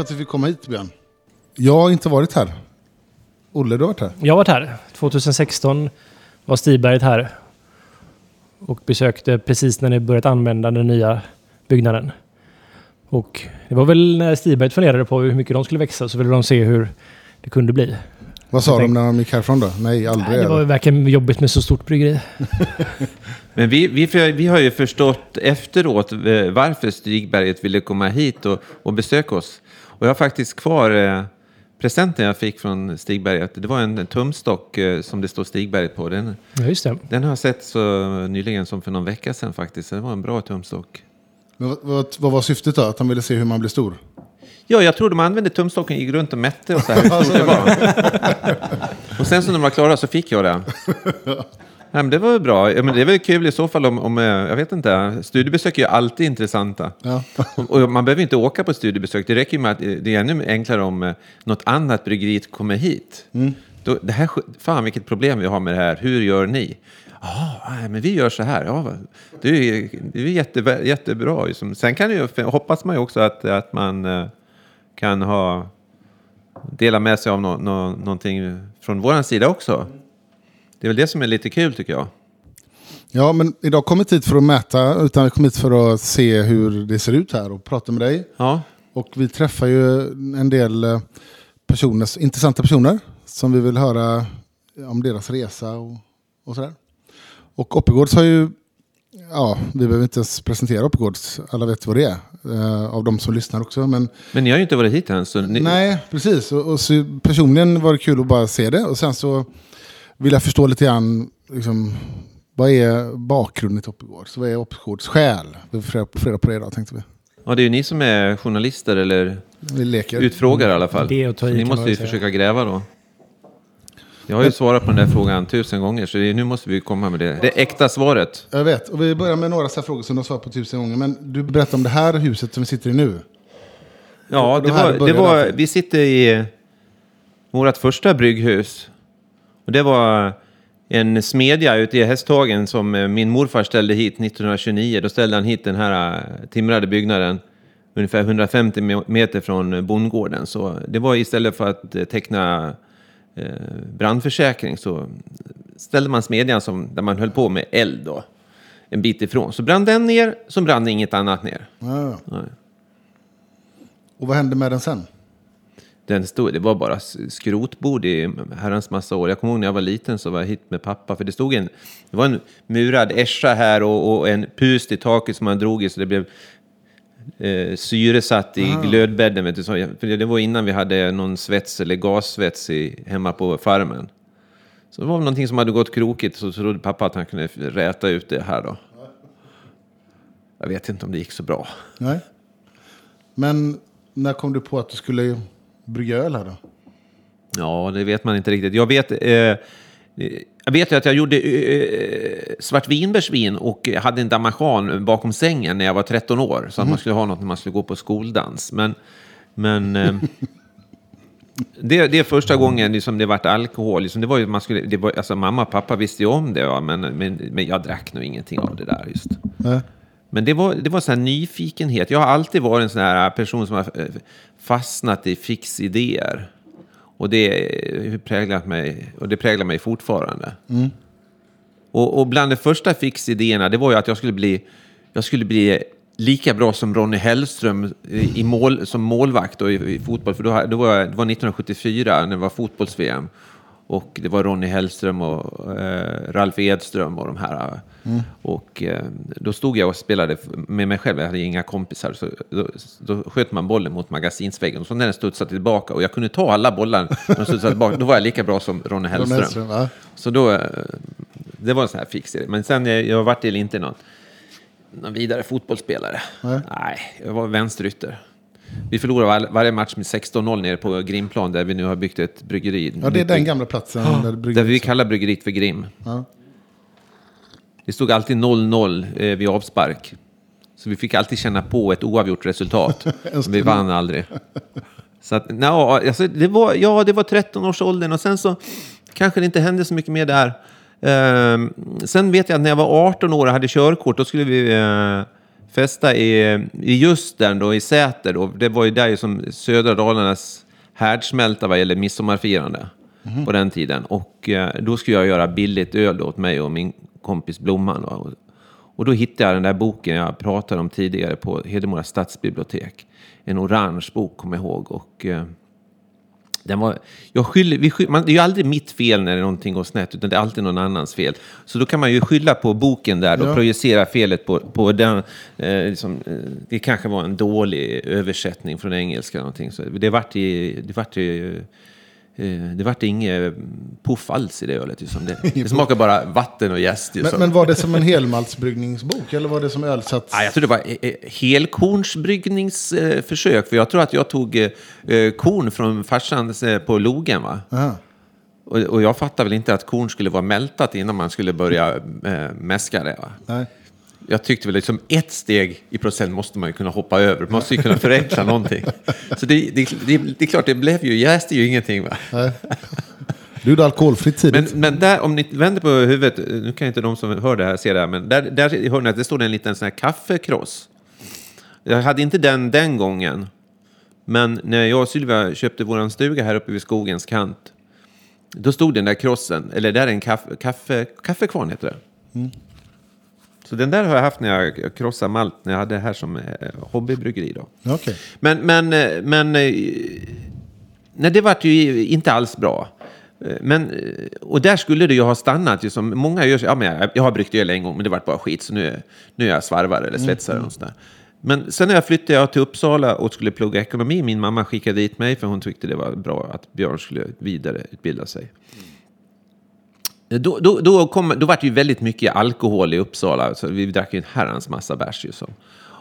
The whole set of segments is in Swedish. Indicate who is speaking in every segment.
Speaker 1: för att vi fick komma hit Björn. Jag har inte varit här. Olle, du har varit här.
Speaker 2: Jag har varit här. 2016 var Stigberget här. Och besökte precis när ni börjat använda den nya byggnaden. Och det var väl när Stigberget funderade på hur mycket de skulle växa så ville de se hur det kunde bli.
Speaker 1: Vad sa
Speaker 2: Jag
Speaker 1: de när de gick härifrån då? Nej, aldrig.
Speaker 2: Nej, det var verkligen jobbigt med så stort bryggeri.
Speaker 3: Men vi, vi, vi har ju förstått efteråt eh, varför Stigberget ville komma hit och, och besöka oss. Och jag har faktiskt kvar eh, presenten jag fick från Stigberget. Det var en tumstock eh, som det står Stigberget på. Den,
Speaker 2: Ja, just det.
Speaker 3: den har jag sett så nyligen som för någon vecka sedan faktiskt. Så Det var en bra tumstock.
Speaker 1: Men vad, vad, vad var syftet då? Att de ville se hur man blir stor?
Speaker 3: Ja, jag tror de använde tumstocken, gick runt och mätte och så här hur stort det var. Och sen så när de var klara så fick jag det. Ja, men det var bra. Ja, men det väl kul i så fall om, om eh, jag vet inte, studiebesök är ju alltid intressanta.
Speaker 1: Ja.
Speaker 3: Och man behöver inte åka på studiebesök. Det räcker ju med att eh, det är ännu enklare om eh, något annat bryggeri kommer hit. Då, det här, fan vilket problem vi har med det här. Hur gör ni? Ja, nej, men vi gör så här. Ja, det är, det är jätte, jättebra. Liksom. Sen kan ju, hoppas man ju också att, att man kan ha dela med sig av nå, nå, någonting från vår sida också. Det är väl det som är lite kul tycker jag.
Speaker 1: ja, men idag kom vi inte hit för att mäta, utan vi kom hit för att se hur det ser ut här och prata med dig.
Speaker 3: Ja,
Speaker 1: Och vi träffar ju en del eh, personer, intressanta personer som vi vill höra om deras resa och, och sådär. Och Oppegårds har ju, ja, vi behöver inte ens presentera Oppegårds, alla vet vad det är, eh, av de som lyssnar också. Men
Speaker 3: men ni har ju inte varit hit än. Så ni,
Speaker 1: nej, precis. Och, och personligen var det kul att bara se det. Och sen så vill jag förstå lite grann, liksom, vad är bakgrunden till Oppegårds? Vad är Oppegårds själ? Vi får reda- på det idag tänkte vi.
Speaker 3: Ja, det är ju ni som är journalister eller utfrågare i alla fall.
Speaker 2: Det
Speaker 3: Så ni måste ju försöka gräva då. Jag har ju svarat på den där frågan tusen gånger, så nu måste vi komma med det. Det äkta svaret.
Speaker 1: Jag vet, och vi börjar med några så här frågor som du har svarat på tusen gånger. Men du berättar om det här huset som vi sitter i nu.
Speaker 3: Ja, det var, det var, vi sitter i vårt första brygghus. Och det var en smedja ute i Hästhagen som eh, min morfar ställde hit 1929. Då ställde han hit den här eh, timrade byggnaden ungefär 150 me- meter från bondgården. Så det var istället för att eh, teckna eh, brandförsäkring så ställde man smedjan som, där man höll på med eld då, en bit ifrån. Så brann den ner, så brann inget annat ner.
Speaker 1: Ja.
Speaker 3: Nej.
Speaker 1: Och vad hände med den sen?
Speaker 3: Den stod, det var bara skrotbord i herrans massa år. Jag kommer ihåg när jag var liten så var jag hit med pappa. För det stod en, det var en murad ässja här och, och en pust i taket som man drog i så det blev eh, syresatt i glödbädden. Vet du, så, för det, det var innan vi hade någon svets eller gassvets i, hemma på farmen. Så det var väl någonting som hade gått krokigt så trodde pappa att han kunde räta ut det här då. Jag vet inte om det gick så bra.
Speaker 1: Nej. Men när kom du på att du skulle brygga öl här då?
Speaker 3: Ja, det vet man inte riktigt. Jag vet, eh, jag vet ju att jag gjorde eh, svartvinbärsvin och hade en damajan bakom sängen när jag var 13 år. Så att man skulle ha något när man skulle gå på skoldans. Men, men eh, det, det är första gången liksom det vart alkohol. Liksom det var ju, man skulle, det var, alltså, mamma och pappa visste ju om det, va? Men, men, men jag drack nog ingenting av det där just.
Speaker 1: Nej.
Speaker 3: Men det var, det var här nyfikenhet. Jag har alltid varit en sån här person som har eh, fastnat i fixidéer. Och det, eh, präglat mig, och det präglar mig fortfarande. Och, och bland de första fixidéerna, det var ju att jag skulle bli, jag skulle bli lika bra som Ronny Hellström i mål, som målvakt då i, i fotboll. För då, då var jag, det var 1974 när det var fotbolls-VM. Och det var Ronny Hellström och eh, Ralf Edström och de här. Och eh, då stod jag och spelade med mig själv, jag hade inga kompisar. Så då, då sköt man bollen mot magasinsväggen och så när den studsade tillbaka och jag kunde ta alla bollar när studsade tillbaka, då var jag lika bra som Ronny Hellström.
Speaker 1: Hellström, ja.
Speaker 3: Så då, eh, det var en sån här fix. Men sen, eh, jag vart väl inte någon, någon vidare fotbollsspelare.
Speaker 1: Nej.
Speaker 3: Nej, jag var vänsterytter. Vi förlorade var, varje match med 16-0 nere på Grimplan där vi nu har byggt ett bryggeri.
Speaker 1: Ja, det är den gamla platsen där det
Speaker 3: Där
Speaker 1: bryggdes.
Speaker 3: vi kallar bryggeriet för Grim.
Speaker 1: Ja.
Speaker 3: Det stod alltid 0-0 eh, vid avspark. Så vi fick alltid känna på ett oavgjort resultat. Men vi vann aldrig. Så att, no, alltså, det var, ja, det var 13-årsåldern och sen så kanske det inte hände så mycket mer där. Ehm, sen vet jag att när jag var 18 år och hade körkort, då skulle vi eh, fästa i, i Justern då, i Säter då. Det var ju där som södra Dalarnas härdsmälta vad gäller midsommarfirande på den tiden. Och eh, då skulle jag göra billigt öl åt mig och min kompis Blomman. va. Och, då hittade jag den där boken jag pratade om tidigare på Hedemora stadsbibliotek. En orange bok, kommer jag ihåg. Och, eh, den var, jag skyller, vi skyller, man, det är ju aldrig mitt fel när någonting går snett, utan det är alltid någon annans fel. Så då kan man ju skylla på boken där och
Speaker 1: Ja.
Speaker 3: projicera felet på, på den. Eh, liksom, eh, det kanske var en dålig översättning från engelska. eller Någonting. Så det vart ju, det vart ju, det vart inget puff alls i det ölet. Liksom. Det, det smakar bara vatten och jäst.
Speaker 1: Men, men var det som en helmaltsbryggningsbok eller var det som ölsats?
Speaker 3: Ja, jag tror det var eh, eh, helkornsbryggningsförsök. För jag tror att jag tog eh, eh, korn från farsans eh, på logen. Va?
Speaker 1: Aha.
Speaker 3: Och, och jag fattade väl inte att korn skulle vara mältat innan man skulle börja eh, mäska det. Va?
Speaker 1: Nej.
Speaker 3: Jag tyckte väl liksom ett steg i procent måste man ju kunna hoppa över. Man måste ju kunna förenkla någonting. Så det, det, det, det är klart, det blev ju, jäste ju ingenting. Va?
Speaker 1: Nej. Du gjorde alkoholfritt
Speaker 3: Men,
Speaker 1: tidigt.
Speaker 3: men där, om ni vänder på huvudet, nu kan inte de som hör det här se det här, men där, där hör ni att det står en liten sån här kaffekross. Jag hade inte den den gången, men när jag och Sylvia köpte våran stuga här uppe vid skogens kant, då stod den där krossen, eller där är en kaffe, kaffe, kaffekvarn heter det. Så den där har jag haft när jag krossade malt, när jag hade det här som eh, hobbybryggeri då.
Speaker 1: Okej.
Speaker 3: Men, men, eh, men eh, nej, det vart ju inte alls bra. Men, och där skulle det ju ha stannat. Ju som många gör, så- ja, men jag, jag har bryggt öl en gång, men det vart bara skit, så nu, nu är jag svarvare eller svetsare. Och sådär. Men sen när jag flyttade jag till Uppsala och skulle plugga ekonomi, min mamma skickade dit mig för hon tyckte det var bra att Björn skulle vidareutbilda sig. Då, då, då, kom, då var det ju väldigt mycket alkohol i Uppsala, så vi drack ju en herrans massa bärs. ju så.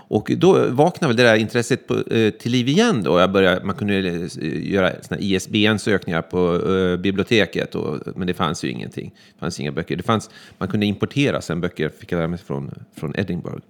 Speaker 3: Och då vaknade väl det där intresset på, eh, till liv igen då. Jag började, man kunde eh, göra såna ISBN-sökningar på eh, biblioteket, och, men det fanns ju ingenting. Det fanns inga böcker. Det fanns, man kunde importera sen böcker, fick jag lära mig från, från Edinburgh.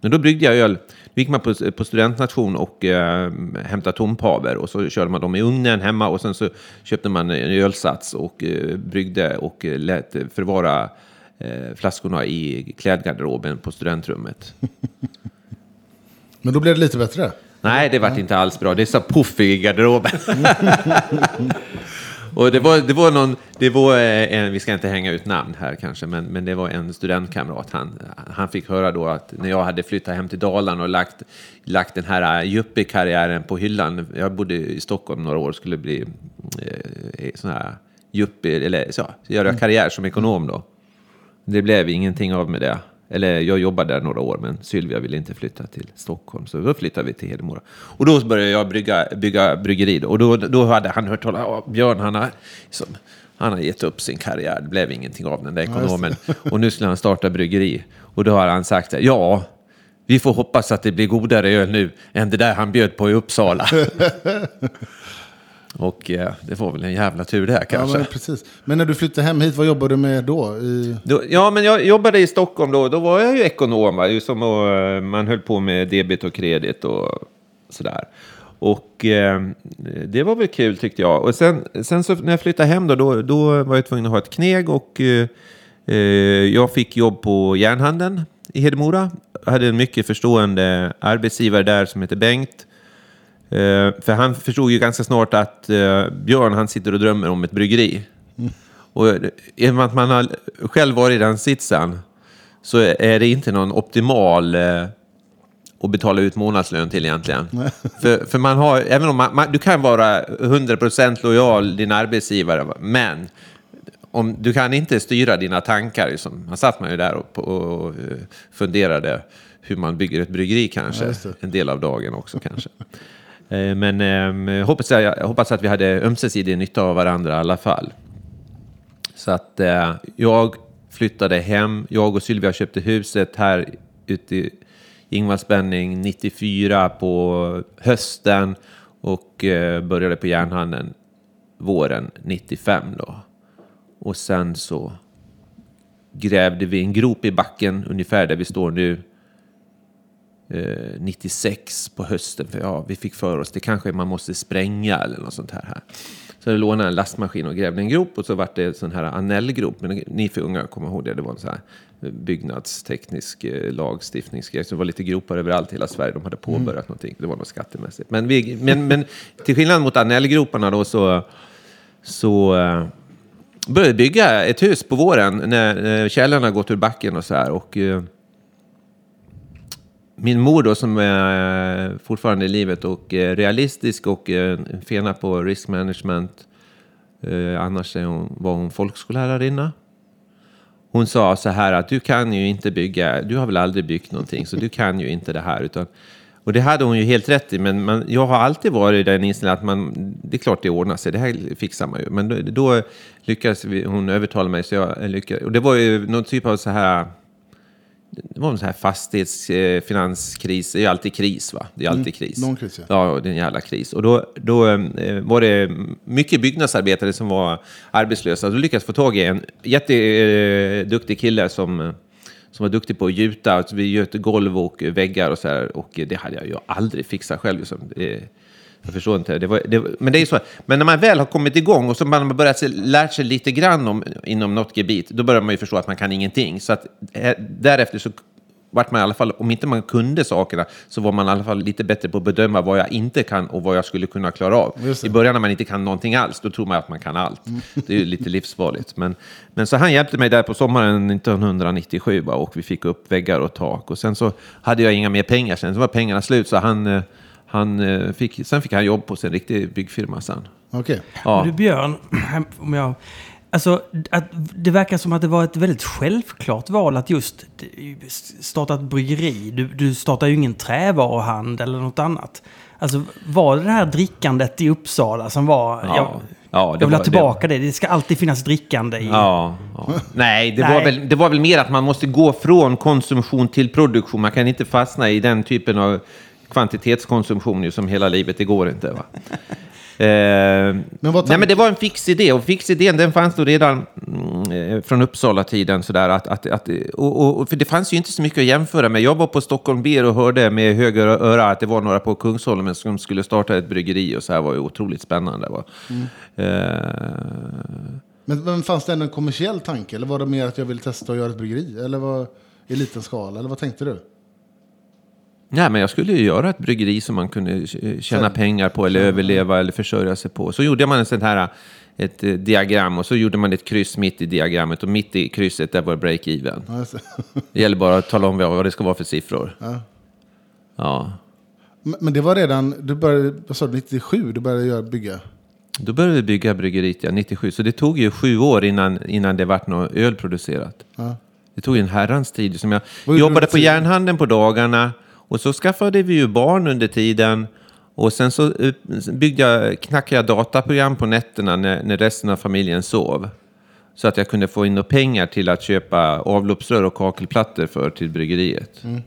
Speaker 3: Men då bryggde jag öl. Då gick man på, på studentnation och eh, hämtade tompaver och så körde man dem i ugnen hemma och sen så köpte man en ölsats och eh, bryggde och eh, lät förvara eh, flaskorna i klädgarderoben på studentrummet.
Speaker 1: Men då blev det lite bättre.
Speaker 3: Nej, det vart inte alls bra. Det är så puff i garderoben. Och det var, det var någon, det var eh, en, vi ska inte hänga ut namn här kanske, men, men det var en studentkamrat. Han, han fick höra då att när jag hade flyttat hem till Dalarna och lagt, lagt den här yuppie-karriären på hyllan. Jag bodde i Stockholm några år skulle bli eh, sån här yuppie, eller så, göra karriär som ekonom då. Det blev ingenting av med det. Eller jag jobbade där några år, men Sylvia ville inte flytta till Stockholm. Så då flyttade vi till Hedemora. Och då började jag brygga, bygga bryggeri. Då. Och då, då hade han hört talas om Björn, han har, som, han har gett upp sin karriär. Det blev ingenting av den där ekonomen. och nu skulle han starta bryggeri. Och då har han sagt, ja, vi får hoppas att det blir godare öl nu än det där han bjöd på i Uppsala. och eh, det var väl en jävla tur det här
Speaker 1: Ja,
Speaker 3: kanske.
Speaker 1: men, precis. men när du flyttade hem hit, vad jobbade du med då? I...
Speaker 3: Då, ja, men jag jobbade i Stockholm då. Då var jag ju ekonom. Va? Som, och, eh, man höll på med debit och kredit och sådär. Och eh, det var väl kul tyckte jag. Och sen, sen så när jag flyttade hem då, då, då var jag tvungen att ha ett kneg. Och eh, eh, jag fick jobb på järnhandeln i Hedemora. Jag hade en mycket förstående arbetsgivare där som heter Bengt. Eh, för han förstod ju ganska snart att eh, Björn han sitter och drömmer om ett bryggeri. I och med att man har själv varit i den sitsen så är det inte någon optimal eh, att betala ut månadslön till egentligen. För, för man har, även om man, man, du kan vara 100% lojal din arbetsgivare, men om, du kan inte styra dina tankar. Liksom. Man satt man ju där och, och, och eh, funderade hur man bygger ett bryggeri kanske.
Speaker 1: Ja,
Speaker 3: en del av dagen också kanske. Eh, men eh, hoppas jag, jag hoppas att vi hade ömsesidig nytta av varandra i alla fall. Så att eh, jag flyttade hem. Jag och Sylvia köpte huset här ute i Ingvarsbänning 94 på hösten och eh, började på järnhandeln våren 95 då. Och sen så grävde vi en grop i backen ungefär där vi står nu. Eh, 96 på hösten. För ja, vi fick för oss det kanske man måste spränga eller något sånt här. här. Så jag lånade en lastmaskin och grävde en grop och så vart det en sån här anellgrop. Men ni för unga kommer ihåg det. Det var en sån här byggnadsteknisk eh, lagstiftningsgrej. Så det var lite gropar överallt i hela Sverige. De hade påbörjat mm. någonting. Det var något skattemässigt. Men, vi, men, men till skillnad mot anellgroparna då så, så uh, började bygga ett hus på våren när, källorna gått ur backen och så här. Och, uh, min mor då som är eh, fortfarande i livet och eh, realistisk och eh, fena på risk management. Annars är hon, var hon folkskollärarina. Hon sa så här att du kan ju inte bygga, du har väl aldrig byggt någonting så du kan ju inte det här. Utan, och det hade hon ju helt rätt i, men man, jag har alltid varit i den inställningen att man, det är klart det ordnar sig, det här fixar man ju. Men då, då lyckades hon övertala mig, så jag lyckades. Och det var ju någon typ av så här det var en sån här fastighetsfinanskris. Det är ju alltid kris, va? Det är alltid mm, kris.
Speaker 1: Någon kris,
Speaker 3: ja. Ja, det är en jävla kris. Och då, då eh, var det mycket byggnadsarbetare som var arbetslösa. Då lyckades få tag i en jätteduktig kille som, som var duktig på att gjuta. Alltså, vi göt golv och väggar och så här. Och det hade jag ju aldrig fixat själv. Liksom. Jag förstår inte. Det var, det, men det är så. Men när man väl har kommit igång och så man har börjat se, lärt sig lite grann om, inom något gebit, då börjar man ju förstå att man kan ingenting. Så att eh, därefter så vart man i alla fall, om inte man kunde sakerna, så var man i alla fall lite bättre på att bedöma vad jag inte kan och vad jag skulle kunna klara av. I början när man inte kan någonting alls, då tror man att man kan allt. Mm. Det är ju lite livsfarligt. Men, men så han hjälpte mig där på sommaren 1997 och vi fick upp väggar och tak. Och sen så hade jag inga mer pengar sen, så var pengarna slut, så han eh, han eh, fick, sen fick han jobb på sin riktig byggfirma sen.
Speaker 1: Okej.
Speaker 4: Ja. Du Björn, om jag... Alltså, att det verkar som att det var ett väldigt självklart val att just starta ett bryggeri. Du, du startar ju ingen trävaruhandel eller något annat. Alltså, var det det här drickandet i Uppsala som var... Ja. Jag, ja, jag vill ha tillbaka det. det. det. ska alltid finnas drickande i...
Speaker 3: Ja, ja. Nej, det, Nej. Var väl, det var väl mer att man måste gå från konsumtion till produktion. Man kan inte fastna i den typen av kvantitetskonsumtion ju som hela livet, det går inte. Va? Eh, men nej, men det var en fix idé och fixidén den fanns då redan mm, från Uppsala-tiden. Sådär, att, att, att, och, och, för det fanns ju inte så mycket att jämföra med. Jag var på Stockholm Beer och hörde med höger öra att det var några på Kungsholmen som skulle starta ett bryggeri och så här var ju otroligt spännande. Va? Mm. Eh,
Speaker 1: men, men fanns det ändå en kommersiell tanke eller var det mer att jag ville testa att göra ett bryggeri? Eller var i liten skala? Eller vad tänkte du?
Speaker 3: Nej, men jag skulle ju göra ett bryggeri som man kunde tjäna pengar på eller överleva eller försörja sig på. Så gjorde man en sån här ett eh, diagram och så gjorde man ett kryss mitt i diagrammet och mitt i krysset där var break-even. Det gäller bara att tala om vad det ska vara för siffror. Ja. ja.
Speaker 1: Men det var redan, du började, vad sa du, 97 du började göra, bygga?
Speaker 3: Då började vi bygga bryggeriet, ja, 97. Så det tog ju sju år innan, innan det vart något öl producerat. Ja. Det tog en herrans tid. Som jag jobbade på järnhandeln på dagarna och så skaffade vi ju barn under tiden. Och sen så eh, byggde jag, knackade jag dataprogram på nätterna när, när resten av familjen sov. Så att jag kunde få in pengar till att köpa avloppsrör och kakelplattor för till bryggeriet. Mm.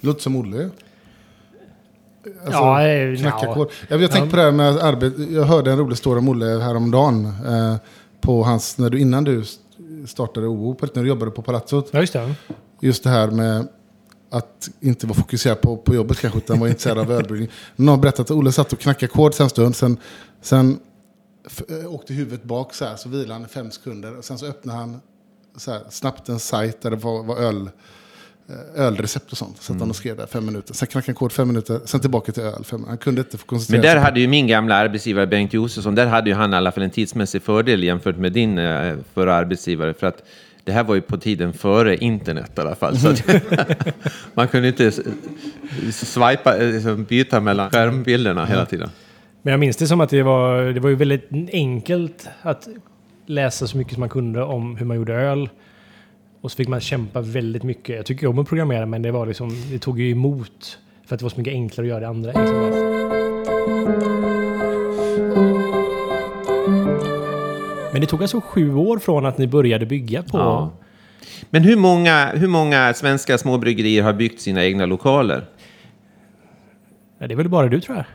Speaker 1: Låter som Olle.
Speaker 2: Alltså, ja,
Speaker 1: knacka ja. Jag, jag tänkte på det här med arbete. Jag hörde en rolig story om Olle häromdagen. Eh, på hans, när du, innan du startade OO, när du jobbade på Palazzot.
Speaker 2: Ja, just det.
Speaker 1: Just det här med att inte vara fokuserad på, på jobbet kanske, utan var intresserad av ölbryggning. Någon har berättat att Olle satt och knackade kod en stund, sen, sen äh, åkte huvudet bak så här, så vilade han i fem sekunder. Och sen så öppnade han så här, snabbt en sajt där det var, var öl, eh, ölrecept och sånt. Så mm. han och skrev där fem minuter. Sen knackade han kod fem minuter, sen tillbaka till öl. Fem, han kunde inte få koncentrera
Speaker 3: Men där hade ju min gamla arbetsgivare Bengt Josefsson, där hade ju han i alla fall en tidsmässig fördel jämfört med din eh, förra arbetsgivare. För att det här var ju på tiden före internet i alla fall. Så man kunde inte swipa, liksom byta mellan skärmbilderna hela tiden.
Speaker 2: Men jag minns det som att det var, det var ju väldigt enkelt att läsa så mycket som man kunde om hur man gjorde öl. Och så fick man kämpa väldigt mycket. Jag tycker om att programmera men det var liksom, det tog ju emot. För att det var så mycket enklare att göra det andra. Men det tog alltså sju år från att ni började bygga på... Ja.
Speaker 3: Men hur många, hur många svenska småbryggerier har byggt sina egna lokaler?
Speaker 2: Ja, det är väl bara du tror jag.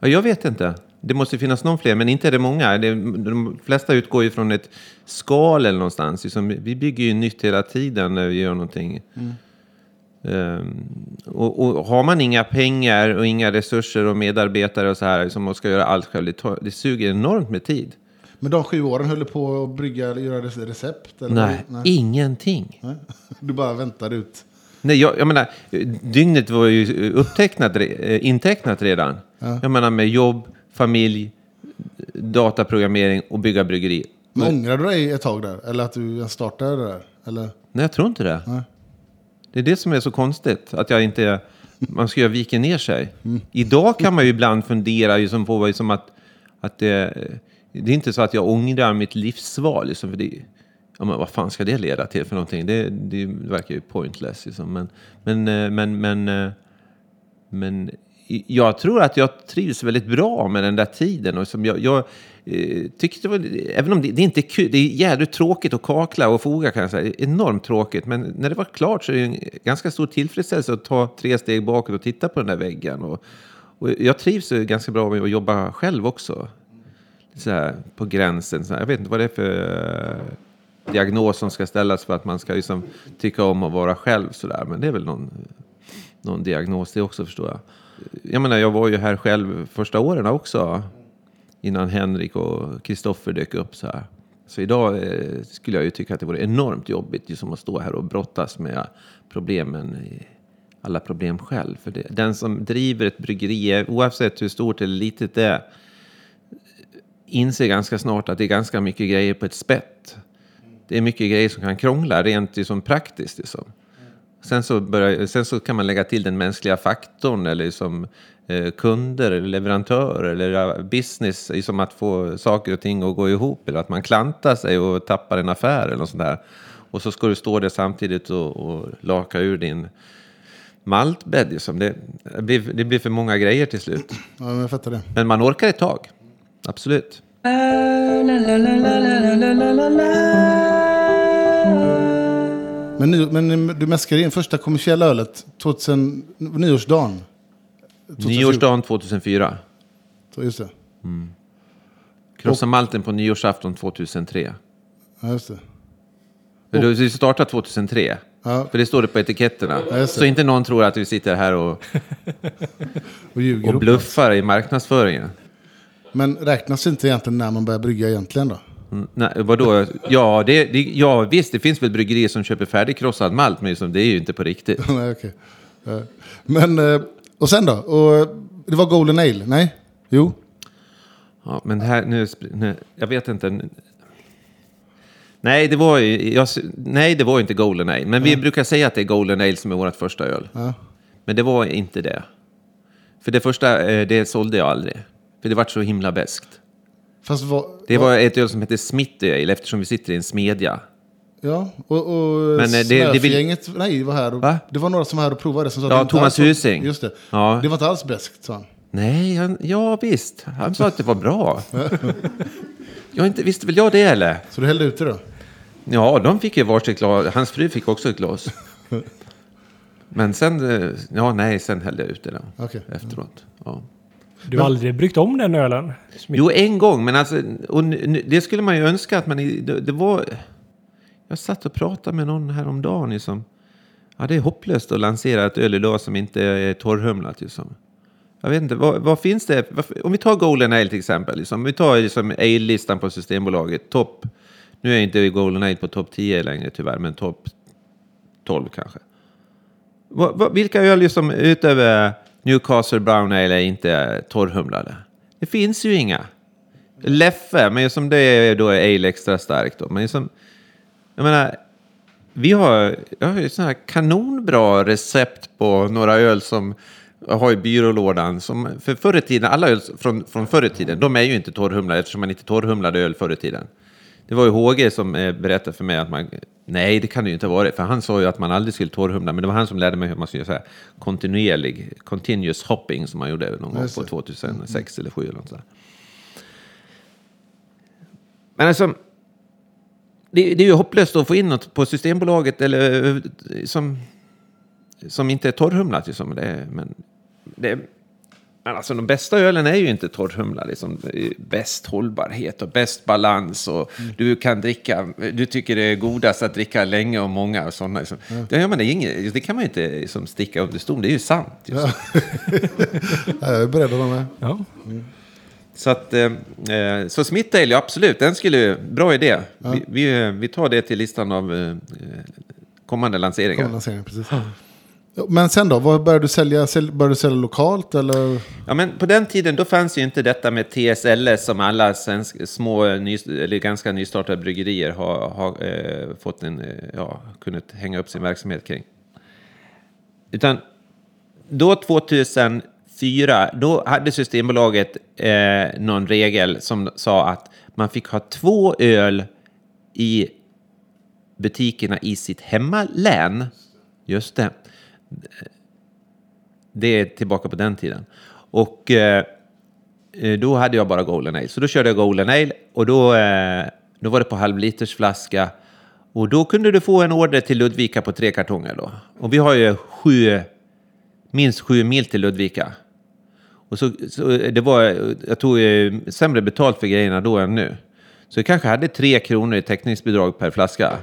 Speaker 3: Ja, jag vet inte. Det måste finnas någon fler, men inte är det många. de flesta utgår ju från ett skal eller någonstans. vi bygger ju nytt hela tiden när vi gör någonting. Mm. Ehm, och, och har man inga pengar och inga resurser och medarbetare och så här som man ska göra allt själv, det, tar, det suger enormt med tid.
Speaker 1: Men de sju åren höll du på att brygga, göra recept? Eller?
Speaker 3: Nej, ingenting.
Speaker 1: Nej. Du bara väntade ut?
Speaker 3: Nej, jag, jag menar, dygnet var ju upptecknat, eh, intecknat redan.
Speaker 1: Ja.
Speaker 3: Jag menar med jobb, familj, dataprogrammering och bygga bryggeri.
Speaker 1: Men ångrar du dig ett tag där? Eller att du startade det där? Eller?
Speaker 3: Nej, jag tror inte det.
Speaker 1: Nej.
Speaker 3: Det är det som är så konstigt, att jag inte... Man ska ju vika ner sig. Idag kan man ju ibland fundera liksom på liksom att, att det, det är inte så att jag ångrar mitt livsval. Liksom, för det, ja, men vad fan ska det leda till för någonting? Det, det verkar ju pointless. Liksom. Men, men, eh, men, men, eh, men jag tror att jag trivs väldigt bra med den där tiden. Och som jag, jag eh, tyckte det var, även om det, det är inte är kul, det är jävligt tråkigt att kakla och foga kan jag säga. Enormt tråkigt. Men när det var klart så är det en ganska stor tillfredsställelse att ta tre steg bakåt och titta på den där väggen. Och, och jag trivs ganska bra med att jobba själv också. Så här, på gränsen. Så här. Jag vet inte vad det är för eh, diagnos som ska ställas för att man ska liksom tycka om att vara själv. Så där. Men det är väl någon, någon diagnos det också förstår jag. Jag menar, jag var ju här själv första åren också. Innan Henrik och Kristoffer dök upp så här. Så idag eh, skulle jag ju tycka att det vore enormt jobbigt liksom att stå här och brottas med problemen. i- Alla problem själv. För det, den som driver ett bryggeri, oavsett hur stort eller litet det är, inser ganska snart att det är ganska mycket grejer på ett spett. Det är mycket grejer som kan krångla rent liksom praktiskt. Liksom. Sen, så börjar, sen så kan man lägga till den mänskliga faktorn eller liksom, eh, kunder eller leverantörer eller business, som att få saker och ting att gå ihop eller att man klantar sig och tappar en affär eller något sånt där. Och så ska du stå där samtidigt och, och laka ur din maltbädd. Liksom. Det, det, blir, det blir för många grejer till slut.
Speaker 1: Ja, men.
Speaker 3: Men man orkar ett tag. Absolut.
Speaker 1: Men, ny, men du mäskade in första kommersiella ölet 2000, nyårsdagen. 2014.
Speaker 3: Nyårsdagen 2004.
Speaker 1: Så Just det.
Speaker 3: Krossa malten på nyårsafton 2003.
Speaker 1: Ja, just det.
Speaker 3: För Du startade 2003.
Speaker 1: Ja.
Speaker 3: För det står det på etiketterna.
Speaker 1: Ja.
Speaker 3: Så inte någon tror att vi sitter här och,
Speaker 1: Och
Speaker 3: och bluffar i marknadsföringen.
Speaker 1: Men räknas inte egentligen när man börjar brygga egentligen då?
Speaker 3: Mm, Nej, vadå? Ja, det, det, ja, visst, det finns väl bryggerier som köper färdigkrossad malt, men liksom, det är ju inte på riktigt.
Speaker 1: Nej, okej. Ja. Men, eh, och sen då? Och, det var Golden Ale? Nej? Jo?
Speaker 3: Ja, men här, nu, nu, jag vet inte. Nej, det var ju, jag, nej, det var inte Golden Ale. Men vi brukar säga att det är Golden Ale som är vårt första öl.
Speaker 1: Ja.
Speaker 3: Men det var inte det. För det första, eh, det sålde jag aldrig. För det var så himla.
Speaker 1: Fast vad,
Speaker 3: Det var ett öl som hette Smithy Ale eftersom vi sitter i en smedja.
Speaker 1: Ja, och, och
Speaker 3: Men, eh, det- det vill-
Speaker 1: nej, var här och,
Speaker 3: Va?
Speaker 1: det var några som var här och provade som sa
Speaker 3: Ja, Thomas Husing.
Speaker 1: Just det.
Speaker 3: Ja.
Speaker 1: Det var inte alls beskt, sa han.
Speaker 3: Nej, han, ja visst. Han sa att det var bra. jag inte, visste väl jag det eller?
Speaker 1: Så du hällde ut det då?
Speaker 3: Ja, de fick ju varsitt glas. Hans fru fick också ett glas. Men sen, eh, ja nej, sen hällde jag ut det då.
Speaker 1: Okej.
Speaker 3: Efteråt. Ja.
Speaker 2: Du har aldrig bryggt om den ölen?
Speaker 3: Jo, en gång, men alltså, och det skulle man ju önska att man... Det, det var... Jag satt och pratade med någon häromdagen liksom. Ja, det är hopplöst att lansera ett öl idag som inte är torrhumlat liksom. Jag vet inte, vad, vad finns det? Om vi tar Golden Ale till exempel. Liksom, om vi tar liksom Ale-listan på Systembolaget. Topp... Nu är inte Golden Ale på topp 10 längre tyvärr, men topp 12 kanske. Vad- vad- vilka öl liksom utöver Newcastle Brown Ale är inte torrhumlade? Det finns ju inga. Leffe, men som det är då är ale extra starkt då. Men som, jag menar, vi har, jag har ju sådana här kanonbra recept på några öl som jag har i byrålådan. Som för förr i tiden, alla öl från, från förr i tiden, de är ju inte torrhumlade eftersom man inte torrhumlade öl förr i tiden. Det var ju HG som eh, berättade för mig att man... Nej, det kan det ju inte ha varit. För han sa ju att man aldrig skulle torrhumla. Men det var han som lärde mig hur man skulle här kontinuerlig, continuous hopping som man gjorde någon gång på
Speaker 1: det.
Speaker 3: 2006 eller 2007 eller något sådär. Men alltså... Det, det är ju hopplöst att få in något på Systembolaget eller eh, som, som inte är torrhumlat. Liksom. Det, men det, Men alltså de bästa ölen är ju inte torrhumla. Liksom. Det Bäst hållbarhet och bäst balans. Och Du kan dricka, du tycker det är godast att dricka länge och många och sådana. Liksom. Det, ja, men det, är inget, det kan man ju inte liksom, sticka under stol. Det är ju sant.
Speaker 1: Ja. Ja, jag är beredd att vara med.
Speaker 2: Ja.
Speaker 3: Så, att, eh, eh, så Smith Ale, ja, absolut, den skulle, bra idé. Vi, vi, eh, vi tar det till listan av eh, eh, kommande lanseringar.
Speaker 1: Kommande lansering, precis. Men sen då, vad började du sälja? Började du sälja lokalt eller?
Speaker 3: Ja, men på den tiden då fanns ju inte detta med TSLS som alla svensk, små, ny, eller ganska nystartade bryggerier har, har eh, fått en, eh, ja, kunnat hänga upp sin verksamhet kring. Utan då 2004, då hade Systembolaget eh, någon regel som sa att man fick ha två öl i butikerna i sitt hemmalän. Just det. Det är tillbaka på den tiden. Och eh, eh, då hade jag bara Golden Ale. Så då körde jag Golden Ale och då, eh, då var det på halvlitersflaska. Och då kunde du få en order till Ludvika på tre kartonger då. Och vi har ju sju, minst sju mil till Ludvika. Och så, så eh, det var, jag tog eh, sämre betalt för grejerna då än nu. Så jag kanske hade tre kronor i täckningsbidrag per flaska.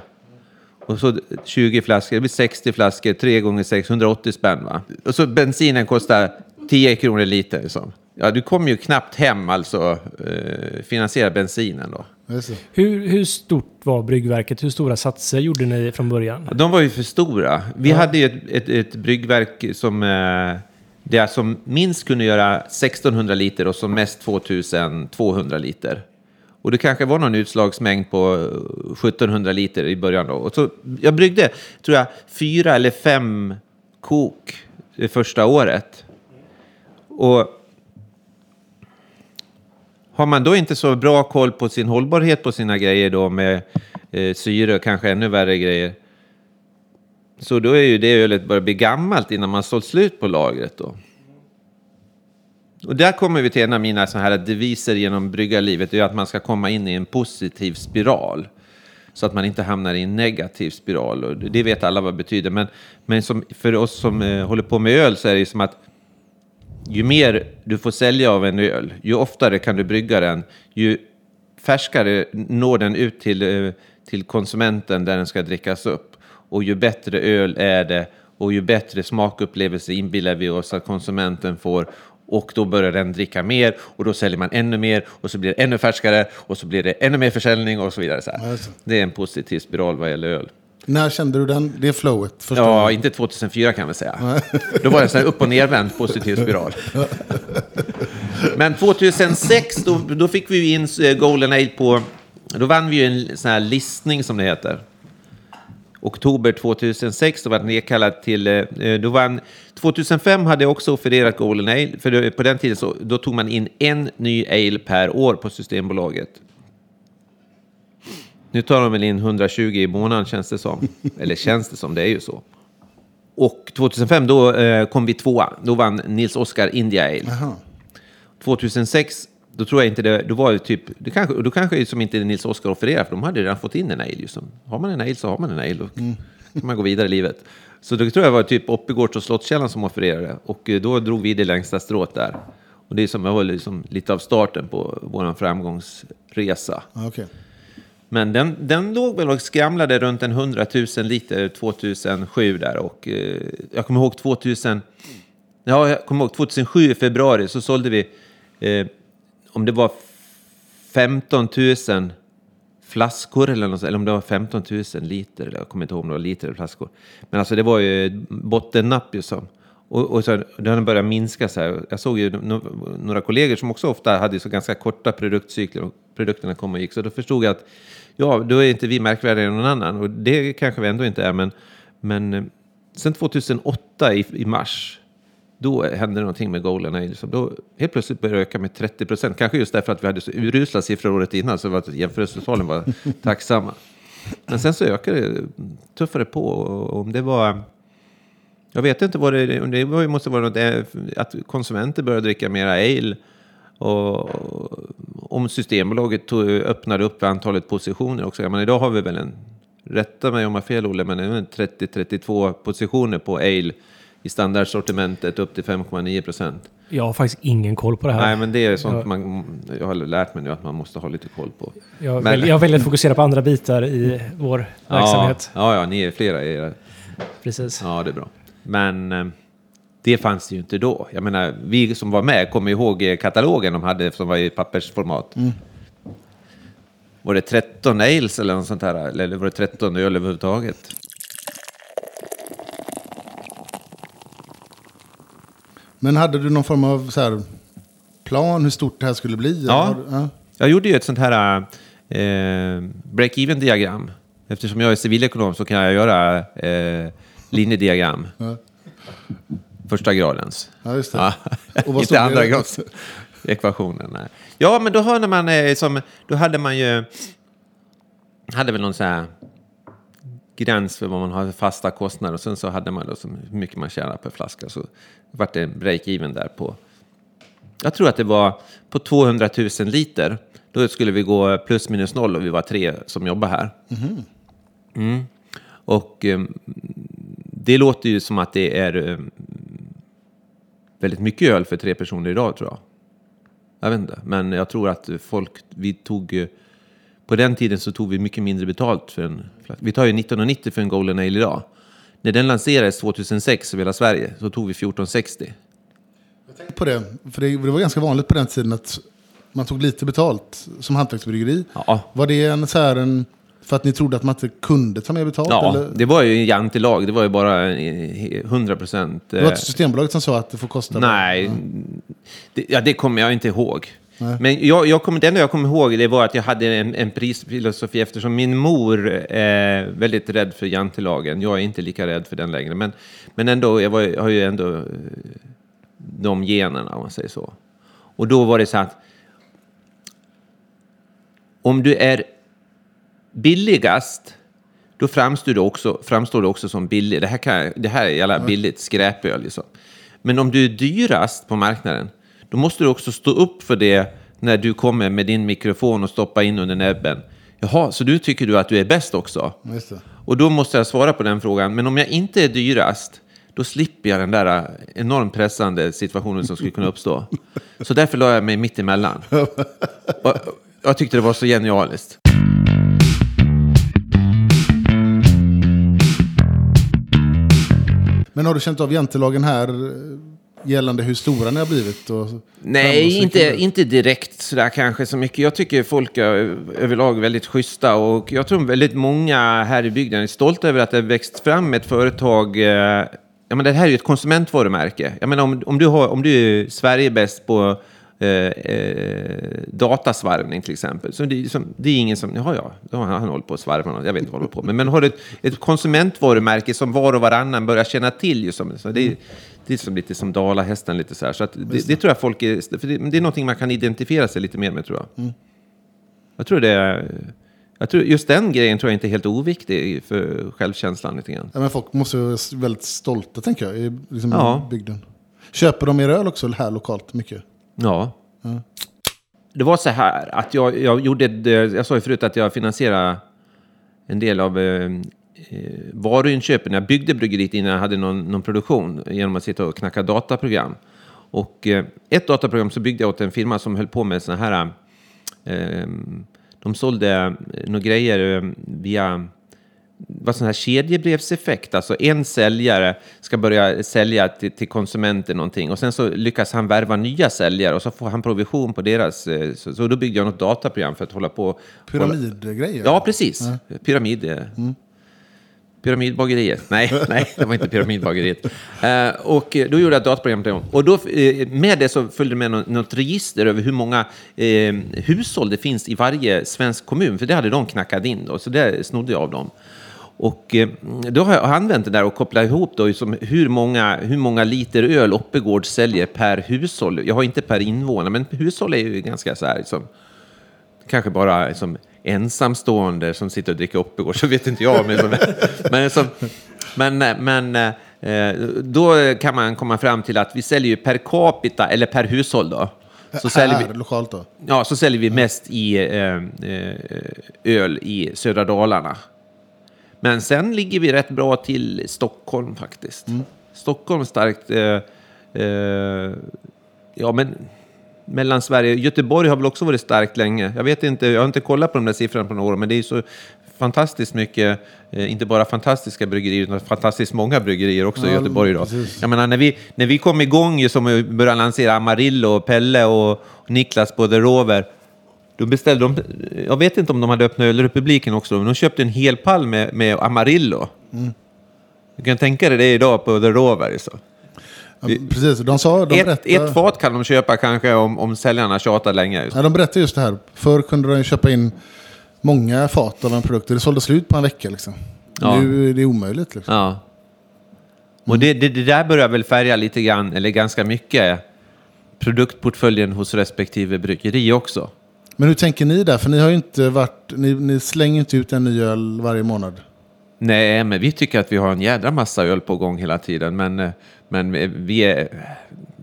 Speaker 3: Och så 20 flaskor, det blir 60 flaskor, 3 gånger 6, 180 spänn va. Och så bensinen kostar 10 kronor liter. Liksom. Ja, du kommer ju knappt hem alltså eh, finansiera bensinen då.
Speaker 2: Hur, hur stort var bryggverket? Hur stora satser gjorde ni från början?
Speaker 3: De var ju för stora. Vi hade ju ett, ett, ett bryggverk som, eh, det som minst kunde göra 1600 liter och som mest 2200 liter. Och det kanske var någon utslagsmängd på eh, 1700 liter i början då. Och så, jag bryggde, tror jag, fyra eller fem kok det första året. Och har man då inte så bra koll på sin hållbarhet på sina grejer då med eh, syre och kanske ännu värre grejer. Så då är ju det ölet börjar bli gammalt innan man sålt slut på lagret då. Och där kommer vi till en av mina så här deviser genom bryggarlivet. Det är att man ska komma in i en positiv spiral. Så att man inte hamnar i en negativ spiral. Och det vet alla vad det betyder. Men, men som, för oss som eh, håller på med öl så är det ju som att ju mer du får sälja av en öl, ju oftare kan du brygga den, ju färskare når den ut till, eh, till konsumenten där den ska drickas upp. Och ju bättre öl är det och ju bättre smakupplevelse inbillar vi oss att konsumenten får. Och då börjar den dricka mer och då säljer man ännu mer och så blir det ännu färskare och så blir det ännu mer försäljning och så vidare. Så
Speaker 1: just det.
Speaker 3: Är en positiv spiral vad gäller öl.
Speaker 1: När kände du den, det flowet?
Speaker 3: Ja,
Speaker 1: gången?
Speaker 3: inte 2004 kan vi säga. Då var det en upp och nervänd positiv spiral. Men 2006, då, då fick vi in eh, Golden Ale på... Då vann vi ju en sån här listning som det heter. Oktober 2006, då var det nedkallad till... eh, Då vann, 2005 hade jag också offererat Golden Ale, för på den tiden så, då tog man in en ny ale per år på Systembolaget. Nu tar de väl in 120 i månaden känns det som. Eller känns det som, det är ju så. Och 2005 då eh, kom vi tvåa. Då vann Nils Oskar India Ale.
Speaker 1: Jaha.
Speaker 3: 2006, då tror jag inte det, då var det typ, det kanske, då kanske som inte Nils Oskar offererade, för de hade redan fått in en ale. Just. Har man en ale så har man en ale, och kan man gå vidare i livet. Så då tror jag var typ Oppigårds och Slottskällan som offererade, och eh, då drog vi det längsta strået där. Och det är som, det var liksom lite av starten på vår framgångsresa.
Speaker 1: Ja, okej.
Speaker 3: Men den, den låg väl och skramlade runt en 100 000 liter 2007 där och eh, jag kommer ihåg 2000, ja, jag kommer ihåg 2007 i februari så sålde vi, eh, om det var 15 000 flaskor eller, något, eller om det var 15 000 liter, eller jag kommer inte ihåg om det var liter eller flaskor. Men alltså det var ju bottennapp ju som. Och, och så, det har börjat minska så här. Jag såg ju no, några kollegor som också ofta hade så ganska korta produktcykler och produkterna kom och gick. Så då förstod jag att ja, då är inte vi märkvärdigare än någon annan. Och det kanske vi ändå inte är, men, men eh, sen 2008 i, i mars, då hände någonting med Ale. Så då helt plötsligt började det öka med 30 procent. Kanske just därför att vi hade så urusla siffror året innan, så att jämförelsetalen var tacksamma. Men sen så ökade det, tuffare på. Och om det var... Jag vet inte vad det, om det måste vara något, eh, att konsumenter började dricka mera ale. Och om Systembolaget tog, öppnade upp antalet positioner också. Jag menar, idag har vi väl en, rätta mig om jag har fel Olle, men det är väl 30-32 positioner på ale i standardsortimentet upp till 5,9 procent.
Speaker 2: Jag har faktiskt ingen koll på det här.
Speaker 3: Nej, men det är sånt
Speaker 2: Ja.
Speaker 3: man, jag har lärt mig nu att man måste ha lite koll på.
Speaker 2: Jag,
Speaker 3: Men-
Speaker 2: väljer, jag väljer att fokusera på andra bitar i vår verksamhet.
Speaker 3: Ja, ja, ja, ni är flera i era.
Speaker 2: Precis.
Speaker 3: Ja, det är bra. Men eh, det fanns det ju inte då. Jag menar, vi som var med kommer ihåg katalogen de hade som var i pappersformat. Var det 13 ales eller något sånt här? Eller var det 13 öl överhuvudtaget?
Speaker 1: Men hade du någon form av så här, plan hur stort det här skulle bli?
Speaker 3: Ja.
Speaker 1: Ja.
Speaker 3: Jag gjorde ju ett sånt här eh, break-even-diagram. Eftersom jag är civilekonom så kan jag göra eh, linjediagram.
Speaker 1: Ja.
Speaker 3: Första gradens.
Speaker 1: Ja, just det.
Speaker 3: Ja.
Speaker 1: Och vad stod
Speaker 3: Inte andra grads ekvationen. Nej. Ja, men då när man eh, som, då hade man ju, hade väl någon så här gräns för vad man har för fasta kostnader och sen så hade man då hur mycket man tjänar per flaska så vart det en break-even där på, jag tror att det var på 200 000 liter. Då skulle vi gå plus minus noll och vi var tre som jobbar här. Mm. Och eh, det låter ju som att det är eh, väldigt mycket öl för tre personer idag tror jag. Jag vet inte, men jag tror att folk, vi tog, på den tiden så tog vi mycket mindre betalt för en flaska. Vi tar ju 1990 för en Golden Ale idag. När den lanserades 2006 över hela Sverige så tog vi 1460.
Speaker 1: Tänk på det, för det, var ganska vanligt på den tiden att man tog lite betalt som hantverksbryggeri.
Speaker 3: Ja,
Speaker 1: Var det en så här en, för att ni trodde att man inte kunde ta mer betalt?
Speaker 3: ja
Speaker 1: eller?
Speaker 3: det var ju jantelag. Det var ju bara eh, 100 procent.
Speaker 1: Det var inte Systembolaget som sa att det får kosta?
Speaker 3: Nej, det, ja, det kommer jag inte ihåg.
Speaker 1: Nej.
Speaker 3: Men jag, jag kommer, det enda jag kommer ihåg det var att jag hade en, en prisfilosofi eftersom min mor är väldigt rädd för jantelagen. Jag är inte lika rädd för den längre. Men, men ändå, jag, var, jag har ju ändå eh, de generna om man säger så. Och då var det så att om du är billigast då framstår du också, framstår du också som billig. Det här, kan, det här är jävla billigt skräpöl. Liksom. Men om du är dyrast på marknaden, då måste du också stå upp för det när du kommer med din mikrofon och stoppa in under näbben. Jaha, så du tycker du att du är bäst också? Och då måste jag svara på den frågan. Men om jag inte är dyrast, då slipper jag den där enormt pressande situationen som skulle kunna uppstå. Så därför la jag mig mitt emellan. Och jag tyckte det var så genialiskt.
Speaker 1: Men har du känt av jantelagen här eh, gällande hur stora ni har blivit?
Speaker 3: Nej, inte, inte direkt sådär kanske så mycket. Jag tycker folk är överlag väldigt schyssta och jag tror väldigt många här i bygden är stolta över att det har växt fram ett företag. Eh, ja, men det här är ju ett konsumentvarumärke. Jag menar, om, om, du har, om du är Sverige bäst på eh, eh, datasvarvning till exempel. Så det, är som, det är ingen som, ja, har han, han håller på att svarva jag vet inte vad han håller på med. Men har du ett, ett konsumentvarumärke som var och varannan börjar känna till, ju som, så det, det är som lite som dalahästen lite så här. Så att det, det tror jag folk är, för det, det är någonting man kan identifiera sig lite mer med tror jag. Jag tror det är, jag tror just den grejen tror jag inte är helt oviktig för självkänslan lite grann.
Speaker 1: Ja, men folk måste vara väldigt stolta, tänker jag, i liksom,
Speaker 3: Ja.
Speaker 1: bygden. Köper de er öl också här lokalt mycket?
Speaker 3: Ja. Det var så här att jag, jag gjorde, jag sa ju förut att jag finansierade en del av eh, eh, varuinköpen. Jag byggde bryggeriet innan jag hade någon, någon produktion genom att sitta och knacka dataprogram. Och eh, ett dataprogram så byggde jag åt en firma som höll på med såna här, eh, de sålde eh, några grejer eh, via vad sån här kedjebrevseffekt. Alltså en säljare ska börja sälja till, till konsumenter någonting och sen så lyckas han värva nya säljare och så får han provision på deras. eh, Så, så då byggde jag något dataprogram för att hålla på.
Speaker 1: Pyramidgrejer?
Speaker 3: Ja, precis. Pyramid. eh, Pyramidbageriet. Nej, nej, det var inte pyramidbageriet. Eh, och då gjorde jag ett dataprogram till. Och då, eh, med det så följde med något, något register över hur många eh, hushåll det finns i varje svensk kommun. För det hade de knackat in då, så det snodde jag av dem. Och eh, då har jag använt det där och kopplat ihop då liksom hur många, hur många liter öl Oppegård säljer per hushåll. Jag har inte per invånare, men hushåll är ju ganska så här liksom, kanske bara som ensamstående som sitter och dricker Oppegård, så vet inte jag. Men, men, som, men, men eh, då kan man komma fram till att vi säljer ju per capita, eller per hushåll då. Så säljer
Speaker 1: här,
Speaker 3: vi,
Speaker 1: lokalt då?
Speaker 3: ja, så säljer vi mest i eh, eh, öl i södra Dalarna. Men sen ligger vi rätt bra till Stockholm faktiskt. Stockholm starkt. Eh, eh, ja, men Mellansverige. Göteborg har väl också varit starkt länge. Jag vet inte, jag har inte kollat på de där siffrorna på några år, men det är så fantastiskt mycket, eh, inte bara fantastiska bryggerier, utan fantastiskt många bryggerier också i
Speaker 1: Ja,
Speaker 3: Göteborg idag. Jag menar, när vi, när vi kom igång, som vi började lansera Amarillo, Pelle och Niklas på The Rover, då beställde de, jag vet inte om de hade öppnat ölrepubliken också, men de köpte en hel pall med, med Amarillo. Du kan tänka dig det idag på The Rover. Så.
Speaker 1: Ja, precis, de sa, de
Speaker 3: Ett,
Speaker 1: berättade,
Speaker 3: ett fat kan de köpa kanske om, om säljarna tjatar länge. Just.
Speaker 1: ja, de berättade just det här. Förr kunde de köpa in många fat av en produkt. Det sålde slut på en vecka. Liksom.
Speaker 3: Ja.
Speaker 1: Nu är det omöjligt. Liksom.
Speaker 3: Ja. Och det, det, det där börjar väl färga lite grann, eller ganska mycket, produktportföljen hos respektive bryggeri också.
Speaker 1: Men hur tänker ni där? För ni har ju inte varit, ni, ni slänger inte ut en ny öl varje månad.
Speaker 3: Nej, men vi tycker att vi har en jädra massa öl på gång hela tiden. Men, eh, men vi, är,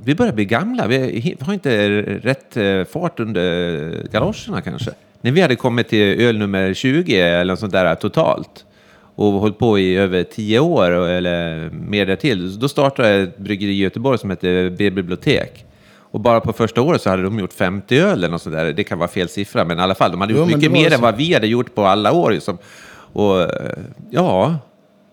Speaker 3: vi börjar bli gamla. Vi har inte rätt eh, fart under galoscherna kanske. När vi hade kommit till öl nummer 20 eller något sånt där totalt och hållit på i över 10 år eller mer därtill, då startade ett bryggeri i Göteborg som hette B-bibliotek. Och bara på första året så hade de gjort 50 öl eller något sånt där. Det kan vara fel siffra, men i alla fall, de hade
Speaker 1: Jo,
Speaker 3: gjort mycket mer
Speaker 1: så.
Speaker 3: än vad vi hade gjort på alla år. Liksom. Och eh, ja,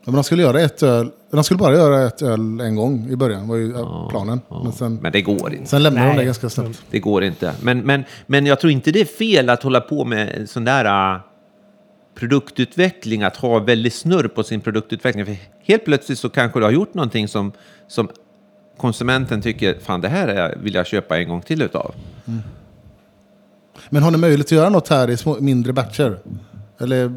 Speaker 1: Ja, men de skulle göra ett öl, de skulle bara göra ett öl en gång i början. var ju ja, planen. Men sen,
Speaker 3: men det går inte.
Speaker 1: sen lämnade de det ganska snabbt.
Speaker 3: Det går inte. Men, men, men jag tror inte det är fel att hålla på med sån där uh, produktutveckling, att ha väldigt snurr på sin produktutveckling. För helt plötsligt så kanske du har gjort någonting som, som konsumenten tycker, fan det här är- vill jag köpa en gång till utav.
Speaker 1: Men har ni möjlighet att göra något här i små, mindre batcher? Eller,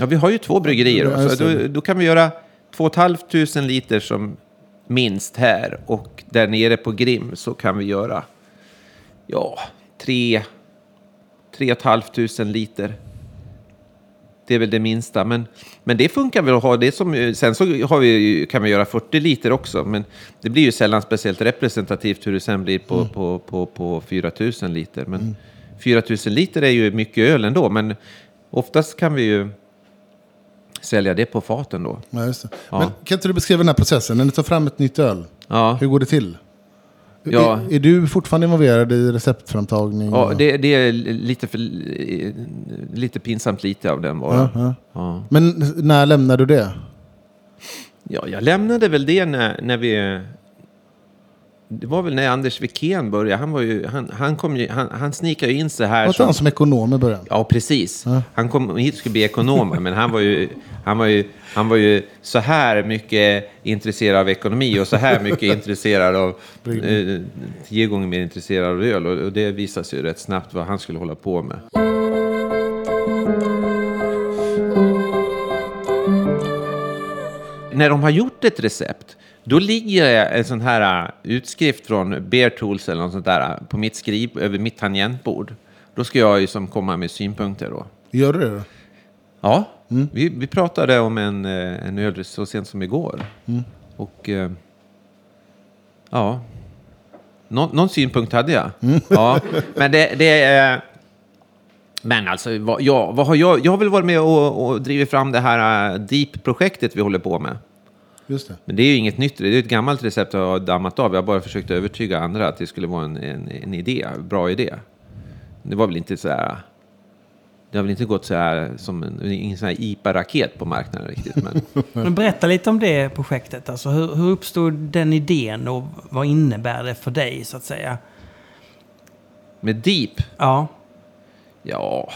Speaker 3: Ja, vi har ju två bryggerier.
Speaker 1: Ja,
Speaker 3: så då, då kan vi göra 2 500 liter som minst här. Och där nere på Grim så kan vi göra ja, 3 500 liter. Det är väl det minsta. Men, men det funkar väl att ha det som... Sen så har vi, kan vi göra 40 liter också. Men det blir ju sällan speciellt representativt hur det sen blir på, på, på, på 4 000 liter. Men 4 000 liter är ju mycket öl ändå. Men oftast kan vi ju sälja det på faten då.
Speaker 1: ja, just det.
Speaker 3: Ja.
Speaker 1: Men kan inte du beskriva den här processen? När ni tar fram ett nytt öl,
Speaker 3: Ja,
Speaker 1: hur går det till?
Speaker 3: Ja.
Speaker 1: Är, är du fortfarande involverad i receptframtagning?
Speaker 3: ja det, det är lite, för, lite pinsamt lite av den bara.
Speaker 1: Ja, ja. Men när lämnar du det?
Speaker 3: Ja, jag lämnade väl det när, när vi... Det var väl när Anders Wikén började. Han, var ju, han, han, kom ju, han, han snikade ju in sig här
Speaker 1: Var inte han som ekonom i början?
Speaker 3: Ja, precis. Han kom hit och skulle bli ekonom, men han var, ju, han, var ju, han var ju så här mycket intresserad av ekonomi och så här mycket intresserad av... Eh, tio gånger mer intresserad av öl. Och, och det visade sig ju rätt snabbt vad han skulle hålla på med. När de har gjort ett recept, då ligger en sån här uh, utskrift från Bear Tools eller något sånt där uh, på mitt skriv, över mitt tangentbord. Då ska jag ju som komma med synpunkter då.
Speaker 1: Gör du det? då?
Speaker 3: Ja, vi, vi pratade om en, eh, en öl så sent som igår. Och eh, ja, Nå, någon synpunkt hade jag. Ja, men det, det är... Men alltså, vad, ja, vad har jag, jag har väl varit med och, och drivit fram det här Deep-projektet vi håller på med.
Speaker 1: Just det.
Speaker 3: Men det är ju inget nytt, det är ett gammalt recept jag har dammat av. Jag har bara försökt övertyga andra att det skulle vara en, en, en idé, bra idé. Det var väl inte så här... Det har väl inte gått så här som en, ingen sån här IPA-raket på marknaden riktigt. Men
Speaker 4: Men berätta lite om det projektet. Alltså, hur, hur uppstod den idén och vad innebär det för dig så att säga?
Speaker 3: med Deep,
Speaker 4: Ja,
Speaker 3: ja,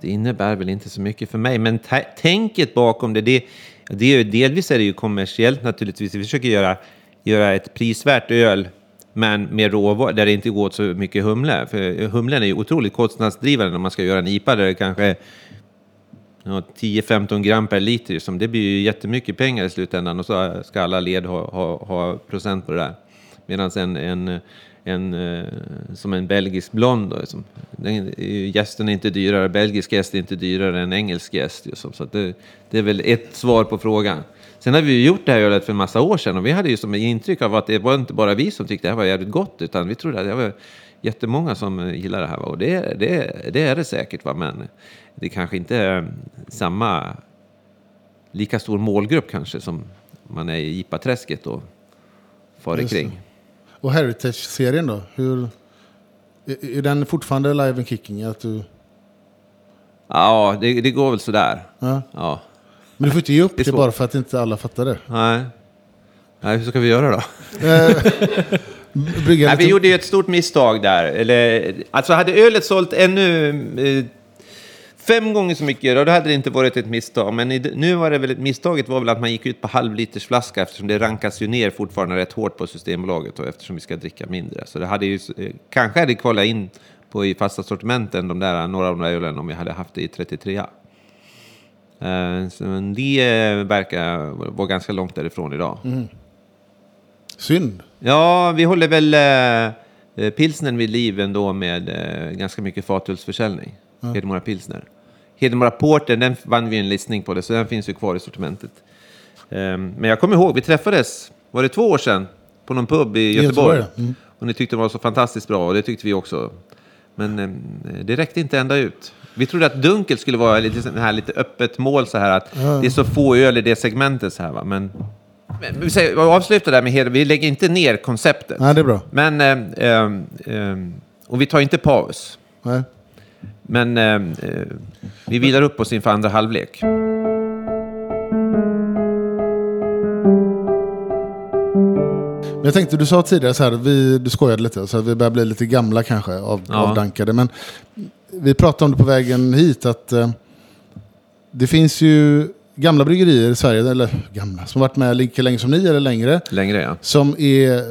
Speaker 3: det innebär väl inte så mycket för mig. Men tänket bakom det, det, det är ju, delvis är det ju kommersiellt naturligtvis. Vi försöker göra, göra ett prisvärt öl, men med råvaror där det inte går åt så mycket humle. För humlen är ju otroligt kostnadsdrivande när man ska göra en IPA där det kanske är ja, 10-15 gram per liter. Liksom. det blir ju jättemycket pengar i slutändan och så ska alla led ha, ha, ha procent på det där. Medan en, en, en, eh, som en belgisk blond, då, som, den, gästen är inte dyrare, belgisk gäst är inte dyrare än engelsk gäst. ju, som- Så det, det är väl ett svar på frågan. Sen har vi gjort det här ölet för en massa år sedan och vi hade ju som intryck av att det var inte bara vi som tyckte det här var jävligt gott, utan vi trodde att det var jättemånga som eh, gillar det här. va. Och det, det, det är det säkert, va? men det kanske inte är samma lika stor målgrupp kanske som man är i IPA-träsket. Då. far kring.
Speaker 1: Och Heritage-serien då? Hur, är, är den fortfarande live and kicking? Att du,
Speaker 3: Ja, det, det går väl sådär.
Speaker 1: ja.
Speaker 3: Ja.
Speaker 1: Men du får inte ge upp
Speaker 3: Det
Speaker 1: det, bara för att inte alla fattar det.
Speaker 3: Nej. Nej, hur ska vi göra då?
Speaker 1: Brygga
Speaker 3: Nej, vi gjorde ju ett stort misstag där. Eller, alltså hade ölet sålt ännu eh, fem gånger så mycket, då hade det inte varit ett misstag. Men i, nu var det väl ett misstaget var väl att man gick ut på halvliters flaska eftersom det rankas ju ner fortfarande rätt hårt på Systembolaget och eftersom vi ska dricka mindre. Så det hade ju, eh, kanske hade kvalat in på i fasta sortimenten de där, några av de där ölen om vi hade haft det i 33 Eh, så, det eh, verkar vara ganska långt därifrån idag.
Speaker 1: synd.
Speaker 3: Ja, vi håller väl eh, pilsnen vid liv ändå med ganska mycket fatölsförsäljning. Hedemora pilsner. Hedemora porter, den vann vi en listning på det, så den finns ju kvar i sortimentet. Ehm, men jag kommer ihåg, vi träffades, var det två år sedan, på någon pub i Göteborg.
Speaker 1: Göteborg, ja. Mm.
Speaker 3: Och ni tyckte det var så fantastiskt bra, och det tyckte vi också. Men eh, det räckte inte ända ut. Vi trodde att Dunkel skulle vara lite, här, lite öppet mål, så här att det är så få öl i det segmentet. Så här, va? Men, men vi säger, vi avslutar där med Heder, vi lägger inte ner konceptet.
Speaker 1: Nej, det är bra.
Speaker 3: Men, eh, ehm, ehm, och vi tar inte paus.
Speaker 1: Nej.
Speaker 3: Men eh, vi vilar upp oss inför andra halvlek.
Speaker 1: Men jag tänkte, du sa tidigare så här, vi, du skojade lite, så att vi börjar bli lite gamla kanske, av,
Speaker 3: Ja.
Speaker 1: avdankade. Men vi pratade om det på vägen hit, att eh, det finns ju gamla bryggerier i Sverige, eller gamla, som varit med lika länge som ni eller längre,
Speaker 3: Längre ja.
Speaker 1: som, är,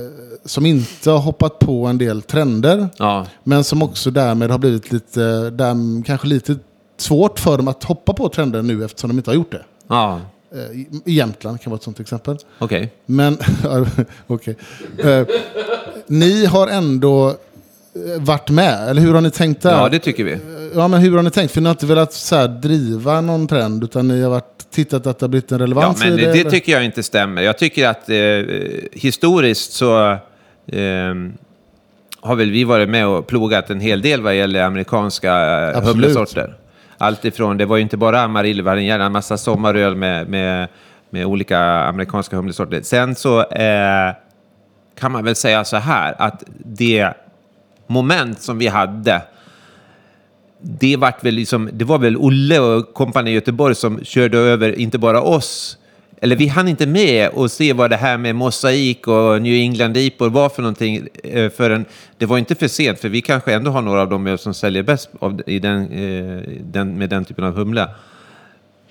Speaker 1: som inte har hoppat på en del trender,
Speaker 3: Ja,
Speaker 1: men som också därmed har blivit lite, där, kanske lite svårt för dem att hoppa på trender nu eftersom de inte har gjort det.
Speaker 3: ja.
Speaker 1: Eh, I Jämtland kan vara ett sånt exempel.
Speaker 3: okej.
Speaker 1: Men, ja, okej. Eh, ni har ändå eh, varit med, eller hur har ni tänkt där?
Speaker 3: Ja, det tycker vi.
Speaker 1: Ja, men hur har ni tänkt? För ni har inte velat så här, driva någon trend, utan ni har varit, tittat att det har blivit en
Speaker 3: Ja,
Speaker 1: relevans
Speaker 3: men
Speaker 1: i det?
Speaker 3: det
Speaker 1: eller?
Speaker 3: tycker jag inte stämmer. Jag tycker att eh, historiskt så har väl vi varit med och plogat en hel del vad gäller amerikanska eh,
Speaker 1: Absolut.
Speaker 3: humlesorter. Allt ifrån, det var ju inte bara Amarillo, vi hade en massa sommaröl med, med, med olika amerikanska humlesorter. Sen så eh, kan man väl säga så här att det moment som vi hade det, vart väl liksom, det var väl Olle och kompani Göteborg som körde över, inte bara oss, eller vi hann inte med och se vad det här med mosaik och New England IPOR var för någonting eh, förrän det var inte för sent, för vi kanske ändå har några av de öl som säljer bäst av, i den, eh, den, med den typen av humle.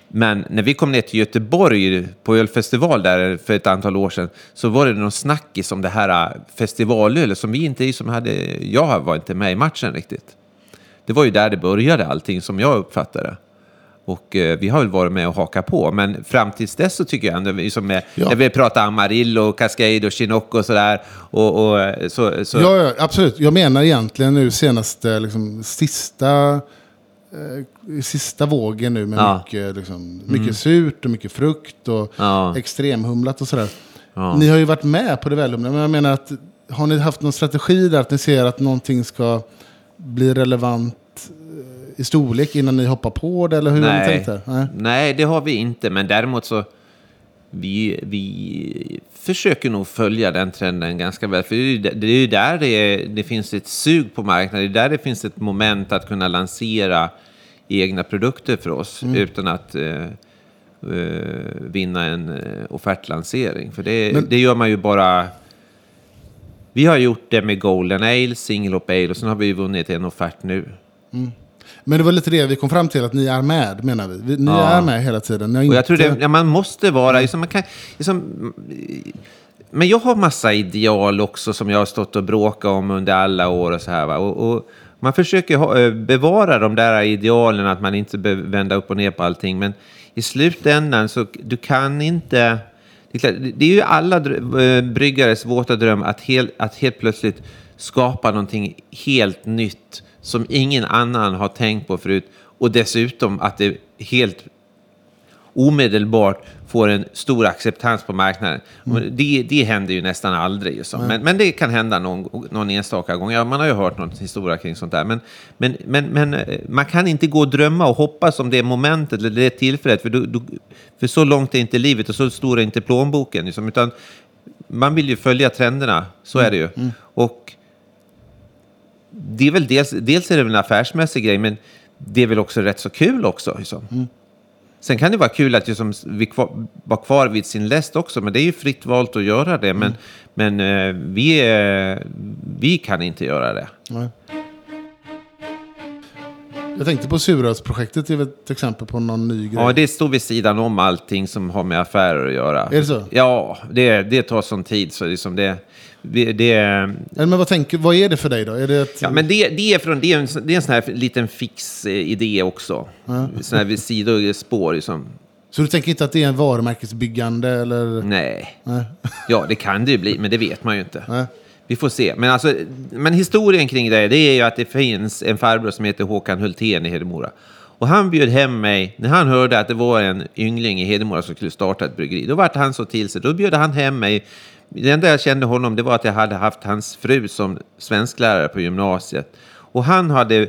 Speaker 3: Men när vi kom ner till Göteborg på ölfestival där för ett antal år sedan så var det någon snackis om det här eh, festivalölet som vi inte som hade, jag var inte med i matchen riktigt. Det var ju där det började allting som jag uppfattade. Och eh, vi har väl varit med och hakat på, men fram tills dess så tycker jag ändå, vi som är,
Speaker 1: Ja.
Speaker 3: när vi pratar Amarillo, Cascade och Chinook och sådär, och, och eh, så, så
Speaker 1: Ja, ja, absolut. Jag menar egentligen nu senaste, liksom, sista, eh, sista vågen nu med
Speaker 3: Ja. Mm.
Speaker 1: mycket, liksom, mycket surt och mycket frukt och
Speaker 3: Ja.
Speaker 1: extremhumlat och sådär. Ni har ju varit med på det välhumlade, men jag menar att har ni haft någon strategi där att ni ser att någonting ska bli relevant i storlek innan ni hoppar på det? Eller hur har ni tänkt där? Nej.
Speaker 3: Nej, det har vi inte. Men däremot så vi, vi försöker nog följa den trenden ganska väl. För det är ju, där det, är, det finns ett sug på marknaden. Det är där det finns ett moment att kunna lansera egna produkter för oss
Speaker 1: Mm.
Speaker 3: utan att eh, eh, vinna en eh, offertlansering. För det,
Speaker 1: Men-
Speaker 3: det gör man ju bara... Vi har gjort det med Golden Ale, Single Hop Ale och sen har vi vunnit en offert nu.
Speaker 1: Men det var lite det vi kom fram till, att ni är med menar vi. ni
Speaker 3: Ja.
Speaker 1: är med hela tiden. Ni har
Speaker 3: Och
Speaker 1: inte...
Speaker 3: jag tror det, ja, man måste vara... Liksom, man kan, liksom, men jag har massa ideal också som jag har stått och bråkat om under alla år och så här. Va? Och, och man försöker ha, eh, bevara de där idealen, att man inte behöver vända upp och ner på allting. Men i slutändan så du kan inte... Det är, klart, det är ju alla eh, bryggares våta dröm att, hel, att helt plötsligt skapa någonting helt nytt som ingen annan har tänkt på förut. Och dessutom att det helt omedelbart får en stor acceptans på marknaden. Men Det, det händer ju nästan aldrig. så. Men, men det kan hända någon, någon enstaka gång. Ja, man har ju hört någon historia kring sånt där. Men, men, men, men eh, man kan inte gå och drömma och hoppas om det momentet eller det tillfället. För, du, du, för så långt är inte livet och så stor är inte plånboken. Liksom, utan man vill ju följa trenderna, så är det ju. Och det är väl dels, dels är det en affärsmässig grej, men det är väl också rätt så kul också. Liksom. Sen kan det vara kul att liksom, vi kvar, vara kvar vid sin läst också, men det är ju fritt valt att göra det. Men, men eh, vi, vi kan inte göra det.
Speaker 1: Nej. Jag tänkte på surölsprojektet, det är ett exempel på någon ny grej.
Speaker 3: Ja, det står vid sidan om allting som har med affärer att göra.
Speaker 1: Är det så?
Speaker 3: Ja, det, det tar sån tid så liksom det... det, det
Speaker 1: men vad, tänker, vad är det för dig då? Är det ett,
Speaker 3: Ja, men det, det, är från, det, är en, det är en sån här liten fix eh, idé också. Sån här sidospår. Liksom.
Speaker 1: Så du tänker inte att det är en varumärkesbyggande eller?
Speaker 3: Nej.
Speaker 1: Nej.
Speaker 3: Ja, det kan det ju bli, men det vet man ju inte.
Speaker 1: Nej.
Speaker 3: Vi får se. Men, alltså, men historien kring det, det är ju att det finns en farbror som heter Håkan Hultén i Hedemora. Och han bjöd hem mig, när han hörde att det var en yngling i Hedemora som skulle starta ett bryggeri, då vart han så till sig. Då bjöd han hem mig. Det enda jag kände honom, det var att jag hade haft hans fru som svensklärare på gymnasiet. Och han hade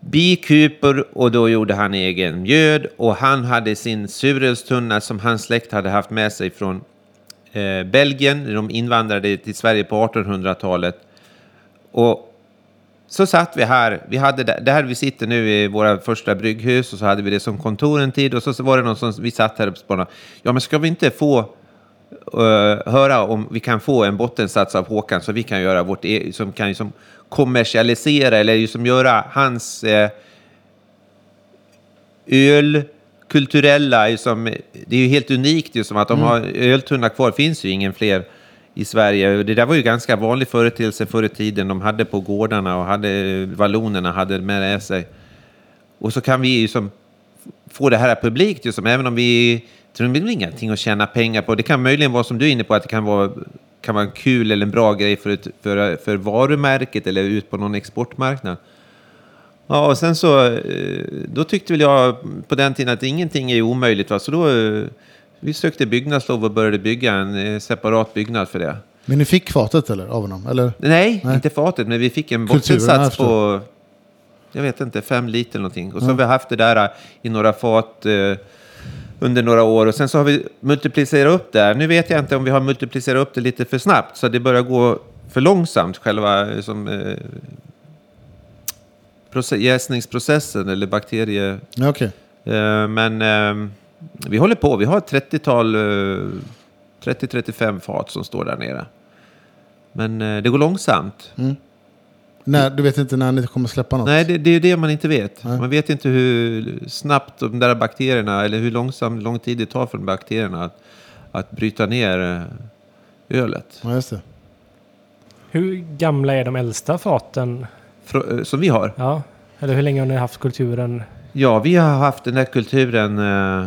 Speaker 3: bikupor och då gjorde han egen mjöd. Och han hade sin surölstunna som hans släkt hade haft med sig från eh, Belgien. De invandrade till Sverige på 1800-talet. Och så satt vi här. Vi hade det, här vi sitter nu i våra första brygghus och så hade vi det som kontor en tid och så, så var det någon som vi satt här och spanade. Ja, men ska vi inte få höra om vi kan få en bottensats av Håkan så vi kan göra vårt e- som kan liksom kommersialisera eller liksom göra hans eh, ölkulturella, liksom, det är ju helt unikt ju som att de har öltunna kvar, finns ju ingen fler i Sverige. Det där var ju ganska vanlig företeelse förr i tiden. De hade på gårdarna och hade, vallonerna hade med sig. Och så kan vi ju som få det här publikt, ju som, även om vi tror det blir ingenting att tjäna pengar på. Det kan möjligen vara som du är inne på, att det kan vara, kan vara en kul eller en bra grej för, ett, för, för varumärket eller ut på någon exportmarknad. Ja, och sen så, eh, då tyckte väl jag på den tiden att ingenting är omöjligt. Va? Så då, eh, vi sökte byggnadslov och började bygga en eh, separat byggnad för det.
Speaker 1: Men ni fick fatet eller? Av honom? Eller?
Speaker 3: Nej,
Speaker 1: Nej.
Speaker 3: inte fatet, men vi fick en bottensats på, jag vet inte, fem liter någonting. Och så har vi haft det där i några fat eh, under några år. Och sen så har vi multiplicerat upp det här. Nu vet jag inte om vi har multiplicerat upp det lite för snabbt, så det börjar gå för långsamt, själva eh, som, eh, process, jäsningsprocessen eller bakterie...
Speaker 1: Okej.
Speaker 3: Eh, men eh, vi håller på. Vi har ett 30-tal, eh, 30-35 fat som står där nere. Men eh, det går långsamt.
Speaker 1: Nej, du vet inte när ni kommer släppa något?
Speaker 3: Nej, det, det är det man inte vet.
Speaker 1: Nej.
Speaker 3: Man vet inte hur snabbt de där bakterierna, eller hur långsam, lång tid det tar för de bakterierna att, att bryta ner eh, ölet.
Speaker 1: Ja, just det.
Speaker 2: Hur gamla är de äldsta faten?
Speaker 3: Frå- eh, Som vi har.
Speaker 2: Ja. Eller hur länge har ni haft kulturen?
Speaker 3: Ja, vi har haft den här kulturen... Eh,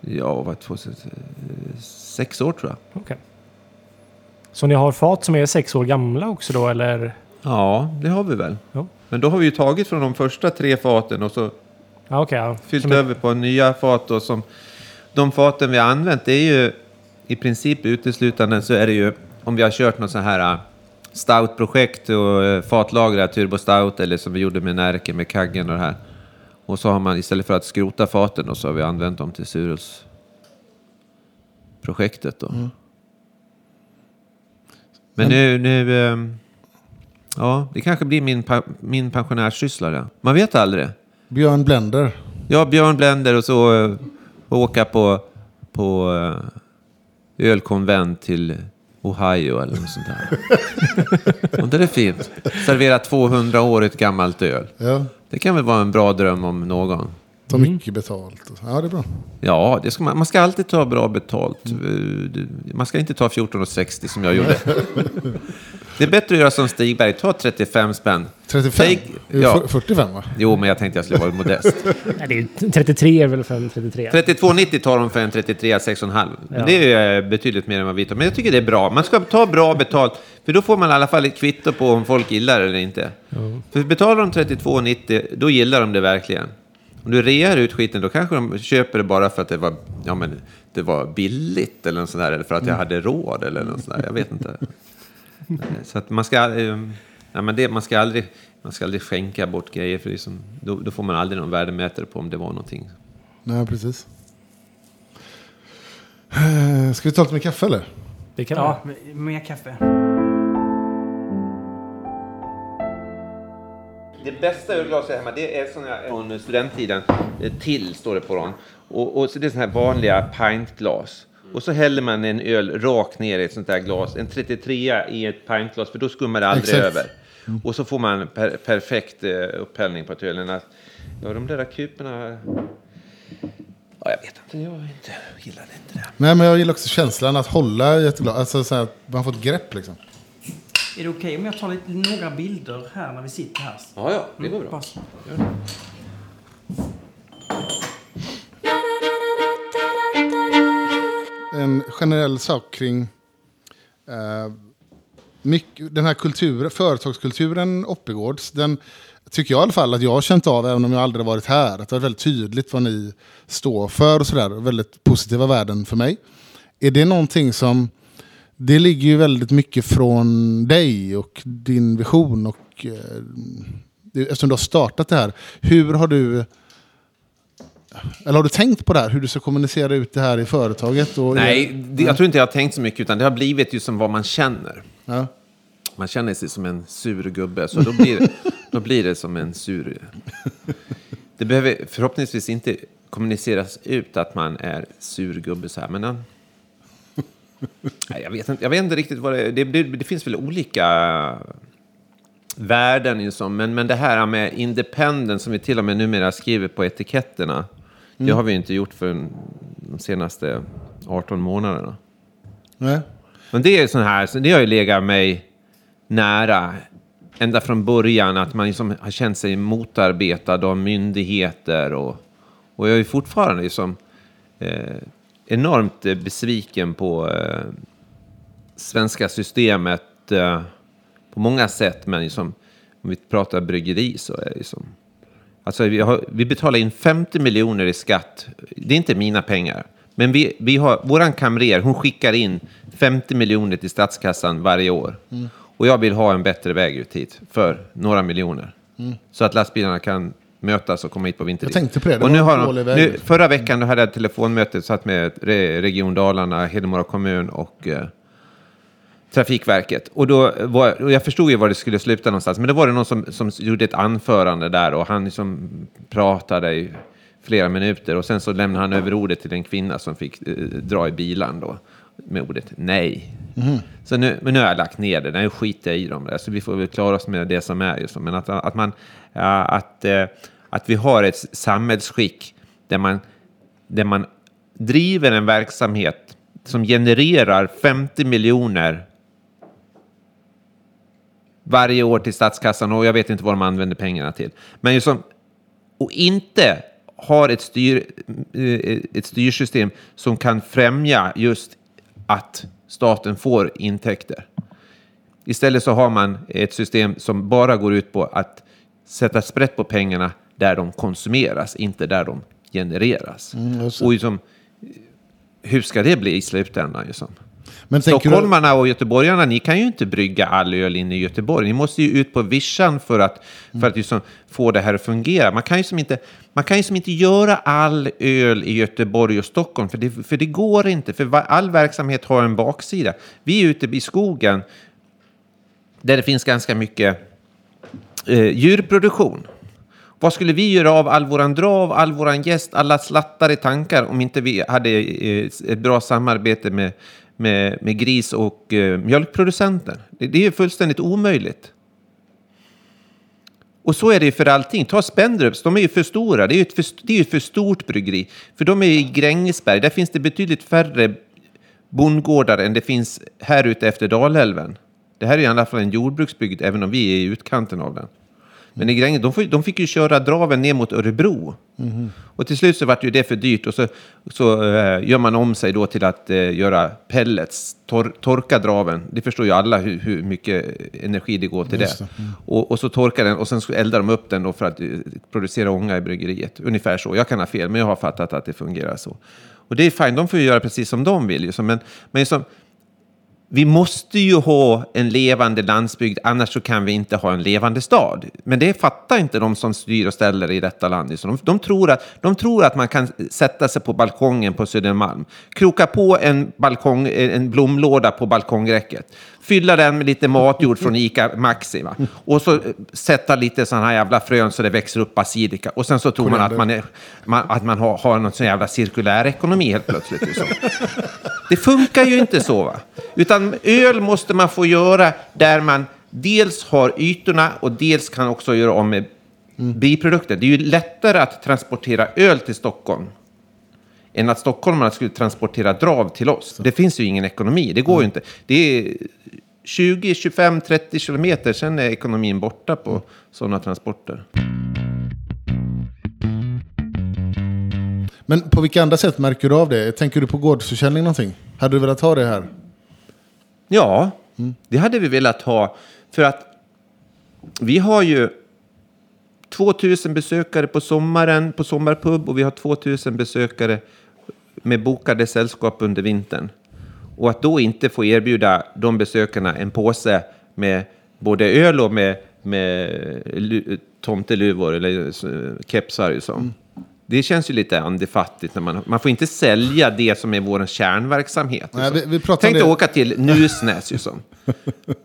Speaker 3: ja, vad två, sex år tror jag.
Speaker 2: Okej. Så ni har fat som är sex år gamla också då, eller?
Speaker 3: Ja, det har vi väl.
Speaker 2: Ja.
Speaker 3: Men då har vi ju tagit från de första tre faten och så
Speaker 2: Ja, okej. ja.
Speaker 3: fyllt
Speaker 2: Som-
Speaker 3: över på nya fat. Och som, de faten vi har använt, det är ju i princip uteslutande så är det ju om vi har kört något så här äh, stout-projekt och äh, fatlagrat turbo stout eller som vi gjorde med Närke med kaggen och det här. Och så har man istället för att skrota faten och så har vi använt dem till surelsprojektet då. Men nu, nu ehm, ja, det kanske blir min, min pensionärssyssla. Man vet aldrig.
Speaker 1: Björn Blender.
Speaker 3: Ja, Björn Blender och så uh, åka på, på uh, ölkonvent till Ohio eller något sånt där. och det är fint. Servera 200-årigt gammalt öl.
Speaker 1: Ja,
Speaker 3: Det kan väl vara en bra dröm om någon.
Speaker 1: Ta mycket betalt. Ja, det är bra.
Speaker 3: Ja, det ska man, man ska alltid ta bra betalt. Eh, det- Man ska inte ta 14,60 som jag gjorde. det är bättre att göra som Stigberg, ta 35 spänn.
Speaker 1: 35?
Speaker 3: Take- ja.
Speaker 1: fyr- 45 va?
Speaker 3: Jo, men jag tänkte jag skulle vara modest.
Speaker 2: Nej, det är 33 är väl för en 33?
Speaker 3: 32,90 tar de för en 33 6,5. Men
Speaker 2: Ja.
Speaker 3: det är ju betydligt mer än vad vi tar. Men jag tycker det är bra. Man ska ta bra betalt. För då får man i alla fall ett kvitto på om folk gillar det eller inte. För betalar de 32,90 då gillar de det verkligen. Om du rear ut skiten då kanske de köper det bara för att det var, ja, men, det var billigt eller något sånt där. Eller för att jag hade råd eller något sånt där. Jag vet inte. Så att man ska, eh, ja, men det, man ska aldrig... Man ska aldrig skänka bort grejer, för det är som, då, då får man aldrig någon värdemätare på om det var någonting
Speaker 1: Nej, precis. Eh, Ska vi ta lite med kaffe eller?
Speaker 2: Det kan
Speaker 4: Ja, mer kaffe.
Speaker 3: Det bästa ölglaset hemma det är såna här från studenttiden. Eh, Till står det på dem. Och, och så det är såna här vanliga pintglas. Och så häller man en öl rakt ner i ett sånt där glas. En 33 i ett pintglas för då skummar det aldrig
Speaker 1: Exakt.
Speaker 3: över. Och så får man per, perfekt eh, upphällning på ölen. Att, ja, de där kuporna... Ja, jag vet inte. Jag inte, gillade inte det.
Speaker 1: Nej, men jag gillar också känslan att hålla i ett glas. Alltså så här, att man får ett grepp liksom.
Speaker 4: Är det okej om jag tar lite, några bilder här när vi sitter här?
Speaker 3: Ja, ja, det går bra.
Speaker 4: Pass.
Speaker 1: En generell sak kring eh, mycket, den här kulturen, företagskulturen Oppigårds. Den tycker jag i alla fall att jag har känt av, även om jag aldrig har varit här. Att det är väldigt tydligt vad ni står för och sådär. Väldigt positiva värden för mig. Är det någonting som... Det ligger ju väldigt mycket från dig och din vision. Och, eh, eftersom du har startat det här. Hur har du... Eller har du tänkt på det här? Hur du ska kommunicera ut det här i företaget? Och
Speaker 3: Nej, det, jag tror inte jag har tänkt så mycket, utan det har blivit ju som vad man känner.
Speaker 1: Ja.
Speaker 3: Man känner sig som en sur gubbe, så då blir, då blir det som en sur... Det behöver förhoppningsvis inte kommuniceras ut att man är sur gubbe så här, men... jag, vet inte, jag vet inte riktigt vad det är. Det, det, det finns väl olika värden, liksom, men, men det här med independent som vi till och med numera skriver på etiketterna, det har vi inte gjort för de senaste 18 månaderna.
Speaker 1: Nej.
Speaker 3: Men det är sån här, det har ju legat mig nära ända från början, att man liksom har känt sig motarbetad av myndigheter och, och jag är fortfarande liksom, eh, enormt eh, besviken på eh, svenska systemet eh, på många sätt, men liksom, om vi pratar bryggeri så är det liksom Alltså vi, har, vi betalar in 50 miljoner i skatt. Det är inte mina pengar. Men vi, vi har, våran kamrer, hon skickar in 50 miljoner till statskassan varje år. Och jag vill ha en bättre väg ut hit för några miljoner. Så att lastbilarna kan mötas och komma hit på vintertid.
Speaker 1: Jag tänkte på det, det
Speaker 3: och nu har de, nu, förra veckan då hade jag ett telefonmöte satt med Re- Region Dalarna, Hedemora kommun och eh, Trafikverket. Och, då var, och jag förstod ju var det skulle sluta någonstans, men det var det någon som, som gjorde ett anförande där och han liksom pratade i flera minuter och sen så lämnade han över ordet till en kvinna som fick eh, dra i bilan då med ordet nej. Så nu, men nu har jag lagt ner det, nu skiter jag i dem där, så vi får väl klara oss med det som är. Just, men att, att, man, ja, att, eh, att vi har ett samhällsskick där man, där man driver en verksamhet som genererar 50 miljoner varje år till statskassan och jag vet inte vad de använder pengarna till. Men som, och inte har ett, styr, eh, ett styrsystem som kan främja just att staten får intäkter. Istället så har man ett system som bara går ut på att sätta sprätt på pengarna där de konsumeras, inte där de genereras.
Speaker 1: det.
Speaker 3: och liksom, hur ska det bli i slutändan? Liksom?
Speaker 1: Men tänker du,
Speaker 3: Stockholmarna och göteborgarna, ni kan ju inte brygga all öl inne i Göteborg. Ni måste ju ut på vischan för att, för att liksom få det här att fungera. Man kan ju som inte, man kan ju som inte göra all öl i Göteborg och Stockholm, för det, för det går inte. För all verksamhet har en baksida. Vi är ute i skogen där det finns ganska mycket eh, djurproduktion. Vad skulle vi göra av all våran drav, all våran gäst, alla slattar i tankar om inte vi hade eh, ett bra samarbete med, med, med gris och eh, mjölkproducenten? Det, det är ju fullständigt omöjligt. Och så är det ju för allting. Ta Spendrups, de är ju för stora. Det är ju ett för, det är ju ett för stort bryggeri. För de är i Grängesberg. Där finns det betydligt färre bondgårdar än det finns här ute efter Dalälven. Det här är i alla fall en jordbruksbygd, även om vi är i utkanten av den. Men i Gränges, de, de fick ju köra draven ner mot Örebro. Och till slut så vart ju det för dyrt och så, så eh, gör man om sig då till att eh, göra pellets, tor, torka draven. Det förstår ju alla hur, hur mycket energi det går till
Speaker 1: Just
Speaker 3: det.
Speaker 1: det.
Speaker 3: Och, och så torkar den och sen eldar de upp den då för att eh, producera ånga i bryggeriet. Ungefär så. Jag kan ha fel, men jag har fattat att det fungerar så. Och det är fint, de får ju göra precis som de vill. Så, Men, men som, vi måste ju ha en levande landsbygd, annars så kan vi inte ha en levande stad. Men det fattar inte de som styr och ställer i detta land. Så de, de, tror att, de tror att man kan sätta sig på balkongen på Södermalm, kroka på en, balkong, en blomlåda på balkongräcket, fylla den med lite matjord från Ica Maxi va? och så sätta lite sådana här jävla frön så det växer upp basilika. Och sen så tror man att man, är, man, att man har, har någon sån jävla cirkulär ekonomi helt plötsligt. Liksom. Det funkar ju inte så. Va? Utan öl måste man få göra där man dels har ytorna och dels kan också göra om med biprodukter. Det är ju lättare att transportera öl till Stockholm än att stockholmarna skulle transportera drav till oss. Det finns ju ingen ekonomi, det går ju inte. Det är 20, 25, 30 kilometer, sen är ekonomin borta på sådana transporter.
Speaker 1: Men på vilka andra sätt märker du av det? Tänker du på gårdsförsäljning någonting? Hade du velat ha det här?
Speaker 3: Ja, det hade vi velat ha. För att vi har ju 2000 besökare på sommaren på sommarpub och vi har 2000 besökare med bokade sällskap under vintern. Och att då inte få erbjuda de besökarna en påse med både öl och med, med lu- tomteluvor eller eh, kepsar. Liksom. Det känns ju lite andefattigt. När man, man får inte sälja det som är vår kärnverksamhet.
Speaker 1: Nej, vi- vi
Speaker 3: Tänk dig åka till Nusnäs. Liksom.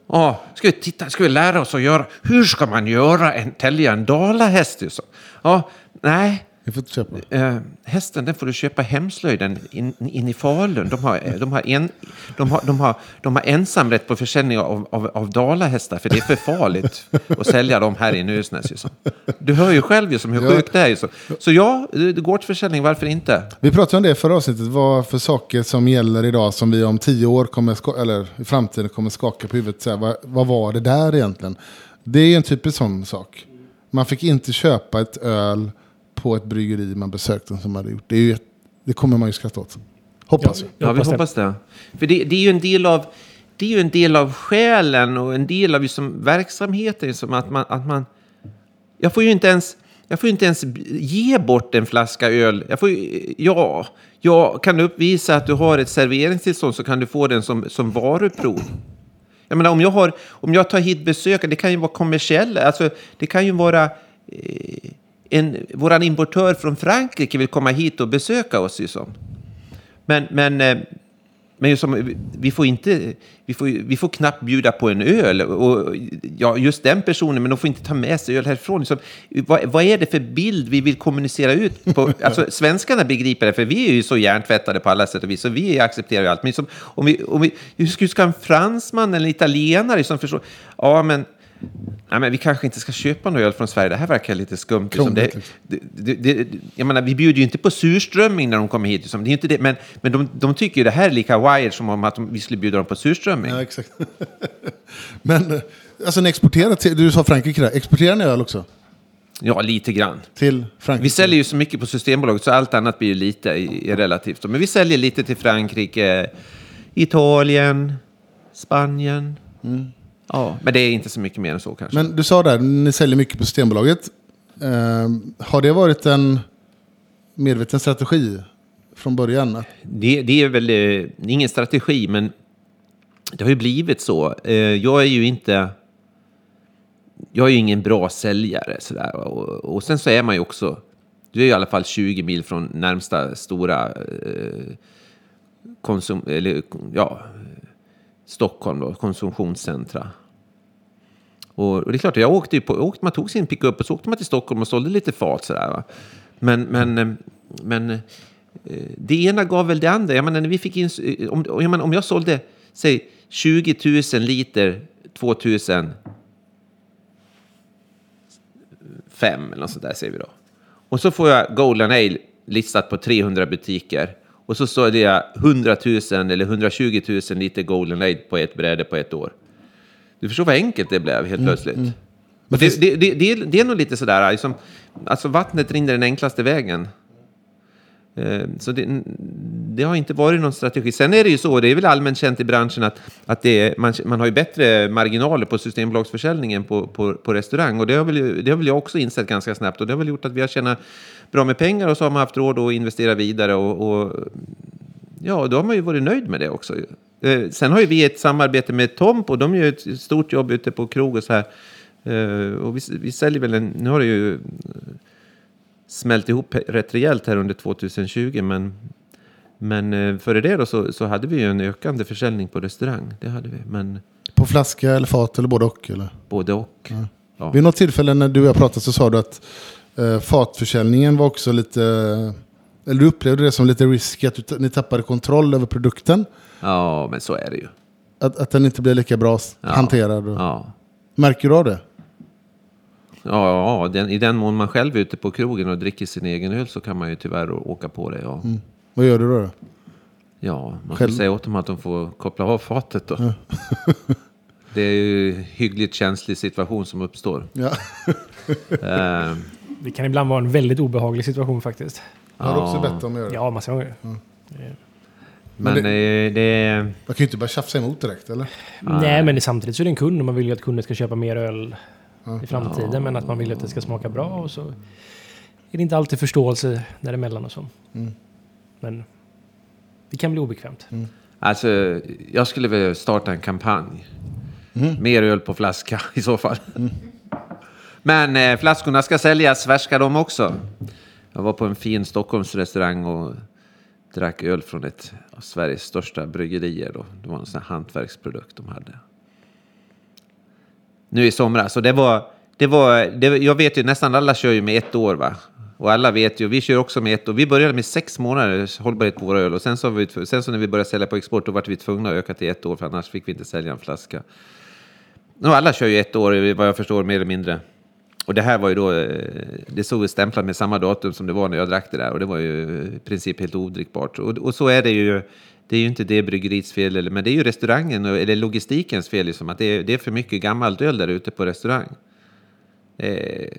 Speaker 3: Ja, ska vi, titta, ska vi lära oss att göra... Hur ska man göra en, tälja en dalahäst? Liksom? Ja, nej.
Speaker 1: Vi får inte köpa.
Speaker 3: Eh, hästen den får du köpa hemslöjden in, in i Falun. De har, eh, de, har en, de, har, de, har, de har ensamrätt på försäljning av, av, av dalahästar för det är för farligt att sälja dem här i Nusnäs. Så. Du hör ju själv ju som hur
Speaker 1: Ja.
Speaker 3: sjukt det är. Ju så. ja, det- det- gårdsförsäljning, varför inte?
Speaker 1: Vi pratade om det förra avsnittet. Vad för saker som gäller idag som vi om tio år kommer eller i framtiden kommer skaka på huvudet. Så här, vad, vad var det där egentligen? Det är en typisk sån sak. Man fick inte köpa ett öl på ett bryggeri man besökte som hade gjort. Det, är ju, ett- det kommer man ju skratta åt. Hoppas vi.
Speaker 3: Ja, vi hoppas det. För det, det är ju en del av det är ju en del av själen och en del av liksom verksamheten. Som att man, att man, jag får ju inte ens, jag får inte ens ge bort en flaska öl. Jag får ja, jag kan uppvisa att du har ett serveringstillstånd så kan du få den som, som varuprov. Jag menar, om jag, har, om jag tar hit besökare, det kan ju vara kommersiella, alltså det kan ju vara eh, en, våran importör från Frankrike vill komma hit och besöka oss. Ju som. Men, men, eh, men just som, vi, får inte, vi, får, vi får knappt bjuda på en öl. Och, ja, just den personen, men de får inte ta med sig öl härifrån. Liksom, vad, vad är det för bild vi vill kommunicera ut? På? Alltså, svenskarna begriper det, för vi är ju så hjärntvättade på alla sätt och vis, så vi accepterar ju allt. Men liksom, om vi, om vi, hur ska- en fransman eller en italienare som förstår? Ja, men Nej, men vi kanske inte ska köpa någon öl från Sverige. Det här verkar lite skumt. Liksom. Det, det, det, jag menar, vi bjuder ju inte på surströmming när de kommer hit. Liksom. Det är inte det. Men, men de, de tycker ju det här är lika wired som om att de, vi skulle bjuda dem på surströmming.
Speaker 1: Ja, exakt. Men eh, alltså ni exporterar till, du sa Frankrike där, exporterar ni öl också?
Speaker 3: Ja, lite grann.
Speaker 1: Till Frankrike?
Speaker 3: Vi säljer ju så mycket på Systembolaget så allt annat blir ju lite i, i relativt. Men vi säljer lite till Frankrike, Italien, Spanien. Ja, men det är inte så mycket mer än så kanske.
Speaker 1: Men du sa där, ni säljer mycket på Systembolaget. Eh, har det varit en medveten strategi från början?
Speaker 3: Det, det är väl eh, ingen strategi, men det har ju blivit så. Eh, jag är ju inte... Jag är ju ingen bra säljare. Sådär. Och, och sen så är man ju också... Du är i alla fall 20 mil från närmsta stora eh, konsum... Eller ja... Stockholm då, konsumtionscentra. Och, och det är klart, jag åkte ju på, åkte, man tog sin pickup och så åkte man till Stockholm och sålde lite fat sådär. Va? Men, men, eh, men eh, det ena gav väl det andra. Jag menar, när vi fick in, eh, om, jag menar, om jag sålde, säg 20 000 liter 2005 eller något sånt där säger vi då. Och så får jag Golden Ale listat på 300 butiker. Och så står det 100 000 eller 120 000 liter Golden Ale på ett bräde på ett år. Du förstår vad enkelt det blev helt plötsligt. Och det, det, det, det, är, det är nog lite sådär, liksom, alltså vattnet rinner den enklaste vägen. Eh, Så det, det har inte varit någon strategi. Sen är det ju så, det är väl allmänt känt i branschen att, att är, man, man har ju bättre marginaler på Systembolagsförsäljningen på, på, på restaurang. Och det har, väl, det har väl jag också insett ganska snabbt. Och det har väl gjort att vi har tjänat bra med pengar och så har man haft råd att investera vidare. Och, och ja, då har man ju varit nöjd med det också. Eh, sen har ju vi ett samarbete med Tomp och de gör ett stort jobb ute på krog och så här. Eh, och vi, vi säljer väl en, nu har det ju smält ihop rätt rejält här under 2020 men men eh, före det då så, så hade vi ju en ökande försäljning på restaurang. Det hade vi. Men
Speaker 1: På flaska eller fat eller både och? Eller?
Speaker 3: både och. Ja.
Speaker 1: Vid något tillfälle när du och jag pratade så sa du att eh, fatförsäljningen var också lite... Eller du upplevde det som lite risky, att du, ni tappade kontroll över produkten.
Speaker 3: ja, men så är det ju.
Speaker 1: Att, att den inte blir lika bra
Speaker 3: Ja.
Speaker 1: hanterad. Och,
Speaker 3: Ja.
Speaker 1: Märker du av det?
Speaker 3: Ja, ja den, i den mån man själv är ute på krogen och dricker sin egen öl så kan man ju tyvärr åka på det. Ja,
Speaker 1: Vad gör du då?
Speaker 3: ja man
Speaker 1: Själv-
Speaker 3: får säga åt dem att de får koppla av fatet då. det är ju hyggligt känslig situation som uppstår.
Speaker 1: Ja.
Speaker 3: Eh,
Speaker 2: Det kan ibland vara en väldigt obehaglig situation faktiskt.
Speaker 1: Har du också bett dem att göra det?
Speaker 2: Ja, massa gånger.
Speaker 3: men
Speaker 1: det-
Speaker 3: det, det,
Speaker 1: Man kan ju inte börja tjafsa emot direkt, eller?
Speaker 2: Nej, men samtidigt så är det en kund och man vill ju att kunden ska köpa mer öl i framtiden. Men att man vill att det ska smaka bra och så är det inte alltid förståelse däremellan och så. Men det kan bli obekvämt.
Speaker 3: Alltså, jag skulle vilja starta en kampanj. Mer öl på flaska i så fall. Men eh, flaskorna ska säljas, färska de också. Jag var på en fin Stockholmsrestaurang och drack öl från ett av Sveriges största bryggerier. Då. Det var en sån här hantverksprodukt de hade. Nu i somras. Och det var, det var, det, jag vet ju nästan alla kör ju med ett år va. Och alla vet ju, vi kör också med ett år. Vi började med sex månaders hållbarhet på våra öl. Och sen så, vi, sen så när vi började sälja på export då var vi tvungna att öka till ett år. För annars fick vi inte sälja en flaska. Och alla kör ju ett år vad jag förstår mer eller mindre. Och det här var ju då, eh, det ju stämplat med samma datum som det var när jag drack det där. Och det var ju i princip helt odrickbart. Och, och så är det ju. Det är ju inte det bryggeriets fel, eller- men det är ju restaurangen eller logistikens fel. Liksom, att det är, det är för mycket gammalt öl där ute på restaurang. Det är,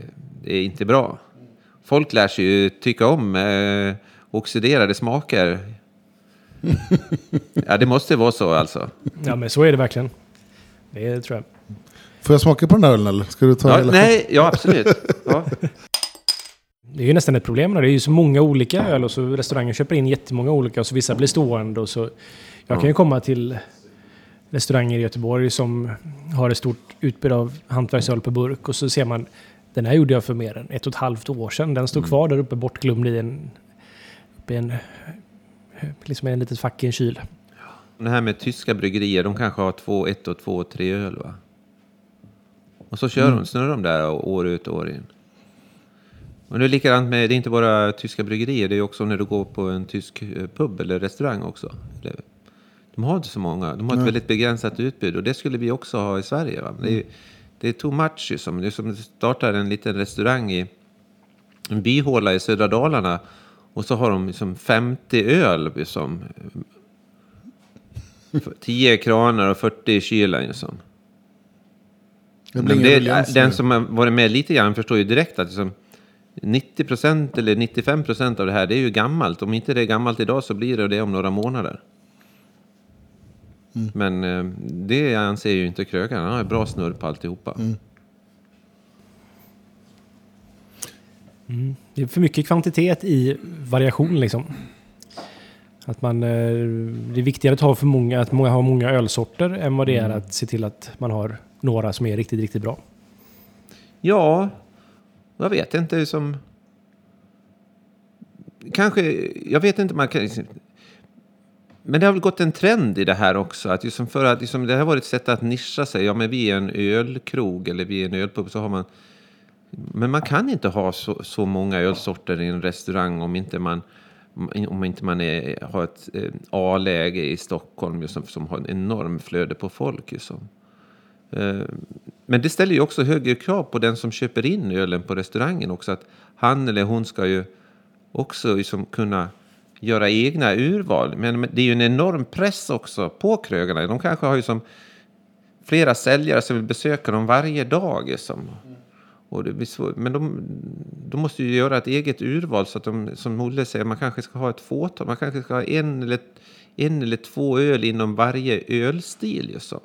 Speaker 3: det är inte bra. Folk lär sig ju tycka om eh, oxiderade smaker. ja, det måste vara så alltså.
Speaker 2: Ja, men så är det verkligen. Det tror jag.
Speaker 1: Får jag smaka på den där ölen eller? Ska du ta
Speaker 3: Ja,
Speaker 1: hela?
Speaker 3: nej, ja absolut. Ja.
Speaker 2: Det är ju nästan ett problem. Det är ju så många olika öl och så restaurangen köper in jättemånga olika och så vissa blir stående och så... Jag kan ju komma till restauranger i Göteborg som har ett stort utbud av hantverksöl på burk och så ser man den här gjorde jag för mer än ett och ett halvt år sedan. Den stod kvar där uppe bortglömd i en... Uppe i en liksom en litet fack i en kyl.
Speaker 3: Det här med tyska bryggerier, de kanske har två, ett och två och tre öl va? Och så kör de, snurrar de där år ut och år in. Och det är likadant med, det är inte bara tyska bryggerier, det är också när du går på en tysk eh, pub eller restaurang också. De har inte så många, de har ett väldigt begränsat utbud och det skulle vi också ha i Sverige. Va? Det, är, det är much ju som, det som att starta en liten restaurang i en byhåla i södra Dalarna och så har de liksom 50 öl liksom, 10 kranar och 40 i kylen. Liksom. Men det,
Speaker 1: ruljans
Speaker 3: den
Speaker 1: nu.
Speaker 3: som har varit med lite grann förstår ju direkt att liksom 90 procent eller 95 procent av det här det är ju gammalt. Om inte det är gammalt idag så blir det det om några månader.
Speaker 1: Mm.
Speaker 3: Men eh, det anser ju inte krögaren. Han har bra snurr på alltihopa.
Speaker 1: Mm.
Speaker 2: Det är för mycket kvantitet i variation liksom. Att man, eh, det är viktigare att ha för många, att många har många ölsorter än vad det är att se till att man har några som är riktigt, riktigt bra.
Speaker 3: Ja, jag vet inte som... Kanske, jag vet inte, man kan... Men det har väl gått en trend i det här också. Att liksom för att liksom, det har varit ett sätt att nischa sig. Ja, men vi är en ölkrog eller vi är en ölpub. Så har man, men man kan inte ha så, så många ölsorter i en restaurang om inte man, om inte man är, har ett eh, A-läge i Stockholm just, som, som har en enorm flöde på folk. Just, som. Eh, men det ställer ju också högre krav på den som köper in ölen på restaurangen också. Att han eller hon ska ju också liksom kunna göra egna urval. Men det är ju en enorm press också på krögarna. De kanske har ju som flera säljare som vill besöka dem varje dag. Liksom. Och det blir svårt. Men de, de måste ju göra ett eget urval så att de, som Olle säger, man kanske ska ha ett fåtal. Man kanske ska ha en eller, en eller två öl inom varje ölstil. Liksom.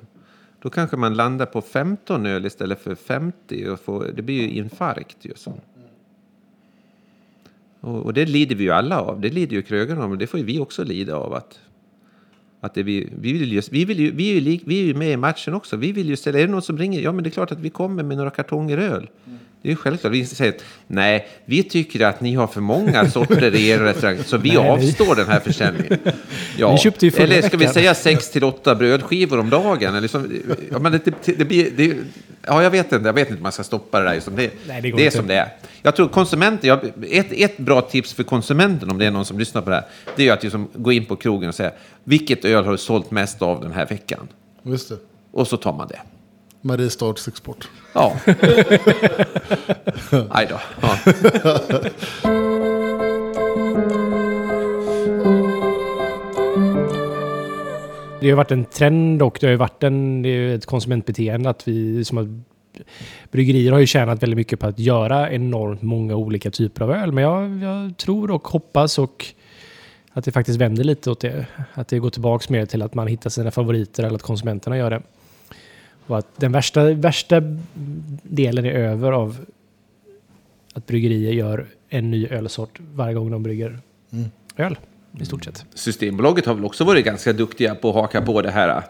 Speaker 3: Då kanske man landar på 15 öl istället för 50. Och får, det blir ju infarkt. Ju, så. Och, och det lider vi ju alla av. Det lider ju krögarna av. Och det får ju vi också lida av. Att, Att det vi, vi, vill ju, vi, vill ju, vi, är ju vi är ju med i matchen också. Vi vill ju ställa, är det någon som ringer? Ja, men det är klart att vi kommer med några kartonger öl. Mm. Det är ju självklart. Vi säger att nej, vi tycker att ni har för många sorter i er restaurang, så vi
Speaker 2: Nej,
Speaker 3: avstår den här försäljningen. Ja.
Speaker 2: Vi köpte ju förra
Speaker 3: Eller ska vi säga sex till åtta brödskivor om dagen? Eller som, ja, men det, det, det blir, det, ja, jag vet inte. Jag vet inte om man ska stoppa det där. Liksom. Det,
Speaker 2: Nej, det
Speaker 3: det är
Speaker 2: inte.
Speaker 3: som det är. Jag tror konsumenter, jag, ett, ett bra tips för konsumenten, om det är någon som lyssnar på det här, det är att liksom gå in på krogen och säga vilket öl har du sålt mest av den här veckan?
Speaker 1: Just det.
Speaker 3: Och så tar man det.
Speaker 1: Mariestads export.
Speaker 3: Ja. Aj då. Ja.
Speaker 2: Det har varit en trend och det har varit en, det är ett konsumentbeteende att vi som att bryggerier har ju tjänat väldigt mycket på att göra enormt många olika typer av öl. Men jag, jag tror och hoppas och att det faktiskt vänder lite åt det. Att det går tillbaks mer till att man hittar sina favoriter eller att konsumenterna gör det. Och att den värsta, värsta delen är över av att bryggerier gör en ny ölsort varje gång de brygger öl. I stort sett.
Speaker 3: Systembolaget har väl också varit ganska duktiga på att haka på det här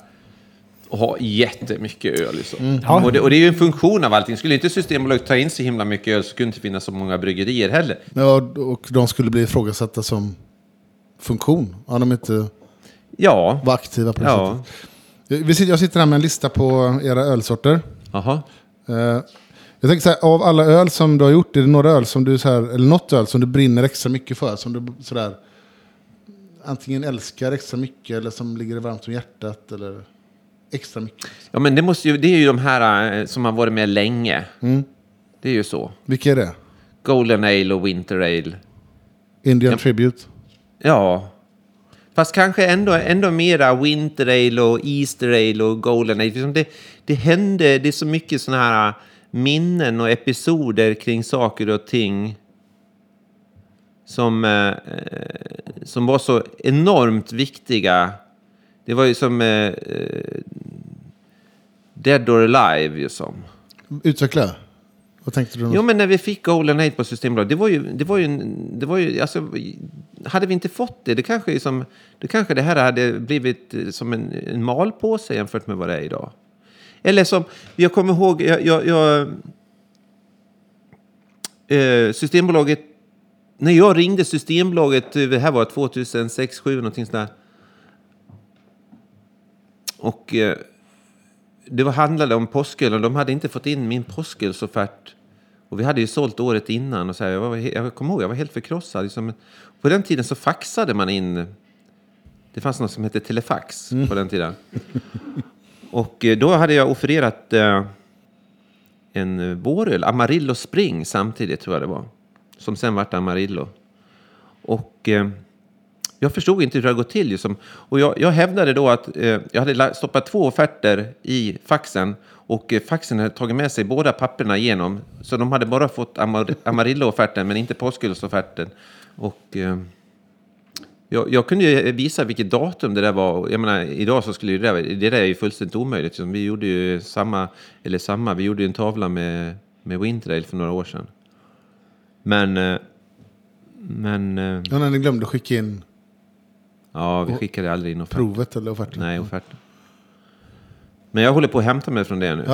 Speaker 3: och ha jättemycket öl. Liksom.
Speaker 2: Ja.
Speaker 3: Och, det, och det är ju en funktion av allting. Skulle inte Systembolaget ta in så himla mycket öl så skulle det inte finnas så många bryggerier heller.
Speaker 1: Ja, och de skulle bli ifrågasatta som funktion. Om de inte
Speaker 3: Ja,
Speaker 1: var aktiva på det
Speaker 3: ja.
Speaker 1: sättet. Jag sitter här med en lista på era ölsorter.
Speaker 3: Jaha.
Speaker 1: Eh, jag tänker så här, av alla öl som du har gjort, är det några öl som du, så här, eller något öl som du brinner extra mycket för? Som du sådär, antingen älskar extra mycket eller som ligger varmt om hjärtat eller extra mycket?
Speaker 3: Ja, men det, måste ju, det är ju de här eh, som har varit med länge. Det är ju så.
Speaker 1: Vilka är det?
Speaker 3: Golden Ale och Winter Ale.
Speaker 1: Indian
Speaker 3: Ja.
Speaker 1: Tribute?
Speaker 3: Ja. Fast kanske ändå, ändå mera Winter Ale och Easter Ale och Golden Ale. Liksom det, det hände, det är så mycket sådana här äh, minnen och episoder kring saker och ting som, eh, som var så enormt viktiga. Det var ju som eh, eh, Dead or Alive ju som.
Speaker 1: Utveckla. Vad tänkte du?
Speaker 3: Jo, men när vi fick Golden Aid på Systembolaget, det var ju, det var ju, det var ju, alltså, hade vi inte fått det, det kanske, som, det kanske det här hade blivit eh, som en, en malpåse jämfört med vad det är idag. Eller som, jag kommer ihåg, jag, jag, jag eh, Systembolaget, när jag ringde Systembolaget, eh, det här var 2006, 2007 någonting sådär. Och eh, det handlade om påsköl och de hade inte fått in min påskölsoffert. Och vi hade ju sålt året innan och så här, jag, var, jag kommer ihåg, jag var helt förkrossad. Liksom, på den tiden så faxade man in, det fanns något som hette telefax på den tiden. Och eh, då hade jag offererat eh, en eh, våröl, Amarillo Spring samtidigt tror jag det var. Som sen vart Amarillo. Och eh, jag förstod inte hur det hade gått till. Liksom. Och jag, jag hävdade då att eh, jag hade stoppat två offerter i faxen och eh, faxen hade tagit med sig båda papperna igenom. Så de hade bara fått Amar- Amarillo-offerten men inte påskullsofferten. Och eh, jag, jag kunde ju eh, visa vilket datum det där var. Jag menar, idag så skulle ju det där, det där är ju fullständigt omöjligt. Liksom. Vi gjorde ju samma, eller samma, vi gjorde ju en tavla med, med Wintrail för några år sedan. Men, eh, men, eh,
Speaker 1: Ja, när ni glömde skicka in
Speaker 3: ja, vi skickade aldrig in offert.
Speaker 1: provet eller offerten?
Speaker 3: Nej, offerten. Men jag håller på att hämta mig från det nu.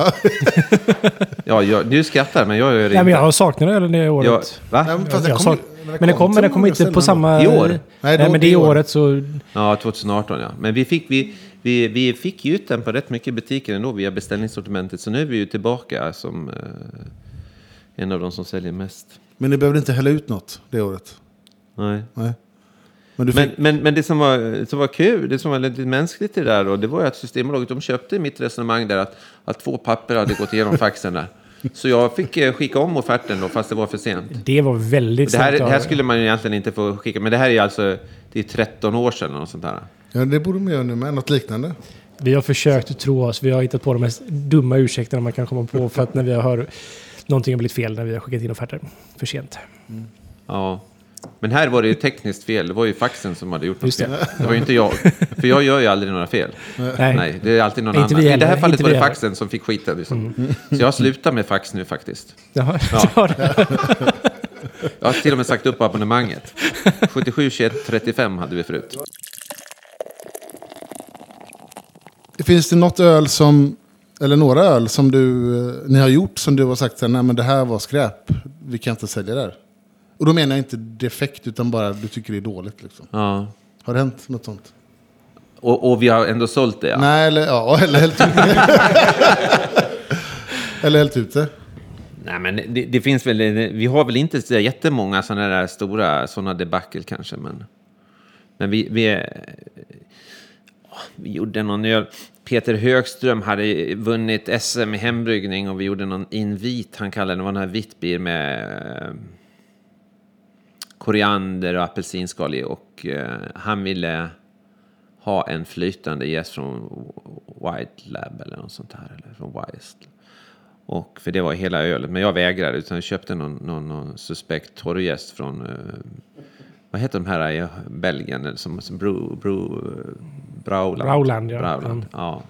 Speaker 3: Ja, jag, du skrattar, men jag gör det
Speaker 2: Ja, men jag har saknat ölen det
Speaker 3: Jag,
Speaker 2: året.
Speaker 3: va?
Speaker 1: Ja, men fast
Speaker 2: Jag
Speaker 1: det
Speaker 2: sa-
Speaker 1: kom,
Speaker 2: Men det kommer, det kommer inte på samma...
Speaker 3: I år?
Speaker 1: Nej,
Speaker 2: Nej,
Speaker 1: då-
Speaker 2: men det
Speaker 1: i år.
Speaker 2: året så...
Speaker 3: Ja, 2018 ja. Men vi fick, vi, vi, vi fick ju ut den på rätt mycket butiker ändå via beställningssortimentet. Så nu är vi ju tillbaka som eh, en av de som säljer mest.
Speaker 1: Men ni behövde inte hälla ut något det året?
Speaker 3: Nej.
Speaker 1: Nej. Men du
Speaker 3: Men,
Speaker 1: fick,
Speaker 3: men, men det som var, som var kul, det som var lite mänskligt i det där, då, det var ju att Systembolaget de köpte mitt resonemang där att, att två papper hade gått igenom faxen där. Så jag fick eh, skicka om offerten då, fast det var för sent.
Speaker 2: Det var väldigt
Speaker 3: Det här, det här skulle man ju egentligen inte få skicka, men det här är ju alltså det är 13 år sedan något sånt där.
Speaker 1: ja, det borde man göra nu med, något liknande.
Speaker 2: Vi har försökt tro oss. Vi har hittat på de mest dumma ursäkterna man kan komma på för att när vi har någonting har blivit fel när vi har skickat in offerter. För sent.
Speaker 3: Ja. Men här var det ju tekniskt fel. Det var ju faxen som hade gjort något fel. Det var ju inte jag. För jag gör ju aldrig några fel.
Speaker 2: Nej.
Speaker 3: Nej, det är alltid någon
Speaker 2: Inte
Speaker 3: annan. I det här fallet
Speaker 2: inte
Speaker 3: var det
Speaker 2: heller.
Speaker 3: faxen som fick skiten. Liksom. Så jag slutar med fax nu faktiskt.
Speaker 2: Jaha.
Speaker 3: Ja. Jag har till och med sagt upp abonnemanget. 77 21 35 hade vi förut.
Speaker 1: Finns det något öl som, eller några öl som du, eh, ni har gjort som du har sagt nej men det här var skräp, vi kan inte sälja det här. Och då menar jag inte defekt utan bara du tycker det är dåligt. Liksom.
Speaker 3: Ja.
Speaker 1: Har det hänt något sånt?
Speaker 3: Och, och vi har ändå sålt det. Ja.
Speaker 1: Nej, eller, ja, eller hällt ut det. eller hällt ut det.
Speaker 3: Nej, men det, det finns väl, vi har väl inte så jättemånga sådana där stora sådana debacle kanske, men, men vi, vi, vi gjorde någon öl. Peter Högström hade vunnit SM i hembryggning och vi gjorde någon invit, han kallade det, det var den här vitt med koriander och apelsinskal i och eh, han ville ha en flytande jäst från White Lab eller något sånt här, eller från Wise. Och för det var hela ölet, men jag vägrade utan jag köpte någon, någon, någon suspekt torrjäst från, eh, vad heter de här i Belgien, som, som Bro, Bro, Brauland.
Speaker 2: Brauland, ja.
Speaker 3: Brauland, ja.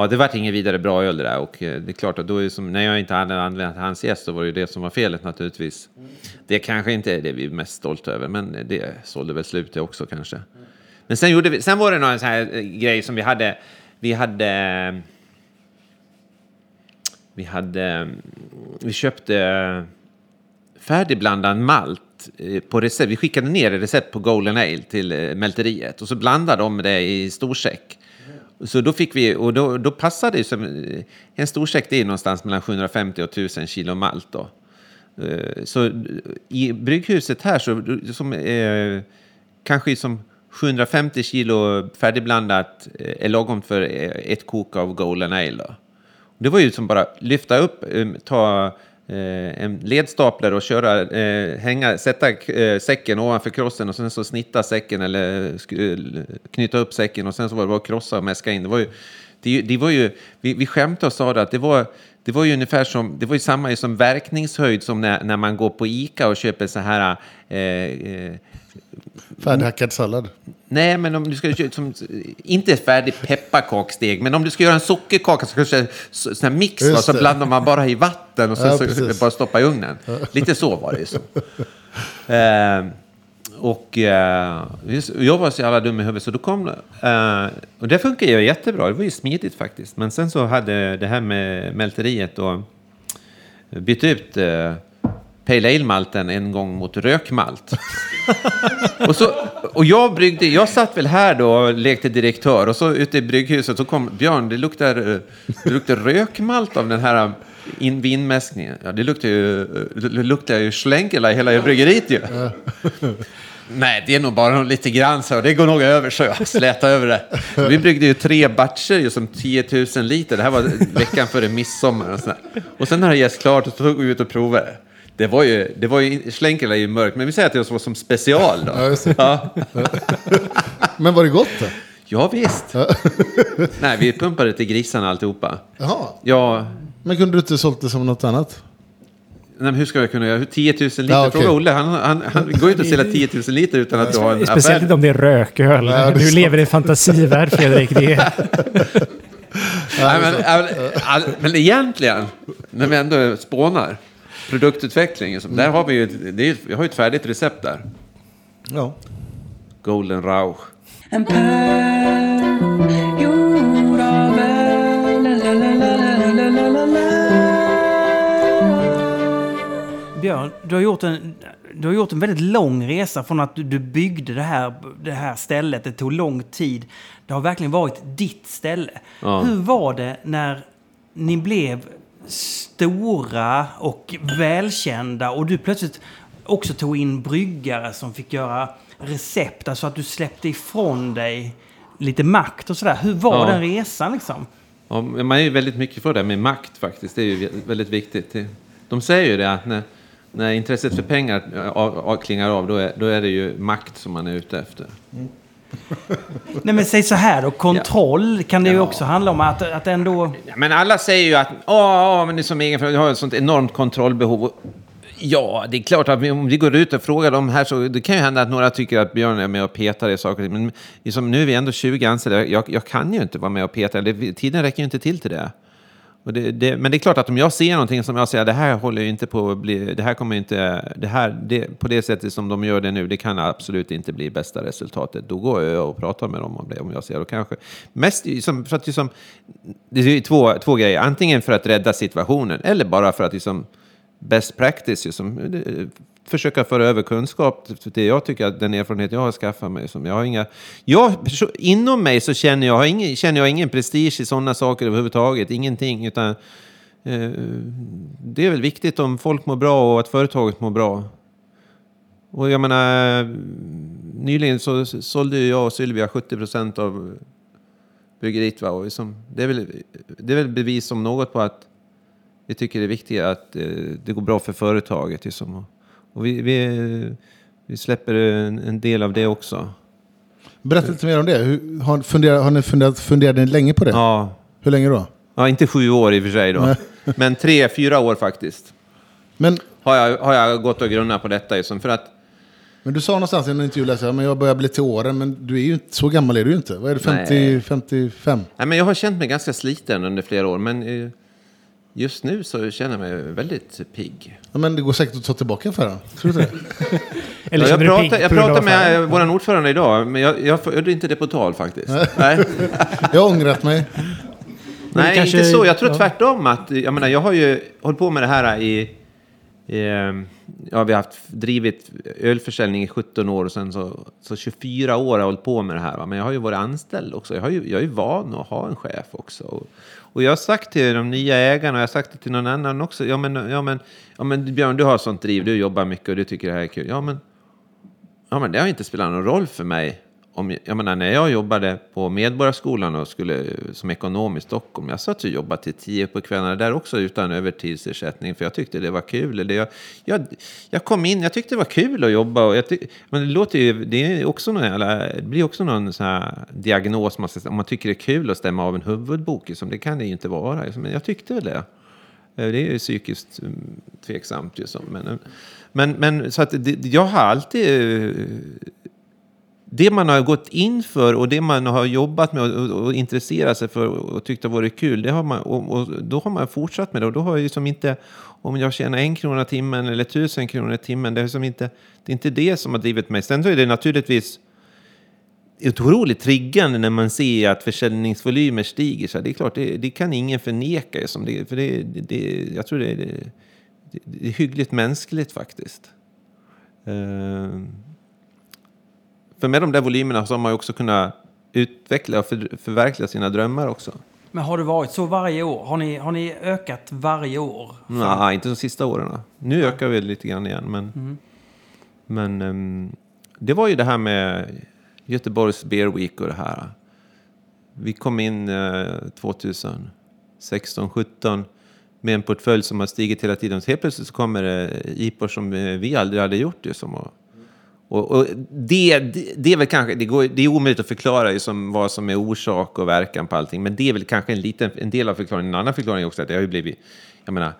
Speaker 3: Ja, det vart inget vidare bra öl det där och eh, det är klart att då är som, när jag inte hade använt hans gäst så var det ju det som var felet naturligtvis. Det kanske inte är det vi är mest stolta över, men det sålde väl slut det också kanske. Men sen, gjorde vi, sen var det någon sån här eh, grej som vi hade, vi hade, vi hade, mm, vi köpte eh, färdigblandad malt på recept. Vi skickade ner recept på Golden Ale till mälteriet och så blandade de det i storsäck. Så då fick vi, och då, då passade ju, som, en storsäck det är någonstans mellan 750 och 1000 kilo malt då. Eh, så i brygghuset här så, som, eh, kanske som 750 kilo färdigblandat eh, är lagom för eh, ett kok av Golden Ale. Då. Det var ju som bara lyfta upp, eh, ta Eh, en ledstapler och köra, eh, hänga, sätta eh, säcken ovanför krossen och sen så snitta säcken eller sk- eh, knyta upp säcken och sen så var det bara att krossa och mäska in. Det var ju, det, det var ju, vi, vi skämtade och sa det att det var, det var ju ungefär som, det var ju samma som verkningshöjd som när, när man går på Ica och köper så här eh, eh,
Speaker 1: Färdighackad sallad.
Speaker 3: Nej, men om du ska som, inte ett färdigt pepparkaksdeg, men om du ska göra en sockerkaka så kanske så, sån här mix, va, så blandar man bara i vatten och så,
Speaker 1: Ja,
Speaker 3: så,
Speaker 1: precis.
Speaker 3: bara stoppa i ugnen. Lite så var det ju. Så. Eh, och eh, jag var så jävla dum i huvudet, så då kom... Eh, och det funkar ju jättebra, det var ju smidigt faktiskt. Men sen så hade det här med mälteriet och bytt ut eh, Pale Ale-malten en gång mot rökmalt. och, så, och jag bryggde, jag satt väl här då och lekte direktör och så ute i brygghuset så kom Björn, det luktar, eh, det luktar rökmalt av den här in, vinmäskningen. Ja, det luktar ju, det luktar ju schlänkela i hela bryggeriet ju. Nej, det är nog bara lite grann så. Det går nog över så jag släta över det. Vi bryggde ju tre batcher ju som 10 000 liter. Det här var veckan före midsommar. Och, sådär. och sen när det jäst klart så tog vi ut och provade. Det var ju, det var ju, Schlenkerla är ju mörkt, men vi säger att det var som special då.
Speaker 1: Ja.
Speaker 3: Ja,
Speaker 1: Men var det gott då?
Speaker 3: ja visst. Nej, vi pumpade till grisarna alltihopa.
Speaker 1: Jaha.
Speaker 3: Ja,
Speaker 1: Men kunde du inte sålt det som något annat?
Speaker 3: nej, men hur ska jag kunna göra? Hur 10 000 liter?
Speaker 1: Ja, okej.
Speaker 3: Fråga Olle, han, han, han går ju inte att sälja 10 000 liter utan att du har en
Speaker 2: Speciellt
Speaker 3: affär.
Speaker 2: inte om det är rököl.
Speaker 1: Ja,
Speaker 2: du lever i en fantasivärld, Fredrik. Det är,
Speaker 3: Nej, men, all, all, men egentligen, när vi ändå spånar, produktutveckling, liksom, där har vi ju, ett- det är, vi har ju ett färdigt recept där.
Speaker 1: Ja.
Speaker 3: Golden Rauch.
Speaker 5: En pärl gjord av.
Speaker 4: Björn, du har, gjort en, du har gjort en väldigt lång resa från att du, du byggde det här, det här stället. Det tog lång tid. Det har verkligen varit ditt ställe.
Speaker 3: Ja.
Speaker 4: Hur var det när ni blev stora och välkända och du plötsligt också tog in bryggare som fick göra recept, alltså att du släppte ifrån dig lite makt och sådär. Hur var
Speaker 3: Ja.
Speaker 4: den resan liksom?
Speaker 3: Ja, man är ju väldigt mycket för det med makt faktiskt. Det är ju väldigt viktigt. De säger ju det att när, när intresset för pengar av, av, klingar av, då är, då är det ju makt som man är ute efter.
Speaker 4: Nej men säg så här då, kontroll kan det ju
Speaker 3: Ja.
Speaker 4: också handla om att, att ändå...
Speaker 3: Ja, men alla säger ju att åh, men det är som egenföretagare, jag har ett sånt enormt kontrollbehov. Ja, det är klart att om vi går ut och frågar dem här så det kan ju hända att några tycker att Björn är med och petar i saker. Men liksom, nu är vi ändå 20 anställda. Jag, jag kan ju inte vara med och peta. Tiden räcker ju inte till till det. Och det, det, men det är klart att om jag ser någonting som jag säger, det här håller ju inte på att bli, det här kommer inte, det här, det, på det sättet som de gör det nu, det kan absolut inte bli bästa resultatet. Då går jag och pratar med dem om det, om jag ser det. Och kanske mest som, för att liksom, det är ju två, två grejer, antingen för att rädda situationen, eller bara för att liksom, best practice, liksom, försöka föra över kunskap. till det jag tycker att den erfarenhet jag har skaffat mig. Som jag har inga, jag, inom mig så känner jag, har ingen, känner jag ingen prestige i sådana saker överhuvudtaget. Ingenting. Utan, eh, det är väl viktigt om folk mår bra och att företaget mår bra. Och jag menar, nyligen så sålde ju jag och Sylvia 70 procent av bryggeriet. Va? Och liksom, det, är väl, det är väl bevis om något på att vi tycker det är viktigt att eh, det går bra för företaget. Liksom. Och, vi, vi, vi släpper en, en del av det också.
Speaker 1: Berätta lite mer om det. Hur, har, funderat, har ni funderat, funderat ni länge på det?
Speaker 3: Ja.
Speaker 1: Hur länge då?
Speaker 3: ja, inte sju år i och för sig då. Men tre, fyra år faktiskt.
Speaker 1: Men,
Speaker 3: Har jag, har jag gått och grunnat på detta. Liksom, för att,
Speaker 1: men du sa någonstans i en intervju, läste jag, men jag börjar bli till åren, men du är ju inte, så gammal är du ju inte. Vad är det, 50,
Speaker 3: Nej.
Speaker 1: 55?
Speaker 3: nej, men jag har känt mig ganska sliten under flera år. Men eh, just nu så känner jag mig väldigt pigg.
Speaker 1: Ja, men det går säkert att ta tillbaka för den. Tror du det?
Speaker 2: Eller
Speaker 3: Ja, jag pratade, jag pratade med vår ordförande idag, men jag, jag förde inte det på tal faktiskt. Nej.
Speaker 1: Jag har ångrat mig.
Speaker 3: Nej,
Speaker 2: kanske-
Speaker 3: inte så. Jag tror
Speaker 2: ja.
Speaker 3: tvärtom. Att, jag, menar, jag har ju hållit på med det här i... i eh, ja, vi har haft, drivit ölförsäljning i 17 år och sen så, så 24 år har jag hållit på med det här. Va? Men jag har ju varit anställd också. Jag, har ju, jag är ju van att ha en chef också. Och, och jag har sagt till de nya ägarna, och jag har sagt det till någon annan också. Ja men, ja, men, ja, men Björn, du har sånt driv, du jobbar mycket och du tycker det här är kul. Ja men, Ja, men det har inte spelat någon roll för mig. Om, jag menar, när jag jobbade på Medborgarskolan och skulle som ekonom i Stockholm, jag satt och jobbade till tio på kvällarna där också utan övertidsersättning, för jag tyckte det var kul. Eller jag, jag, jag kom in, jag tyckte det var kul att jobba. Och jag tyck, men det låter ju, det, är också någon, jävla- det blir också någon sån här diagnos, man ska, om man tycker det är kul att stämma av en huvudbok, liksom, det kan det ju inte vara. liksom. Men jag tyckte väl det. Eh, det är ju psykiskt mm, tveksamt. Liksom. Men, men, men så att det, jag har alltid... Det man har gått in för och det man har jobbat med och, och, och intresserat sig för och tyckt har varit kul, det har man, och, och då har man fortsatt med det. Och då har jag ju inte, om jag tjänar en krona timmen eller tusen kronor i timmen, det är, liksom inte, det är inte det som har drivit mig. Sen så är det naturligtvis otroligt triggande när man ser att försäljningsvolymer stiger. Så det är klart, det, det kan ingen förneka. Som det, för det, det, jag tror det, det, det, det är hyggligt mänskligt faktiskt. Uh för med de där volymerna så har man ju också kunnat utveckla och för, förverkliga sina drömmar också.
Speaker 4: Men har det varit så varje år? Har ni, har ni ökat varje år?
Speaker 3: Nej, inte de sista åren. Nu ökar vi lite grann igen. Men, men ehm, det var ju det här med Göteborgs Beer Week och det här. Vi kom in eh, 2016, 17 med en portfölj som har stigit hela tiden. Så helt plötsligt så kommer det IPor som eh, vi aldrig hade gjort det som. Och, och, det, det, det är väl kanske, det, går, det är omöjligt att förklara ju som vad som är orsak och verkan på allting, men det är väl kanske en, liten, en del av förklaringen. En annan förklaring är också att det har ju blivit, jag menar,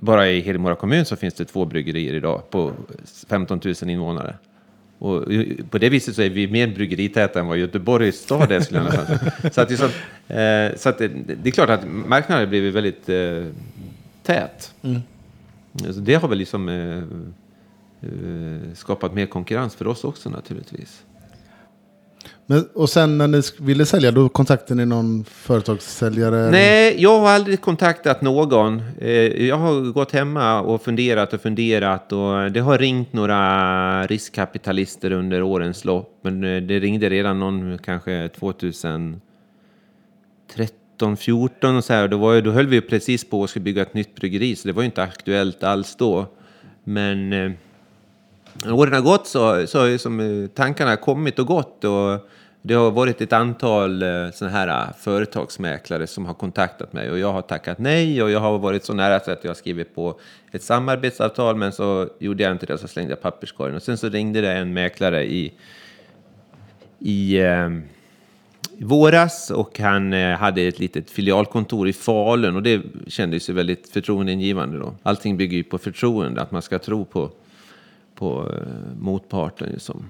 Speaker 3: bara i Hedemora kommun så finns det två bryggerier idag på 15 000 invånare. Och på det viset så är vi mer bryggeritäta än vad Göteborgs stad är. skulle jag. Så, att det, är så, eh, så att det, det är klart att marknaden har blivit väldigt eh, tät. Så det har väl liksom eh, skapat mer konkurrens för oss också naturligtvis.
Speaker 1: Men, och sen när ni ville sälja, då kontaktade ni någon företagssäljare?
Speaker 3: Nej, jag har aldrig kontaktat någon. Eh, Jag har gått hemma och funderat och funderat och det har ringt några riskkapitalister under årens lopp. Men eh, det ringde redan någon kanske 2013, 14 och så här. Då, var, då höll vi precis på att bygga ett nytt bryggeri så det var ju inte aktuellt alls då. Men eh, när åren har gått så, så har ju eh, tankarna kommit och gått. Och det har varit ett antal eh, såna här eh, företagsmäklare som har kontaktat mig och jag har tackat nej och jag har varit så nära så att jag har skrivit på ett samarbetsavtal men så gjorde jag inte det så slängde jag papperskorgen. Och sen så ringde det en mäklare i, i eh, våras och han eh, hade ett litet filialkontor i Falun och det kändes ju väldigt förtroendeingivande då. Allting bygger ju på förtroende, att man ska tro på, på eh, motparten. Liksom.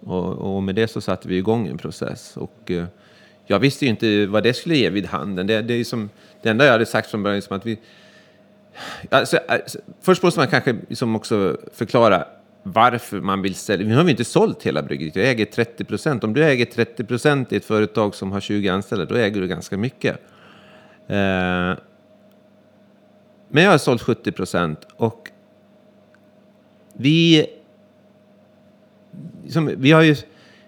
Speaker 3: Och, och med det så satte vi igång en process och eh, jag visste ju inte vad det skulle ge vid handen. Det, det, är ju som, det enda jag hade sagt från början är liksom att vi... Alltså, alltså, först måste man kanske liksom också förklara varför man vill sälja. Nu har vi inte sålt hela bryggeriet. Jag äger 30 procent. Om du äger 30 procent i ett företag som har 20 anställda, då äger du ganska mycket. Eh, men jag har sålt 70 procent och vi... Som, vi har ju,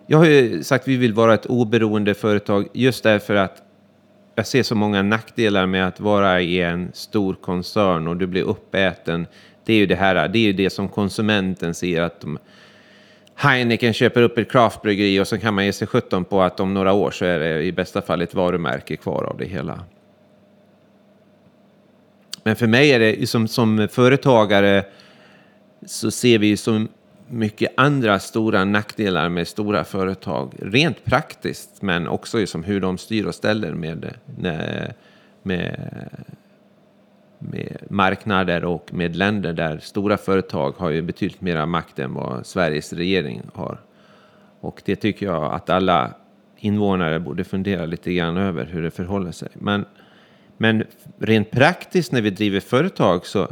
Speaker 3: jag har ju sagt att vi vill vara ett oberoende företag just därför att jag ser så många nackdelar med att vara i en stor koncern och du blir uppäten. Det är ju det här, det är ju det som konsumenten ser att de, Heineken köper upp ett kraftbryggeri och så kan man ge sig sjutton på att om några år så är det i bästa fall ett varumärke kvar av det hela. Men för mig är det som, som företagare så ser vi ju så mycket andra stora nackdelar med stora företag. Rent praktiskt, men också liksom hur de styr och ställer med, med, med, med marknader och med länder där stora företag har ju betydligt mera makt än vad Sveriges regering har. Och det tycker jag att alla invånare borde fundera lite grann över hur det förhåller sig. Men, men rent praktiskt när vi driver företag så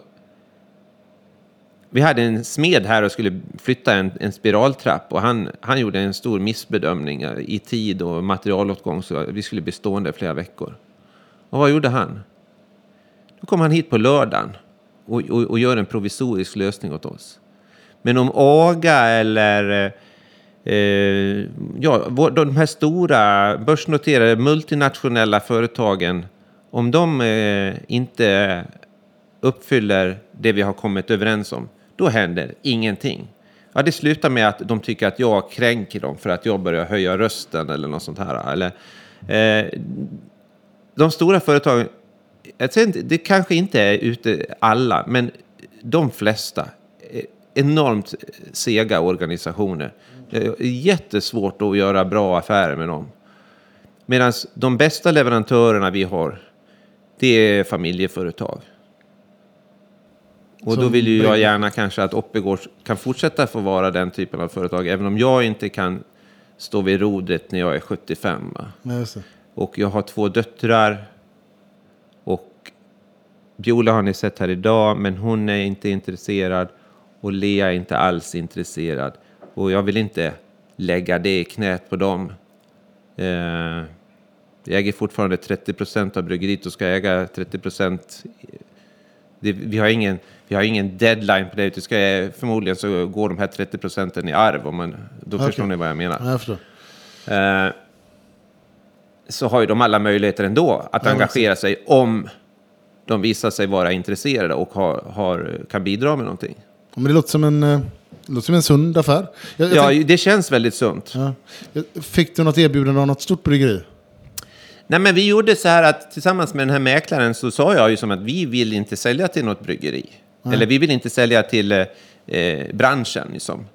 Speaker 3: vi hade en smed här och skulle flytta en, en spiraltrapp och han, han gjorde en stor missbedömning i tid och materialåtgång så vi skulle bli stående flera veckor. Och vad gjorde han? Då kom han hit på lördagen och, och, och gör en provisorisk lösning åt oss. Men om AGA eller eh, ja, de här stora börsnoterade multinationella företagen, om de eh, inte uppfyller det vi har kommit överens om, då händer ingenting. Ja, det slutar med att de tycker att jag kränker dem för att jag börjar höja rösten eller något sånt här. Eller, eh, de stora företagen, jag inte, det kanske inte är ute alla, men de flesta, enormt sega organisationer. Det är jättesvårt att göra bra affärer med dem. Medan de bästa leverantörerna vi har, det är familjeföretag. Och då vill ju jag gärna kanske att Oppegårds kan fortsätta få vara den typen av företag, även om jag inte kan stå vid rodret när jag är 75. Va?
Speaker 1: Nej.
Speaker 3: Och jag har två döttrar. Och Biola har ni sett här idag, men hon är inte intresserad. Och Lea är inte alls intresserad. Och jag vill inte lägga det i knät på dem. Eh, jag äger fortfarande 30 procent av bryggeriet och ska äga 30 procent. Vi har ingen, vi har ingen deadline på det. Det ska, förmodligen så går de här 30 procenten i arv. Om man, då
Speaker 1: Okej.
Speaker 3: förstår ni vad jag menar.
Speaker 1: Ja, jag förstår.
Speaker 3: Eh, så har ju de alla möjligheter ändå att engagera sig om de visar sig vara intresserade och har, har, kan bidra med någonting.
Speaker 1: Men det låter som en, eh, det låter som en sund affär. Jag, jag
Speaker 3: Ja,
Speaker 1: tänk-
Speaker 3: det känns väldigt sunt.
Speaker 1: ja. Fick du något erbjudande av något stort bryggeri?
Speaker 3: Nej, men vi gjorde så här att tillsammans med den här mäklaren så sa jag ju som att vi vill inte sälja till något bryggeri. Eller vi vill inte sälja till eh, branschen. Liksom.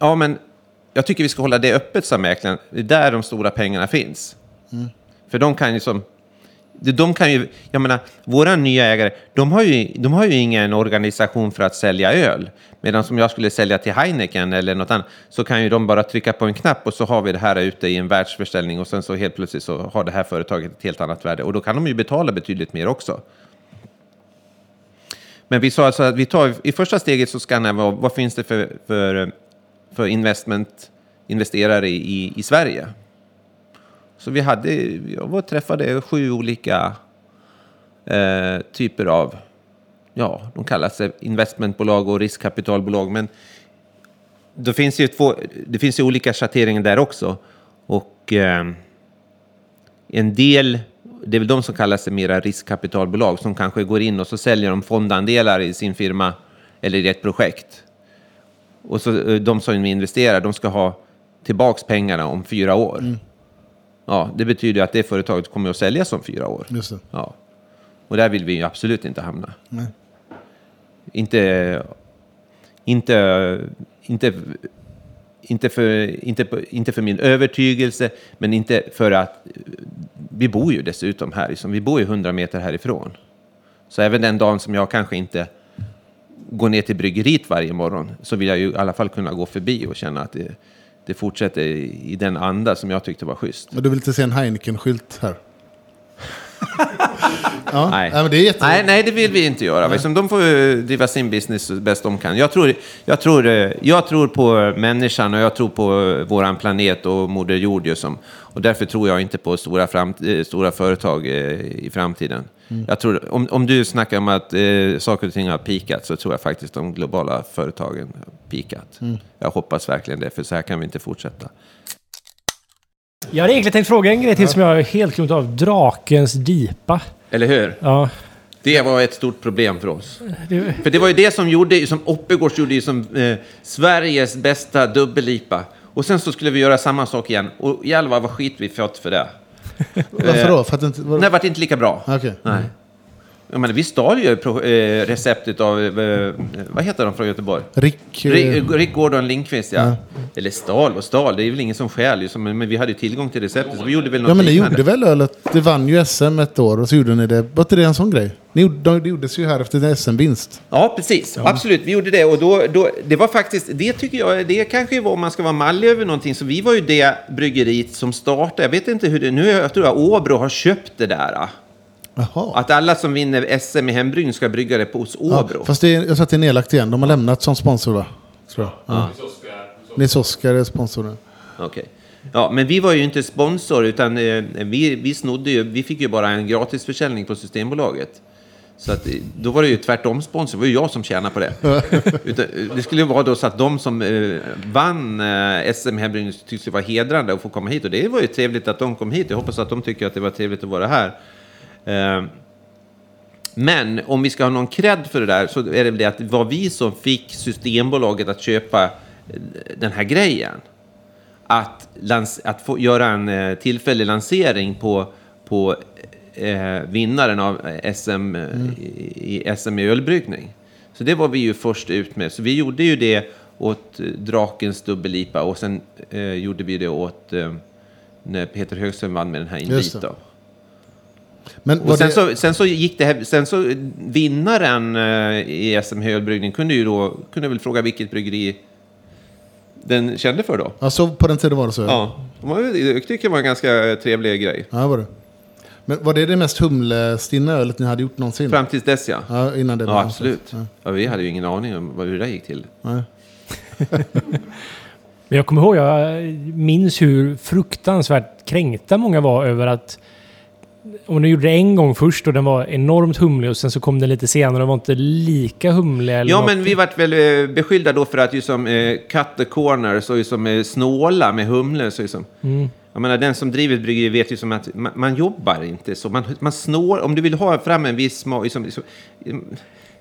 Speaker 3: Ja, men jag tycker vi ska hålla det öppet, sa mäklaren. Det är där de stora pengarna finns. För de kan ju som... de- de kan ju, jag menar, våra nya ägare, de har, ju, de har ju ingen organisation för att sälja öl. Medan om jag skulle sälja till Heineken eller något annat, så kan ju de bara trycka på en knapp och så har vi det här ute i en världsförsäljning och sen så helt plötsligt så har det här företaget ett helt annat värde. Och då kan de ju betala betydligt mer också. Men vi sa alltså att vi tar, i första steget så skannar vi vad finns det för, för, för investment, investerare i, i Sverige. Så vi hade, jag var träffade sju olika eh, typer av, ja, de kallas sig investmentbolag och riskkapitalbolag. Men det finns ju, två, det finns ju olika schatteringar där också. Och eh, en del, det är väl de som kallar sig mera riskkapitalbolag, som kanske går in och så säljer de fondandelar i sin firma eller i ett projekt. Och så eh, de som investerar, de ska ha tillbaks pengarna om fyra år. Mm. Ja, det betyder att det företaget kommer att säljas om fyra år.
Speaker 1: Just det.
Speaker 3: Ja. Och där vill vi ju absolut inte hamna.
Speaker 1: Nej.
Speaker 3: Inte, inte, inte, inte, för, inte, inte för min övertygelse, men inte för att vi bor ju dessutom här. Liksom. Vi bor ju 100 meter härifrån. Så även den dagen som jag kanske inte går ner till bryggeriet varje morgon så vill jag ju i alla fall kunna gå förbi och känna att det, det fortsätter i, i den anda som jag tyckte var schysst.
Speaker 1: Men du vill inte se en Heineken-skylt här? ja,
Speaker 3: Nej.
Speaker 1: men det.
Speaker 3: Nej, nej, det vill vi inte göra. Liksom, de får driva sin business bäst de kan. Jag tror, jag, tror, eh, jag tror på människan och jag tror på vår planet och Moder Jord. Som, och därför tror jag inte på stora, fram, stora företag eh, i framtiden. Jag tror, om, om du snackar om att eh, saker och ting har pikat så tror jag faktiskt de globala företagen har pikat. Jag hoppas verkligen det, för så här kan vi inte fortsätta.
Speaker 2: Jag hade egentligen tänkt fråga en grej till som jag helt glömt av. Drakens dipa.
Speaker 3: Eller hur?
Speaker 2: Ja,
Speaker 3: Det var ett stort problem för oss.
Speaker 2: det,
Speaker 3: För det var ju det som gjorde, som Oppegårds gjorde som eh, Sveriges bästa dubbellipa. Och sen så skulle vi göra samma sak igen. Och jävlar vad skit vi fått för det.
Speaker 1: Varför då? För att det inte... Var...
Speaker 3: Det vart inte lika bra.
Speaker 1: Okej.
Speaker 3: Nej. Jag menar, vi stal ju pro, eh, receptet av, eh, vad heter de från Göteborg?
Speaker 1: Rick... eh,
Speaker 3: Rick, Rick Gordon Lindqvist, ja. Eller stal och stal, det är väl ingen som stjäl men vi hade ju tillgång till receptet, så vi gjorde väl något
Speaker 1: Ja men ni
Speaker 3: liknande.
Speaker 1: gjorde väl ölet? Det vann ju SM ett år och så gjorde ni det. Var inte det en sån grej? Ni gjorde, det gjordes ju här efter en SM-vinst.
Speaker 3: Ja, precis. Absolut, vi gjorde det. Och då, då, det var faktiskt, det tycker jag, det kanske var om man ska vara mallig över någonting. Så vi var ju det bryggeriet som startade. Jag vet inte hur det, nu jag tror jag Åbro har köpt det där.
Speaker 1: Jaha.
Speaker 3: Att alla som vinner SM i hembryggning ska brygga det på hos
Speaker 1: Ja,
Speaker 3: Åbro.
Speaker 1: fast det är, jag tror att det är nedlagt igen. De har lämnat som sponsor va? Tror jag. Ja. Nils Oskar är sponsoren.
Speaker 3: Okej. Ja, men vi var ju inte sponsor, utan eh, vi, vi snodde ju, vi fick ju bara en gratisförsäljning på Systembolaget. Så att, eh, då var det ju tvärtom sponsor, det var ju jag som tjänade på det. Utan, eh, det skulle ju vara då så att de som eh, vann eh, SM hembryggning tyckte det var hedrande att få komma hit. Och det var ju trevligt att de kom hit. Jag hoppas att de tycker att det var trevligt att vara här. Eh, men om vi ska ha någon cred för det där så är det väl det att det var vi som fick Systembolaget att köpa eh, den här grejen att, att få göra en eh, tillfällig lansering på, på eh, vinnaren av eh, SM eh, i, SM i ölbryggning. Så det var vi ju först ut med. Så vi gjorde ju det åt Drakens dubbellipa och sen eh, gjorde vi det åt eh, när Peter Högström vann med den här
Speaker 1: det. Men
Speaker 3: Och sen,
Speaker 1: det,
Speaker 3: så, sen så gick det här, sen så vinnaren eh, i SM i ölbryggning kunde ju då, kunde väl fråga vilket bryggeri den kände för då.
Speaker 1: ja, så på den tiden var det så?
Speaker 3: Ja, det var- jag tycker det var en ganska trevlig grej.
Speaker 1: Ja, var det. Men var det det mest humlestinna ölet ni hade gjort någonsin?
Speaker 3: Fram tills dess ja.
Speaker 1: Ja, innan det
Speaker 3: Ja, absolut.
Speaker 1: Ja,
Speaker 3: Ja, vi hade ju ingen aning om vad- hur det gick till.
Speaker 1: nej.
Speaker 2: Men jag kommer ihåg, jag minns hur fruktansvärt kränkta många var över att om de gjorde det en gång först och den var enormt humlig och sen så kom den lite senare och var inte lika humlig. Eller
Speaker 3: Ja,
Speaker 2: något.
Speaker 3: men vi vart väl eh, beskyllda då för att ju som eh, cut the corners och ju som eh, snåla med humlor. Så
Speaker 2: Mm.
Speaker 3: Jag menar, den som driver ett bryggeri vet ju som att man, man jobbar inte så. Man, man snår, om du vill ha fram en viss smak. Liksom,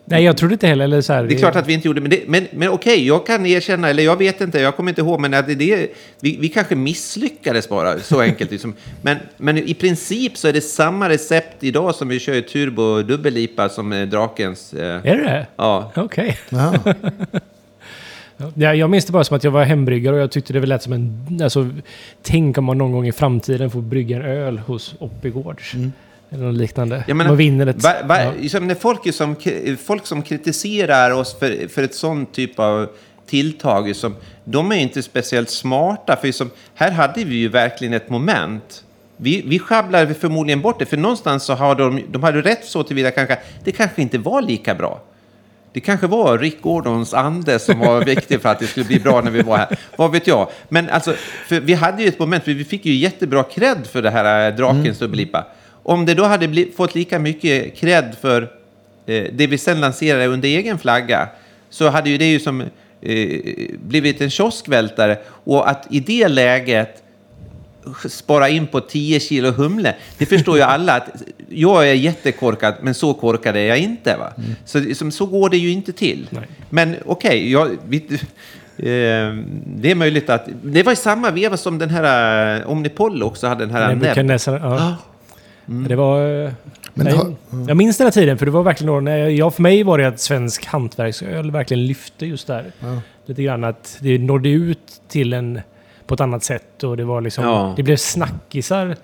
Speaker 2: Nej, jag trodde inte heller. Eller så här,
Speaker 3: Det är klart att vi inte gjorde men, det, men, men okej, jag kan erkänna, eller jag vet inte, jag kommer inte ihåg, men att det, det, vi, vi kanske misslyckades bara, så enkelt. Liksom. Men, men i princip så är det samma recept idag som vi kör i turbo dubbellipa som eh, Drakens. Eh,
Speaker 2: Är det
Speaker 3: ja.
Speaker 2: Okej.
Speaker 1: Jaha.
Speaker 2: Ja, jag minns det bara som att jag var hembryggare och jag tyckte det lät som en... Alltså, tänk om man någon gång i framtiden får brygga en öl hos Oppigårds. Eller något liknande.
Speaker 3: Jag menar,
Speaker 2: man vinner ett...
Speaker 3: va, va,
Speaker 2: ja.
Speaker 3: liksom när folk, som, folk som kritiserar oss för, för ett sånt typ av tilltag, som, de är inte speciellt smarta. För som, här hade vi ju verkligen ett moment. Vi, vi sjabblar förmodligen bort det, för någonstans så har de, de hade rätt så tillvida kanske, det kanske inte var lika bra. Det kanske var Rick Gordons ande som var viktig för att det skulle bli bra när vi var här. Vad vet jag? Men alltså, vi hade ju ett moment, vi fick ju jättebra cred för det här äh, Drakens dubbellipa. Om det då hade bli, fått lika mycket cred för eh, det vi sen lanserade under egen flagga, så hade ju det ju som eh, blivit en kioskvältare. Och att i det läget spara in på 10 kilo humle. Det förstår ju alla att jag är jättekorkad, men så korkad är jag inte. Va? Så, som, så går det ju inte till.
Speaker 2: Nej.
Speaker 3: Men okej, jag, vi, eh, det är möjligt att... Det var i samma veva som den här eh, Omnipol också hade den här näbb.
Speaker 2: Nebuchadnezzar, ja. Det var... eh,
Speaker 1: Men
Speaker 2: nej,
Speaker 1: har-
Speaker 2: Jag minns den här tiden, för det var verkligen då, när jag, för mig var det att svensk hantverksöl verkligen lyfte just där. Lite grann att det nådde ut till en på ett annat sätt. Och det, var liksom,
Speaker 3: Ja.
Speaker 2: det blev snackisar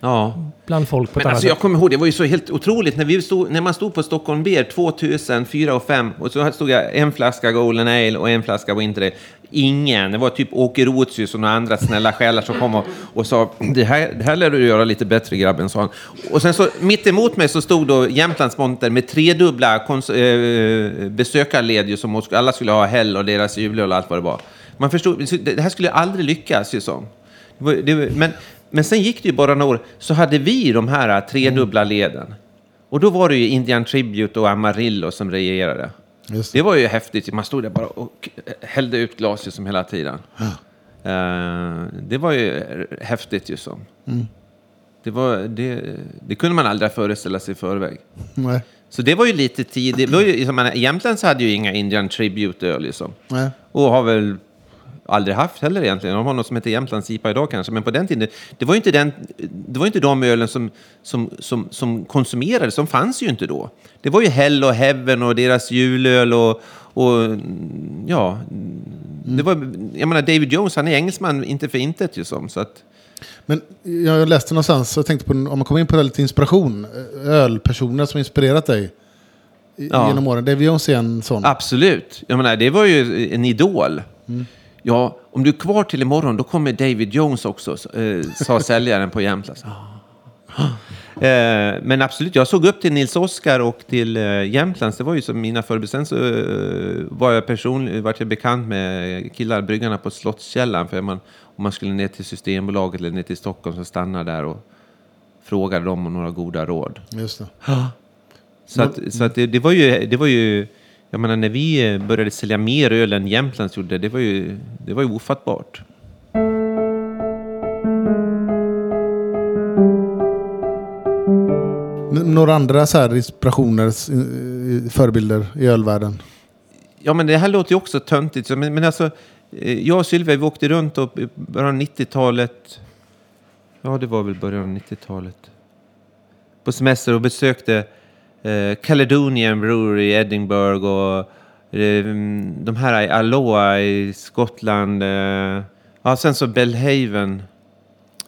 Speaker 3: Ja.
Speaker 2: bland folk på
Speaker 3: Men
Speaker 2: ett annat
Speaker 3: alltså, jag
Speaker 2: sätt.
Speaker 3: kommer ihåg, det var ju så helt otroligt när, vi stod, när man stod på Stockholm Beer 2004 och 5 och så stod jag en flaska Golden Ale och en flaska Winter Ale. Ingen, det var typ Åke Rotsius och några andra snälla själar som kom och, och sa det här, det här lär du göra lite bättre grabben, sa han. Och sen så mitt emot mig så stod då Jämtlands monter med tredubbla kons- eh, besökarled som alla skulle ha Hell och deras julöl och allt vad det var. Man förstod, det det här skulle aldrig lyckas ju som. Det det men, men sen gick det ju bara några år, så hade vi de här tredubbla leden. Och då var det ju Indian Tribute och Amarillo som regerade.
Speaker 1: Just
Speaker 3: Det var ju häftigt, man stod där bara och hällde ut glaset som hela tiden. Eh, det var ju häftigt ju som. Det, var, det, det kunde man aldrig föreställa sig i förväg.
Speaker 1: Nej.
Speaker 3: Så det var ju lite tid. Det var ju, jag menar, Jämtlands hade ju inga Indian Tribute-öl liksom.
Speaker 1: Nej.
Speaker 3: Och har väl aldrig haft heller egentligen. De har något som heter Jämtlands IPA idag kanske. Men på den tiden, det var ju inte, den, det var inte de ölen som, som, som, som konsumerades. De fanns ju inte då. Det var ju Hell och Heaven och deras julöl och, och ja. Det var, jag menar David Jones, han är engelsman, inte för intet ju som. Så att,
Speaker 1: Men jag läste någonstans och tänkte på om man kommer in på det här lite inspiration. Ölpersoner som inspirerat dig i-
Speaker 3: Ja.
Speaker 1: genom åren. David Jones är en sån.
Speaker 3: Absolut. Jag menar, det var ju en idol. Ja, om du är kvar till imorgon, då kommer David Jones också, eh, sa säljaren på Jämtlands. Eh, men absolut, jag såg upp till Nils Oskar och till eh, Jämtlands. Det var ju som mina förebilder. Sen så eh, var jag personligen vart jag bekant med killar, bryggarna på Slottskällan. För man, om man skulle ner till Systembolaget eller ner till Stockholm så stannade där och frågade dem om några goda råd.
Speaker 1: Just det.
Speaker 3: Så, att, så att det, det, var ju, det var ju, jag menar när vi eh, började sälja mer öl än Jämtlands gjorde, det var ju, det var ju ofattbart.
Speaker 1: Några andra så här inspirationer, förebilder i ölvärlden?
Speaker 3: Ja, men det här låter ju också töntigt, men, men alltså, eh, jag och Sylvia, vi åkte runt och början av 90-talet, ja det var väl början av 90-talet, på semester och besökte eh, Caledonian Brewery i Edinburgh och eh, de här i Aloha i Skottland. Eh, ja, sen så Belhaven.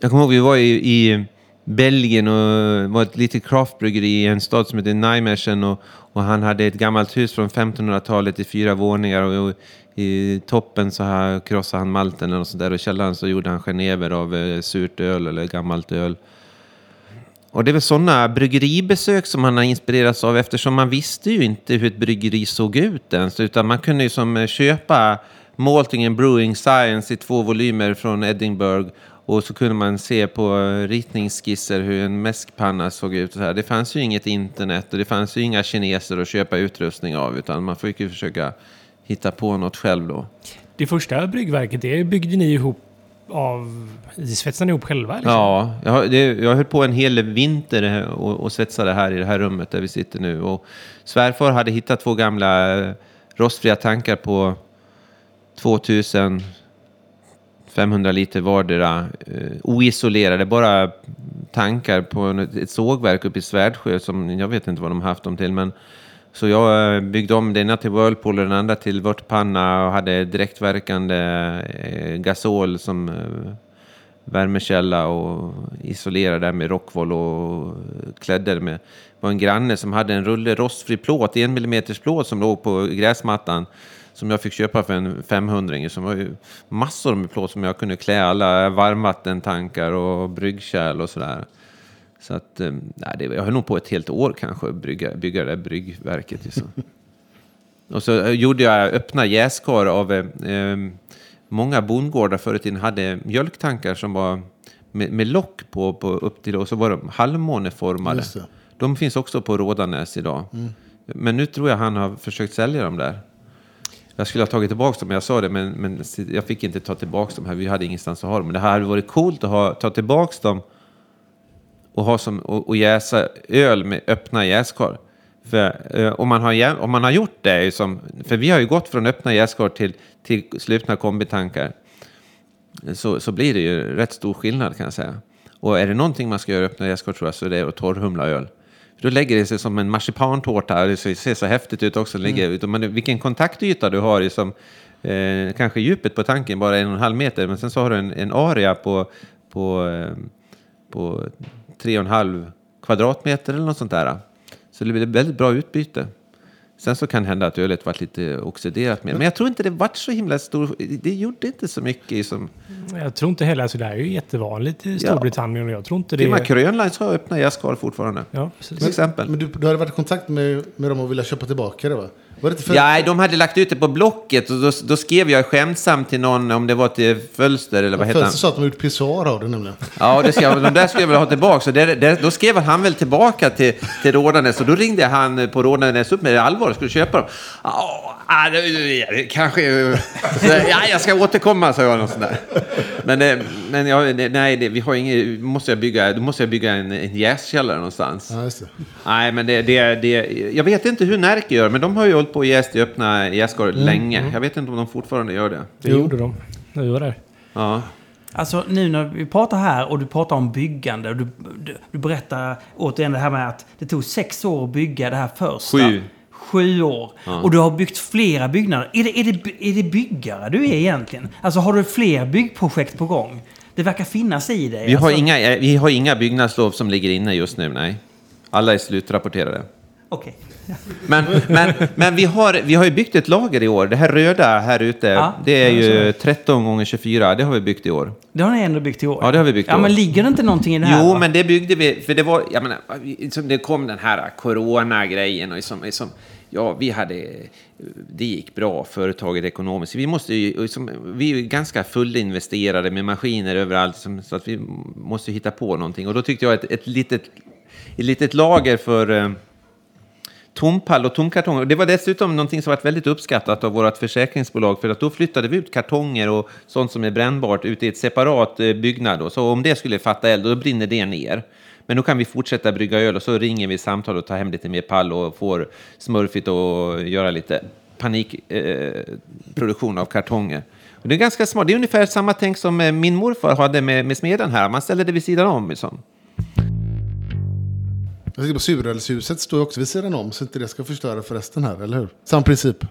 Speaker 3: Jag kommer ihåg vi var i, i Belgien och var ett litet craftbryggeri i en stad som heter Nijmegen och, och han hade ett gammalt hus från 1500-talet i fyra våningar och, och i toppen så här krossade han malten och sånt där och i källaren så gjorde han genever av eh, surt öl eller gammalt öl. Och det är väl sådana bryggeribesök som man har inspirerats av eftersom man visste ju inte hur ett bryggeri såg ut ens. Utan man kunde ju som eh, köpa Malting and Brewing Science i två volymer från Edinburgh. Och så kunde man se på eh, ritningsskisser hur en mäskpanna såg ut. Och så här. Det fanns ju inget internet och det fanns ju inga kineser att köpa utrustning av. Utan man fick ju försöka hitta på något själv då.
Speaker 2: Det första bryggverket, det byggde ni ihop av... Det ni ihop själva? Liksom.
Speaker 3: Ja, jag, har- det, jag höll på en hel vinter och, och svetsade här i det här rummet där vi sitter nu. Och svärfar hade hittat två gamla eh, rostfria tankar på 2500 liter vardera. Eh, oisolerade, bara tankar på ett sågverk uppe i Svärdsjö som jag vet inte vad de haft dem till. Men, så jag eh, byggde om den ena till Whirlpool och den andra till vörtpanna och hade direktverkande eh, gasol som eh, värmekälla och isolerade där med rockwool och klädde det med. Det var en granne som hade en rulle rostfri plåt, en millimeters plåt som låg på gräsmattan som jag fick köpa för en 500 som var ju massor med plåt som jag kunde klä alla varmvattentankar och bryggkärl och sådär. Så att, eh, nej, det, jag höll nog på ett helt år kanske att brygga, bygga det där bryggverket. Liksom. Och så eh, gjorde jag öppna jäskar av... Eh, eh, många bondgårdar förr i tiden hade mjölktankar som var med, med lock på, på upp till och så var de halvmåneformade. De finns också på Rådanäs idag. Men nu tror jag han har försökt sälja dem där. Jag skulle ha tagit tillbaka dem, jag sa det, men, men jag fick inte ta tillbaka dem här. Vi hade ingenstans att ha dem. Men det hade varit coolt att ha, ta tillbaka dem och, ha som, och, och jäsa öl med öppna jäskar. För, eh, om, man har, om man har gjort det, är som, för vi har ju gått från öppna jäskar till, till slutna kombitankar, så, så blir det ju rätt stor skillnad kan jag säga. Och är det någonting man ska göra öppna jäskar tror jag så är det att torrhumla öl. Då lägger det sig som en marsipantårta. Det ser så häftigt ut också. Ut. Men vilken kontaktyta du har. Som, eh, kanske djupet på tanken bara en och en halv meter. Men sen så har du en, en area på, på, eh, på tre och en halv kvadratmeter eller något sånt där. Så det blir ett väldigt bra utbyte. Sen så kan det hända att ölet varit lite oxiderat med. Men jag tror inte det vart så himla stor... Det gjorde inte så mycket som...
Speaker 2: Jag tror inte heller, alltså det här är ju jättevanligt i Storbritannien och jag tror inte det...
Speaker 3: Firma Krönlines har öppna jäskar fortfarande.
Speaker 2: Ja, precis.
Speaker 3: Till exempel.
Speaker 1: Men du, du hade varit i kontakt med, med dem och ville köpa tillbaka det va? Var för...
Speaker 3: Ja, de hade lagt ut det på Blocket och då, då skrev jag skämtsamt till någon, om det var till Fölster eller vad heter han?
Speaker 1: Fönster sa att de gjort pissoar av det nämligen.
Speaker 3: Ja, det skrev, de där skulle jag vilja ha tillbaka. Så det, det, då skrev han väl tillbaka till, till Rådanäs och då ringde han på Rådanäs upp med allvar och skulle köpa dem. Ja, det, det, kanske... Ja, jag ska återkomma, sa jag. Något sånt där. Men, eh, men ja, nej, det, vi har inget... Måste jag bygga, då måste jag bygga en, en jäskällare någonstans.
Speaker 1: Ja, just det.
Speaker 3: Nej, men det, det, det, jag vet inte hur Närke gör, men de har ju hållit på och jäst i öppna jäskar länge. Jag vet inte om de fortfarande gör det.
Speaker 2: Det gjorde de när vi var där.
Speaker 3: Ja.
Speaker 4: Alltså nu när vi pratar här och du pratar om byggande och du, du, du berättar återigen det här med att det tog sex år att bygga det här första.
Speaker 3: Sju.
Speaker 4: Sju år. Och du har byggt flera byggnader. Är det, är, det, är det byggare du är egentligen? Alltså har du fler byggprojekt på gång? Det verkar finnas i dig.
Speaker 3: Vi, har
Speaker 4: alltså,
Speaker 3: inga, eh, vi har inga byggnadslov som ligger inne just nu, nej. Alla är slutrapporterade.
Speaker 4: Okej.
Speaker 3: Men, men, men vi, har, vi har ju byggt ett lager i år. Det här röda här ute,
Speaker 4: Ja.
Speaker 3: det är ju 13 gånger 24. Det har vi byggt i år.
Speaker 4: Det har ni ändå byggt i år?
Speaker 3: Ja, det har vi byggt i
Speaker 4: Ja,
Speaker 3: år.
Speaker 4: men ligger det inte någonting i det här?
Speaker 3: Jo,
Speaker 4: va?
Speaker 3: men det byggde vi, för det var, jag menar, det kom den här corona-grejen och som, som, ja, vi hade, det gick bra, företaget ekonomiskt. Vi måste ju, som, vi är ju ganska fullinvesterade med maskiner överallt, som, så att vi måste hitta på någonting. Och då tyckte jag ett, ett litet, ett litet lager för eh, tompall och tomkartonger. Det var dessutom någonting som varit väldigt uppskattat av vårt försäkringsbolag för att då flyttade vi ut kartonger och sånt som är brännbart ut i ett separat eh, byggnad. Då. Så om det skulle fatta eld, då brinner det ner. Men då kan vi fortsätta brygga öl och så ringer vi samtal och tar hem lite mer pall och får smurfigt och göra lite panikproduktion eh, av kartonger. Och det är ganska smart. Det är ungefär samma tänk som eh, min morfar hade med, med smeden här. Man ställer det vid sidan om. Liksom.
Speaker 1: Jag tänker på surölshuset står också vid sidan om så inte det ska förstöra för resten här, eller hur? Samma princip.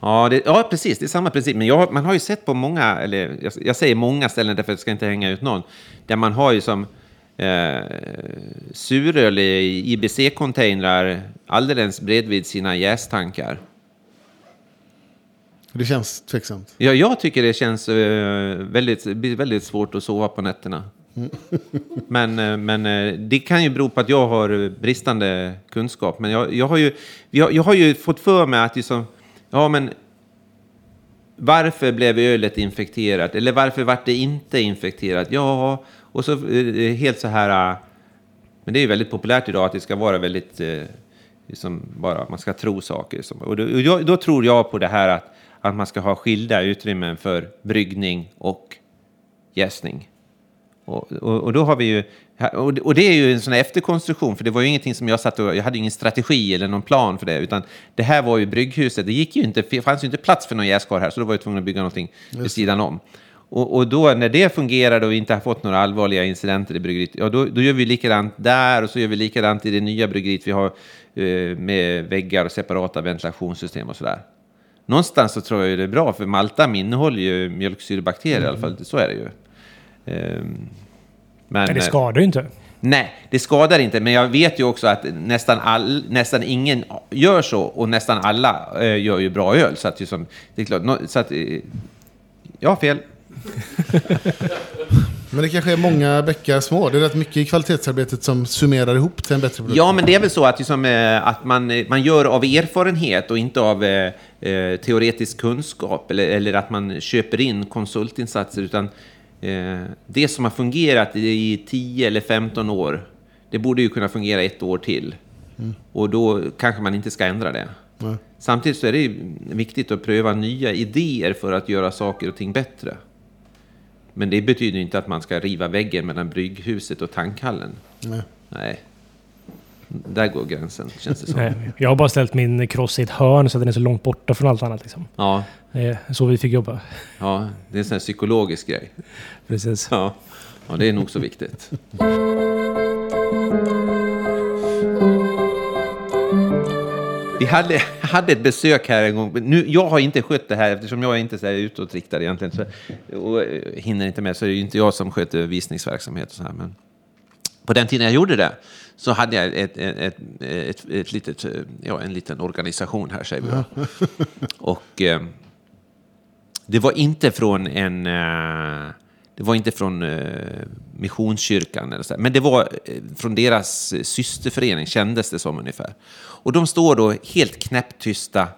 Speaker 3: Ja, det, ja, precis. Det är samma princip. Men jag, man har ju sett på många, eller jag, jag säger många ställen därför att jag ska inte hänga ut någon, där man har ju som eh, suröl i IBC-containrar alldeles bredvid sina jästankar.
Speaker 1: Det känns tveksamt.
Speaker 3: Ja, jag tycker det känns eh, väldigt, väldigt svårt att sova på nätterna. Men, eh, men eh, det kan ju bero på att jag har bristande kunskap. Men jag, jag, har, ju, jag, jag har ju fått för mig att liksom, ja men varför blev ölet infekterat? Eller varför vart det inte infekterat? Ja, och så eh, helt så här... eh, Men det är ju väldigt populärt idag att det ska vara väldigt... Eh, liksom bara, man ska tro saker. Och då, och jag, då tror jag på det här att, att man ska ha skilda utrymmen för bryggning och jäsning. Och, och, och då har vi ju... Och det- är ju en sån här efterkonstruktion, för det var ju ingenting som jag satt och... Jag hade ingen strategi eller någon plan för det, utan det här var ju brygghuset. Det gick ju inte, fanns ju inte plats för någon jäskar här, så då var jag tvungen att bygga någonting vid sidan om. Och, och då när det fungerade och vi inte har fått några allvarliga incidenter i bryggeriet, ja då, då gör vi likadant där och så gör vi likadant i det nya bryggeriet vi har eh, med väggar och separata ventilationssystem och sådär. Någonstans så tror jag ju det är bra, för malta innehåller ju mjölksyrebakterier i alla fall, så är det ju. Ehm, men,
Speaker 2: Men det
Speaker 3: eh,
Speaker 2: skadar ju inte.
Speaker 3: Nej, det skadar inte, men jag vet ju också att nästan, all, nästan ingen gör så och nästan alla eh, gör ju bra öl. Så att, liksom, det är klart, nå- så att, eh, jag har fel.
Speaker 1: Men det kanske är många bäckar små. Det är rätt mycket i kvalitetsarbetet som summerar ihop till en bättre produkt.
Speaker 3: Ja, men det är väl så att, liksom, eh, att man, eh, man gör av erfarenhet och inte av eh, eh, teoretisk kunskap eller, eller att man köper in konsultinsatser. Utan eh, det som har fungerat i 10 eller 15 år, det borde ju kunna fungera ett år till. Och då kanske man inte ska ändra det.
Speaker 1: Nej.
Speaker 3: Samtidigt så är det viktigt att pröva nya idéer för att göra saker och ting bättre. Men det betyder inte att man ska riva väggen mellan brygghuset och tankhallen.
Speaker 1: Nej.
Speaker 3: Nej. Där går gränsen, känns det som.
Speaker 2: Nej, jag har bara ställt min cross i ett hörn så att den är så långt borta från allt annat. Liksom.
Speaker 3: Ja,
Speaker 2: så vi fick jobba.
Speaker 3: ja, det är en sån här psykologisk grej.
Speaker 2: Precis.
Speaker 3: Ja, ja det är nog så viktigt. Vi hade, hade ett besök här en gång. Nu, jag har inte skött det här eftersom jag är inte så här utåtriktad egentligen. Så, och eh, hinner inte med så är det ju inte jag som sköter visningsverksamhet och så här. Men på den tiden jag gjorde det så hade jag ett, ett, ett, ett, litet, eh, ja, en liten organisation här säger vi. Och eh, det var inte från en... Eh, det var inte från eh, Missionskyrkan, eller så men det var eh, från deras eh, systerförening, kändes det som ungefär. Och de står då helt knäpptysta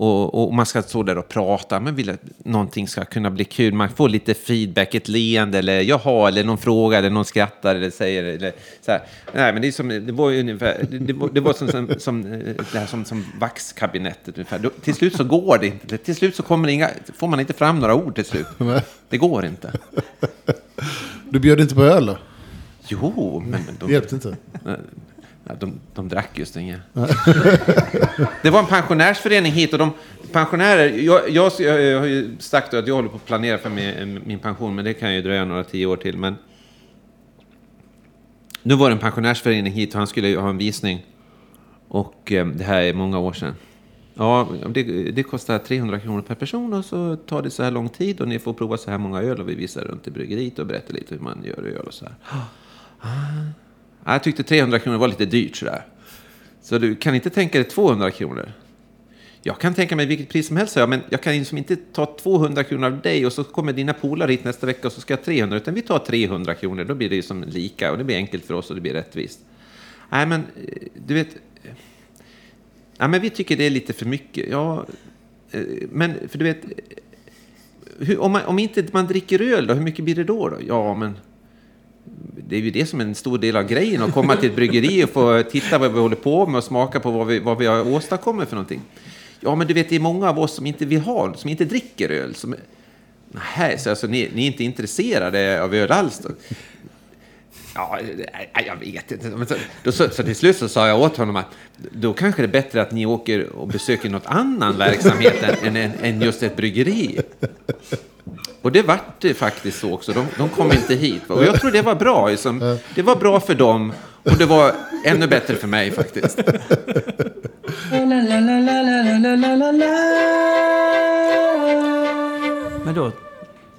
Speaker 3: och, och man ska stå där och prata, man vill att någonting ska kunna bli kul. Man får lite feedback, ett leende eller jaha, eller någon fråga, eller någon skrattar eller säger eller så här. Nej, men det, är som, det var ju ungefär, det, var, det var som, som, som, det här som, som vaxkabinettet ungefär. Då, till slut så går det inte. Till slut så kommer inga, får man inte fram några ord till slut. Det går inte.
Speaker 1: Du bjöd inte på öl då?
Speaker 3: Jo, men
Speaker 1: Det
Speaker 3: de,
Speaker 1: hjälpte inte.
Speaker 3: Ja, de, de drack just inget. det var en pensionärsförening hit och de pensionärer, jag, jag, jag har ju sagt att jag håller på att planera för min, min pension, men det kan ju dröja några tio år till. Men nu var det en pensionärsförening hit och han skulle ju ha en visning. Och eh, det här är många år sedan. Ja, det, det kostar 300 kronor per person och så tar det så här lång tid och ni får prova så här många öl och vi visar runt i bryggeriet och berättar lite hur man gör öl och så här. Ja, Jag tyckte 300 kronor var lite dyrt sådär. Så du kan inte tänka dig 200 kronor? Jag kan tänka mig vilket pris som helst, jag, men jag kan liksom inte ta 200 kronor av dig och så kommer dina polare hit nästa vecka och så ska jag ha 300, utan vi tar 300 kronor, då blir det ju lika och det blir enkelt för oss och det blir rättvist. Nej, men eh, du vet, ja, men vi tycker det är lite för mycket. Ja, eh, men för du vet, eh, hur, om, man, om inte man dricker öl då, hur mycket blir det då? då? Ja, men det är ju det som är en stor del av grejen, att komma till ett bryggeri och få titta vad vi håller på med och smaka på vad vi, vad vi har åstadkommit för någonting. Ja, men du vet, det är många av oss som inte vill ha, som inte dricker öl. Som, nej, så alltså, ni, ni är inte intresserade av öl alls då? Ja, jag vet inte. Men så, då, så, så till slut så sa jag åt honom att då kanske det är bättre att ni åker och besöker något annan verksamhet än, än, än just ett bryggeri. Och det vart det faktiskt så också. De, de kom inte hit. Och jag tror det var bra. Liksom. Det var bra för dem och det var ännu bättre för mig faktiskt.
Speaker 4: Men då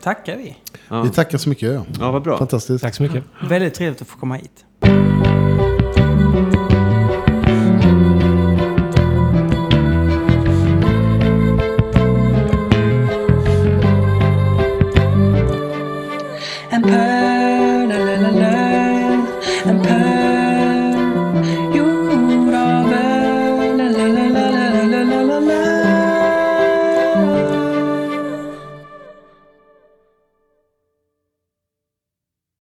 Speaker 4: tackar vi.
Speaker 1: Vi tackar så mycket. Ja,
Speaker 3: vad bra.
Speaker 1: Fantastiskt.
Speaker 2: Tack så mycket.
Speaker 4: Väldigt trevligt att få komma hit. And